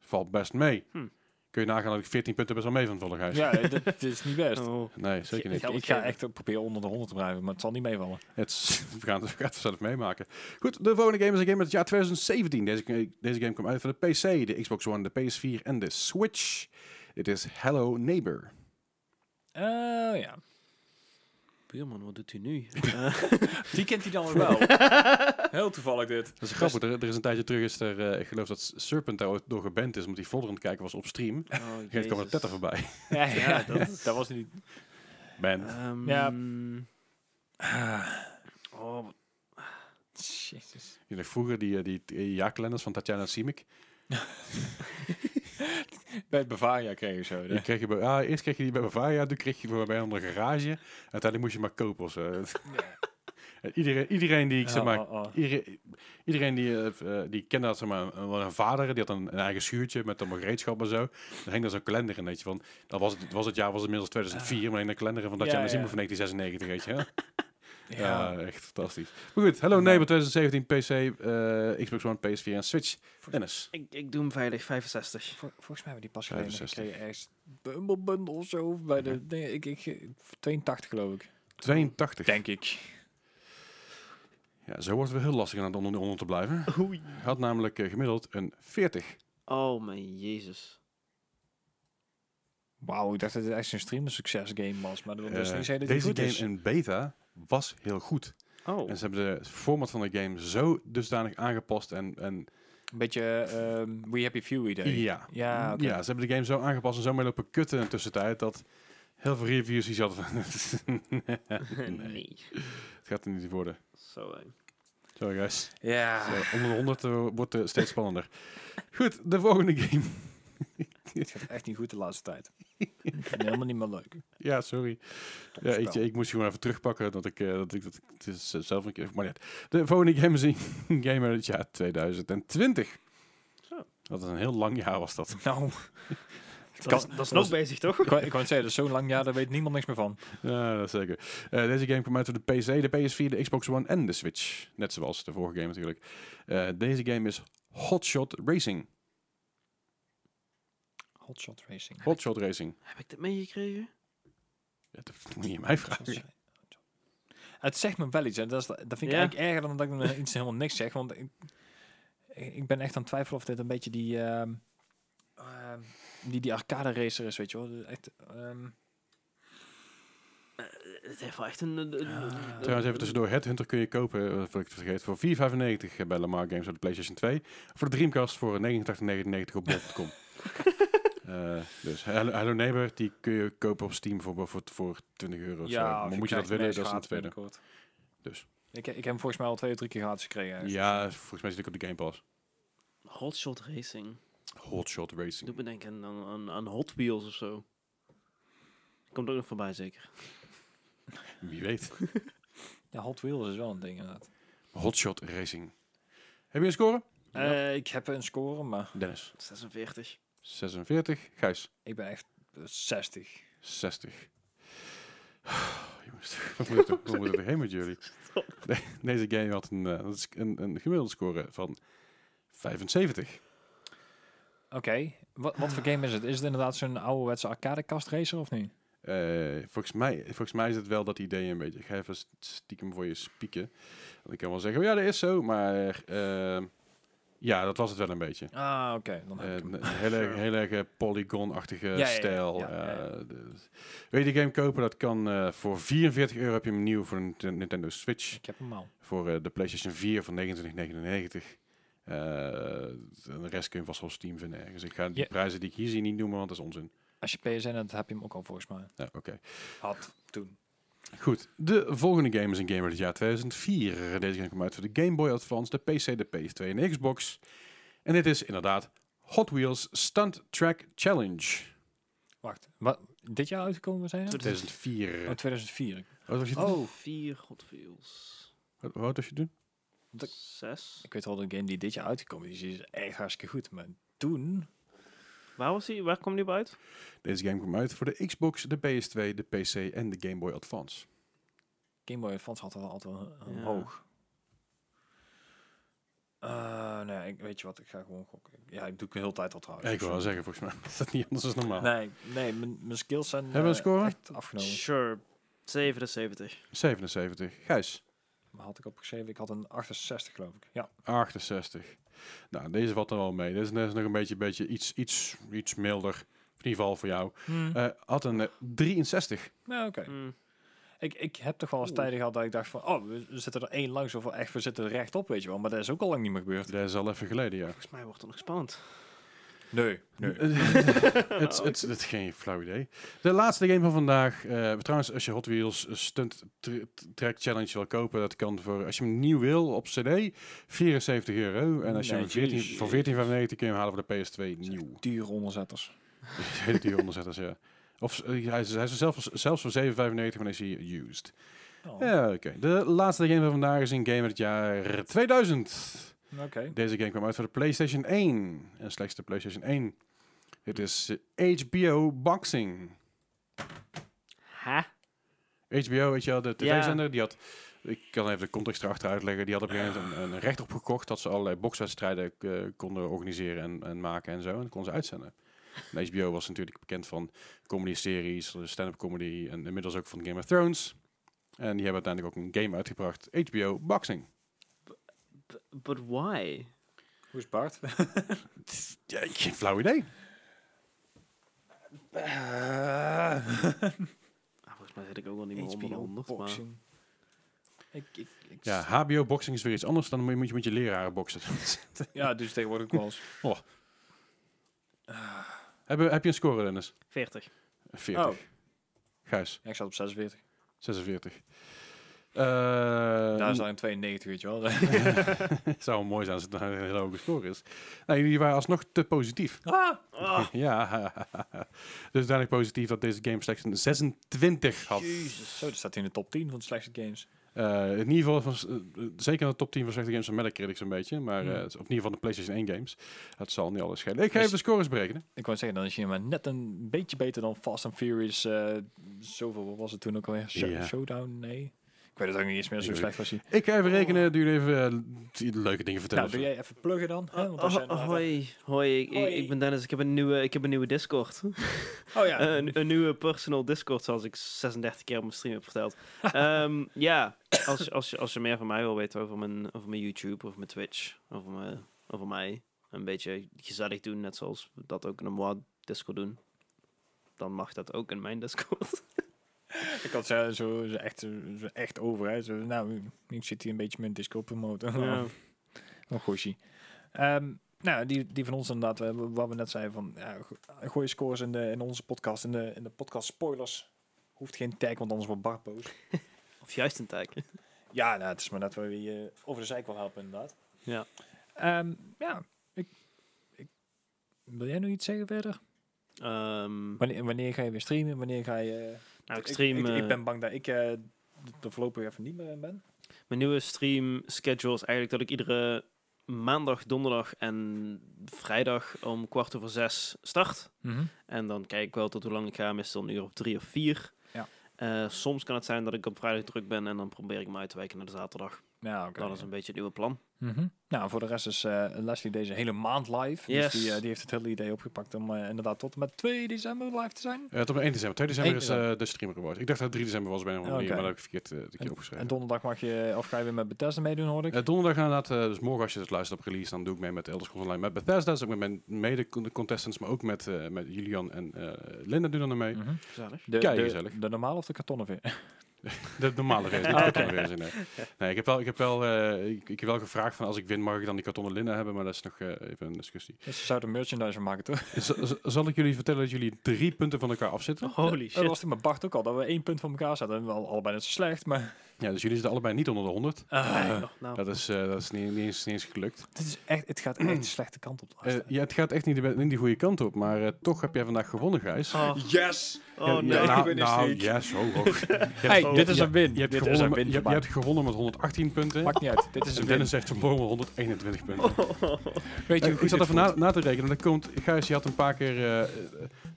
Valt best mee. Hm. Kun je nagaan dat ik 14 punten best wel mee van volle Gijs. Ja, dit, dit is niet best. Oh. Nee, zeker niet. Ik, ik ga echt proberen onder de 100 te blijven, maar het zal niet meevallen. Het, we, gaan het, we gaan het zelf meemaken. Goed, de volgende game is een game uit het jaar 2017. Deze, deze game kwam uit voor de PC, de Xbox One, de PS4 en de Switch. Dit is Hello Neighbor. Oh ja. Buurman, wat doet hij nu? Eh, Die kent hij dan weer wel. Heel toevallig dit. Dat is grappig. Er, er is een tijdje terug, is er, eh, ik geloof dat Serpent daar ooit door geband is, omdat hij Volder aan het kijken was op stream. oh, Geeft kwam er tetter voorbij. Ja, Ja, dat is- dat was niet... Ben. Ehm, Ja. oh, wat- Jezus. Je dacht vroeger die, eh, die, die jaarkalenders van Tatjana Simic. Bij het Bavaria kreeg je zo. Die kreeg je bij, ah, eerst kreeg je die bij Bavaria, toen kreeg je voor bij een andere garage. Uiteindelijk moest je maar kopen of zo. En iedereen, iedereen die ik zeg maar, Oh, oh, oh. iedereen, iedereen die, eh, eh, die kende dat zeg maar, een, een vader, die had een, een eigen schuurtje met allemaal gereedschap en zo. Dan hing daar zo'n kalender in, weet je, van, dat was het, was het jaar, was het inmiddels 2004, maar in de kalender van dat Ja, jaar ja. Simic van 1996, weet je. Ja. Ja, echt fantastisch. Maar goed, Hello Neighbor 2017, PC, eh, Xbox One, PS4 en Switch. Dennis. ik, ik doe hem veilig, 65. Vol- volgens mij hebben die pas geleden 65. gekregen. Ergens Bumble Bundle of zo. Bij de, nee, ik, ik, 82 geloof ik. 82. Denk ik. Ja, zo wordt het weer heel lastig aan het onder, onder te blijven. Oei. Had namelijk eh, gemiddeld een 40. Oh mijn jezus. Wauw, ik dacht dat het echt een streamer succes game was. Maar dat wil dus Eh, niet zeggen dat deze game is. in beta was heel goed. Oh. En ze hebben de format van de game zo dusdanig aangepast en, en Een beetje ehm We Happy Few idee. ja, Ja, oké. ja, ze hebben de game zo aangepast en zo mee lopen kutten in de tussentijd dat heel veel reviews die zaten van nee, nee. het gaat er niet worden. Zo. Sorry guys. Ja. Zo, onder de 100 eh, wordt het steeds spannender. Goed, de volgende game. Het gaat echt niet goed de laatste tijd. ik vind het helemaal niet meer leuk. Ja, sorry. Ja, ik, ik moest je gewoon even terugpakken. Dat ik, eh, dat ik dat, het is eh, zelf een keer. Maar net. De volgende game is een game uit het jaar 2020. Zo. Dat is een heel lang jaar was dat. Nou, Dat, is, dat is nog bezig, toch? ik ik net zeggen, dat is zo'n lang jaar, daar weet niemand niks meer van. Ja, dat is zeker. Eh, deze game kwam uit voor de PC, de PS4, de Xbox One en de Switch. Net zoals de vorige game natuurlijk. Eh, deze game is Hotshot Racing. Hotshot Racing. Hotshot Racing. Heb ik dit meegekregen? Ja, dat moet je mij vragen. Het zegt me wel iets. En dat, is, dat vind ik Ja. eigenlijk erger dan dat ik me iets helemaal niks zeg. Want ik, ik ben echt aan het twijfelen of dit een beetje die, ehm, ehm, die, die arcade racer is, weet je wel. Echt, ehm, Eh, het heeft wel echt een... Trouwens, even tussendoor. Headhunter kun je kopen, eh, voordat ik het vergeet, voor 4,95 bij Lamar Games op de PlayStation 2. Voor de Dreamcast voor 89,99 op bol.com. Eh dus Hello, Hello Neighbor, die kun je kopen op Steam voor, voor, voor 20 euro of zo. of Maar moet je dat willen, dat is een ergens tweede. gratis binnenkort. Dus. Ik, ik heb hem volgens mij al twee of drie keer gratis gekregen. Ja, volgens mij zit ik op de Game Pass. Hotshot Racing. Hotshot Racing. Doet me denken aan, aan, aan Hot Wheels of zo. Komt ook nog voorbij, zeker. Wie weet. Ja, Hot Wheels is wel een ding inderdaad. Hotshot Racing. Heb je een score? Eh, ik heb een score, maar Dennis. 46. 46. Gijs. ik ben echt eh, 60. 60. Jongens, wat moet het, hoe moet het heen met jullie? Deze game had een, eh, een, een gemiddelde score van 75. Oké, wat, wat voor game is het? Is het inderdaad zo'n ouderwetse arcadekast racer of niet? Eh, volgens, mij, volgens mij is het wel dat idee een beetje. Ik ga even st- stiekem voor je spieken. Want ik kan wel zeggen, ja, dat is zo. Maar eh, ja, dat was het wel een beetje. Ah, oké. dan heb Eh, ik een hele, Sure. hele erg, polygon-achtige Ja, ja, stijl. ja, eh, de- wil je die game kopen? Dat kan eh, voor 44 euro heb je hem nieuw voor een Nint- Nintendo Switch. Ik heb hem al. Voor de PlayStation 4 van 29,99. Eh, de rest kun je vast wel op Steam vinden ergens. Ik ga die prijzen die ik hier zie niet noemen, want dat is onzin. Als je PSN hebt, heb je hem ook al volgens mij. Ja, oké. Had toen. Goed, de volgende game is een game uit het jaar 2004. Deze game kwam uit voor de Game Boy Advance, de PC, de PS2 en de Xbox. En dit is inderdaad Hot Wheels Stunt Track Challenge. Wacht, wat? Dit jaar uitgekomen zijn? het? 2004. Oh, 2004. Wat was je toen? Oh, vier Hot Wheels. Wat, wat was je toen? Zes. Ik weet wel, de game die dit jaar uitgekomen is, die is echt hartstikke goed. Maar toen... Waar was die? Waar kwam die op uit? Deze game kwam uit voor de Xbox, de PS2, de PC en de Game Boy Advance. Game Boy Advance had wel altijd wel, Ja. hoog. Eh, nee, ik, weet je wat, ik ga gewoon gokken. Ja, ik doe het de hele tijd al trouwens. Ja, ik wil wel zeggen, volgens mij is dat niet anders dan normaal. Nee, nee mijn, skills zijn Hebben we een eh, score? echt afgenomen. Sure. 77. 77. Gijs, had ik opgeschreven, ik had een 68 geloof ik. Ja. 68. Nou, deze valt er wel mee. Deze is nog een beetje, beetje iets, iets, iets milder. In ieder geval voor jou. Hmm. Eh, had een eh, 63. ja, oké. Hmm. Ik, ik heb toch wel eens tijden gehad dat ik dacht van, oh, we we zitten er één langs of echt, we zitten er rechtop, weet je wel. Maar dat is ook al lang niet meer gebeurd. Dat is al even geleden, ja. Volgens mij wordt het nog spannend. Nee, nee. Het het- het is geen flauw idee. De laatste game van vandaag. eh, trouwens, als je Hot Wheels Stunt Tr- Track Challenge wil kopen, dat kan voor, als je hem nieuw wil op CD, 74 euro. En als je hem Nee, 14, jezus. voor 14,95 kun je hem halen voor de PS2 nieuw. Dure onderzetters. Hele dure onderzetters, ja. Of eh, hij is, hij is zelfs, zelfs voor 7,95, maar is hij used. Oh, Ja, oké. De laatste game van vandaag is een game uit het jaar 2000. Oké. Deze game kwam uit voor de PlayStation 1. En slechts de PlayStation 1. Dit is eh, HBO Boxing. Ha? HBO, weet je wel, de Ja. tv-zender, die had... Ik kan even de context erachter uitleggen. Die had op een gegeven moment een, een recht opgekocht dat ze allerlei bokswedstrijden eh, konden organiseren en, en maken en zo. En dat konden ze uitzenden. En HBO was natuurlijk bekend van comedy-series, stand-up comedy en inmiddels ook van Game of Thrones. En die hebben uiteindelijk ook een game uitgebracht, HBO Boxing. B- But why? Hoe is Bart? Ja, geen flauw idee. Ah, volgens mij zit ik ook wel niet meer onder de HBO 100. Maar... boxing. Ik, ik, ik, Ja, HBO Boxing is weer iets anders dan moet je, moet je met je leraren boksen. ja, dus tegenwoordig ook wel eens. heb, je- heb je een score, Dennis? 40. 40. Oh. Gijs, Ja, ik zat op 46. 46. Eh, Daar is dan een 92, weet je wel. Het zou mooi zijn als het een hele hoge score is. Nou, jullie waren alsnog te positief. ah! Oh, Ja, dus duidelijk positief dat deze game slechts een 26 had. Jezus. Zo, dat staat in de top 10 van de slechtste games. Eh, in ieder geval, van, eh, zeker in de top 10 van slechte games van Metacritic zo'n beetje. Maar, eh, of in ieder geval de PlayStation 1 games. Dat zal niet alles schelen. Ik ga Dus- even de scores berekenen. Ik wou zeggen, dan is je maar net een beetje beter dan Fast and Furious. eh zoveel, wat was het toen ook alweer? Showdown? Nee. Ik weet het ook niet eens meer, zo slecht was hij. Ik ga even rekenen. Doe jullie even eh, die leuke dingen vertellen. Nou, doe jij even pluggen dan? Oh, nou- hoi, hoi, ik, ik- Hoi. ik ben Dennis. Ik heb een nieuwe, ik heb een nieuwe Discord. Oh ja. Eh, een, een nieuwe personal Discord, zoals ik 36 keer op mijn stream heb verteld. Ehm, ja, als, je- als, als je meer van mij wil weten over mijn, over mijn YouTube, over mijn Twitch, over, mijn, over mij, een beetje gezellig doen, net zoals we dat ook in een Discord doen, dan mag dat ook in mijn Discord. ik had zo, zo, zo echt, zo, zo echt over. Hè. Zo, nou, ik zit hier een beetje met Disco promoten. Ja. Oh, goshie. Ehm, nou, die, die van ons inderdaad, eh, wat we net zeiden van, ja, gooi scores in, de, in onze podcast, in de, in de podcast spoilers. Hoeft geen tag, want anders wordt Bart boos. Of juist een tag. Ja, nou, het is maar net waar we je over de zijk wil helpen, inderdaad. Ja. Ehm, ja, ik, ik, wil jij nog iets zeggen verder? Ehm, Wanneer, wanneer ga je weer streamen? Wanneer ga je... nou, ik stream... Ik, ik, eh, ben bang dat ik eh, er voorlopig even niet meer ben. Mijn nieuwe stream schedule is eigenlijk dat ik iedere maandag, donderdag en vrijdag om kwart over zes start. En dan kijk ik wel tot hoe lang ik ga, meestal een uur of drie of vier. Ja. Eh, soms kan het zijn dat ik op vrijdag druk ben en dan probeer ik me uit te wijken naar de zaterdag. Ja, oké. Dat is een beetje het nieuwe plan. Mhm. Nou, voor de rest is eh, Leslie deze hele maand live. Yes. Dus die, eh, die heeft het hele idee opgepakt om eh, inderdaad tot en met 2 december live te zijn. Tot en met 1 december. 2 december 1 is december. eh, de streamer geworden. Ik dacht dat het 3 december was bij een of andere Oké. manier, maar dat heb ik verkeerd eh, de keer En opgeschreven. donderdag mag je, of ga je weer met Bethesda meedoen, hoor ik. Eh, donderdag inderdaad, eh, dus morgen als je het luistert op release, dan doe ik mee met Elder Scrolls Online met Bethesda. Dus ook met mijn mede-contestants, maar ook met, eh, met Julian en eh, Linda doen er aan mee. Gezellig. de, Kei de, gezellig. de normale of de kartonnen ver? De normale versie, de kartonnen. Nee. nee, ik heb wel, ik heb wel, eh, ik, ik heb wel gevraagd van als ik win mag ik dan die kartonnen Linda hebben, maar dat is nog eh, even een discussie. Dus ze zouden merchandise maken, toch? Zal ik jullie vertellen dat jullie drie punten van elkaar afzitten? Holy Dat shit. was toen met Bart ook al, dat we één punt van elkaar zaten. En wel allebei net zo slecht, maar... Ja, dus jullie zitten allebei niet onder de 100. Ah, Nee, nou, Dat is, eh, dat is niet, niet, eens, niet eens gelukt. dit is echt, het gaat echt de slechte kant op. de Eh, ja, het gaat echt niet, de, niet die goede kant op, maar eh, toch heb jij vandaag gewonnen, Gijs. Oh. Yes! Oh Ja, nee. ja, nou, nou, ho. Je Hey, dit is een win. Je hebt, Dit is gewonnen, een met, win je, hebt gewonnen met 118 punten. Maakt niet uit. Dit is En een Dennis win. heeft verloren met 121 punten. Weet je hoe ik zat even na, na te rekenen. Dat komt, Gijs, je had een paar keer eh,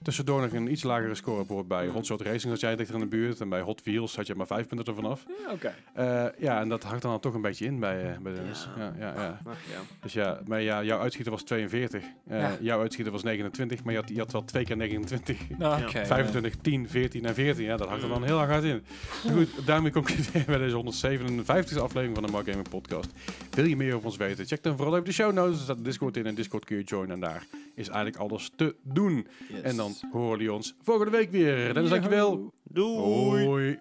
tussendoor nog een iets lagere score bijvoorbeeld bij Hot Shot Racing. Zat jij dichter in de buurt. En bij Hot Wheels had je maar vijf punten ervan af. Ja, Oké. Eh, ja, en dat hakt dan toch een beetje in bij, eh, bij Dennis. Ja. Ja. Ja, ja, Ach, ja. Dus ja, maar ja, jouw uitschieter was 42. Eh. Jouw uitschieter was 29. Maar je had, je had wel twee keer 29. Nou, Ja. oké. 25, 10, 14 en 14. Ja, dat hakt er dan heel erg hard in. Goed, daarmee concluderen we bij deze 157e aflevering van de Mark Gaming Podcast. Wil je meer over ons weten? Check dan vooral even de show notes. Er staat Discord in en Discord kun je joinen. En daar is eigenlijk alles te doen. Yes. En dan horen jullie ons volgende week weer. Dennis, dankjewel. Doei. Hoi.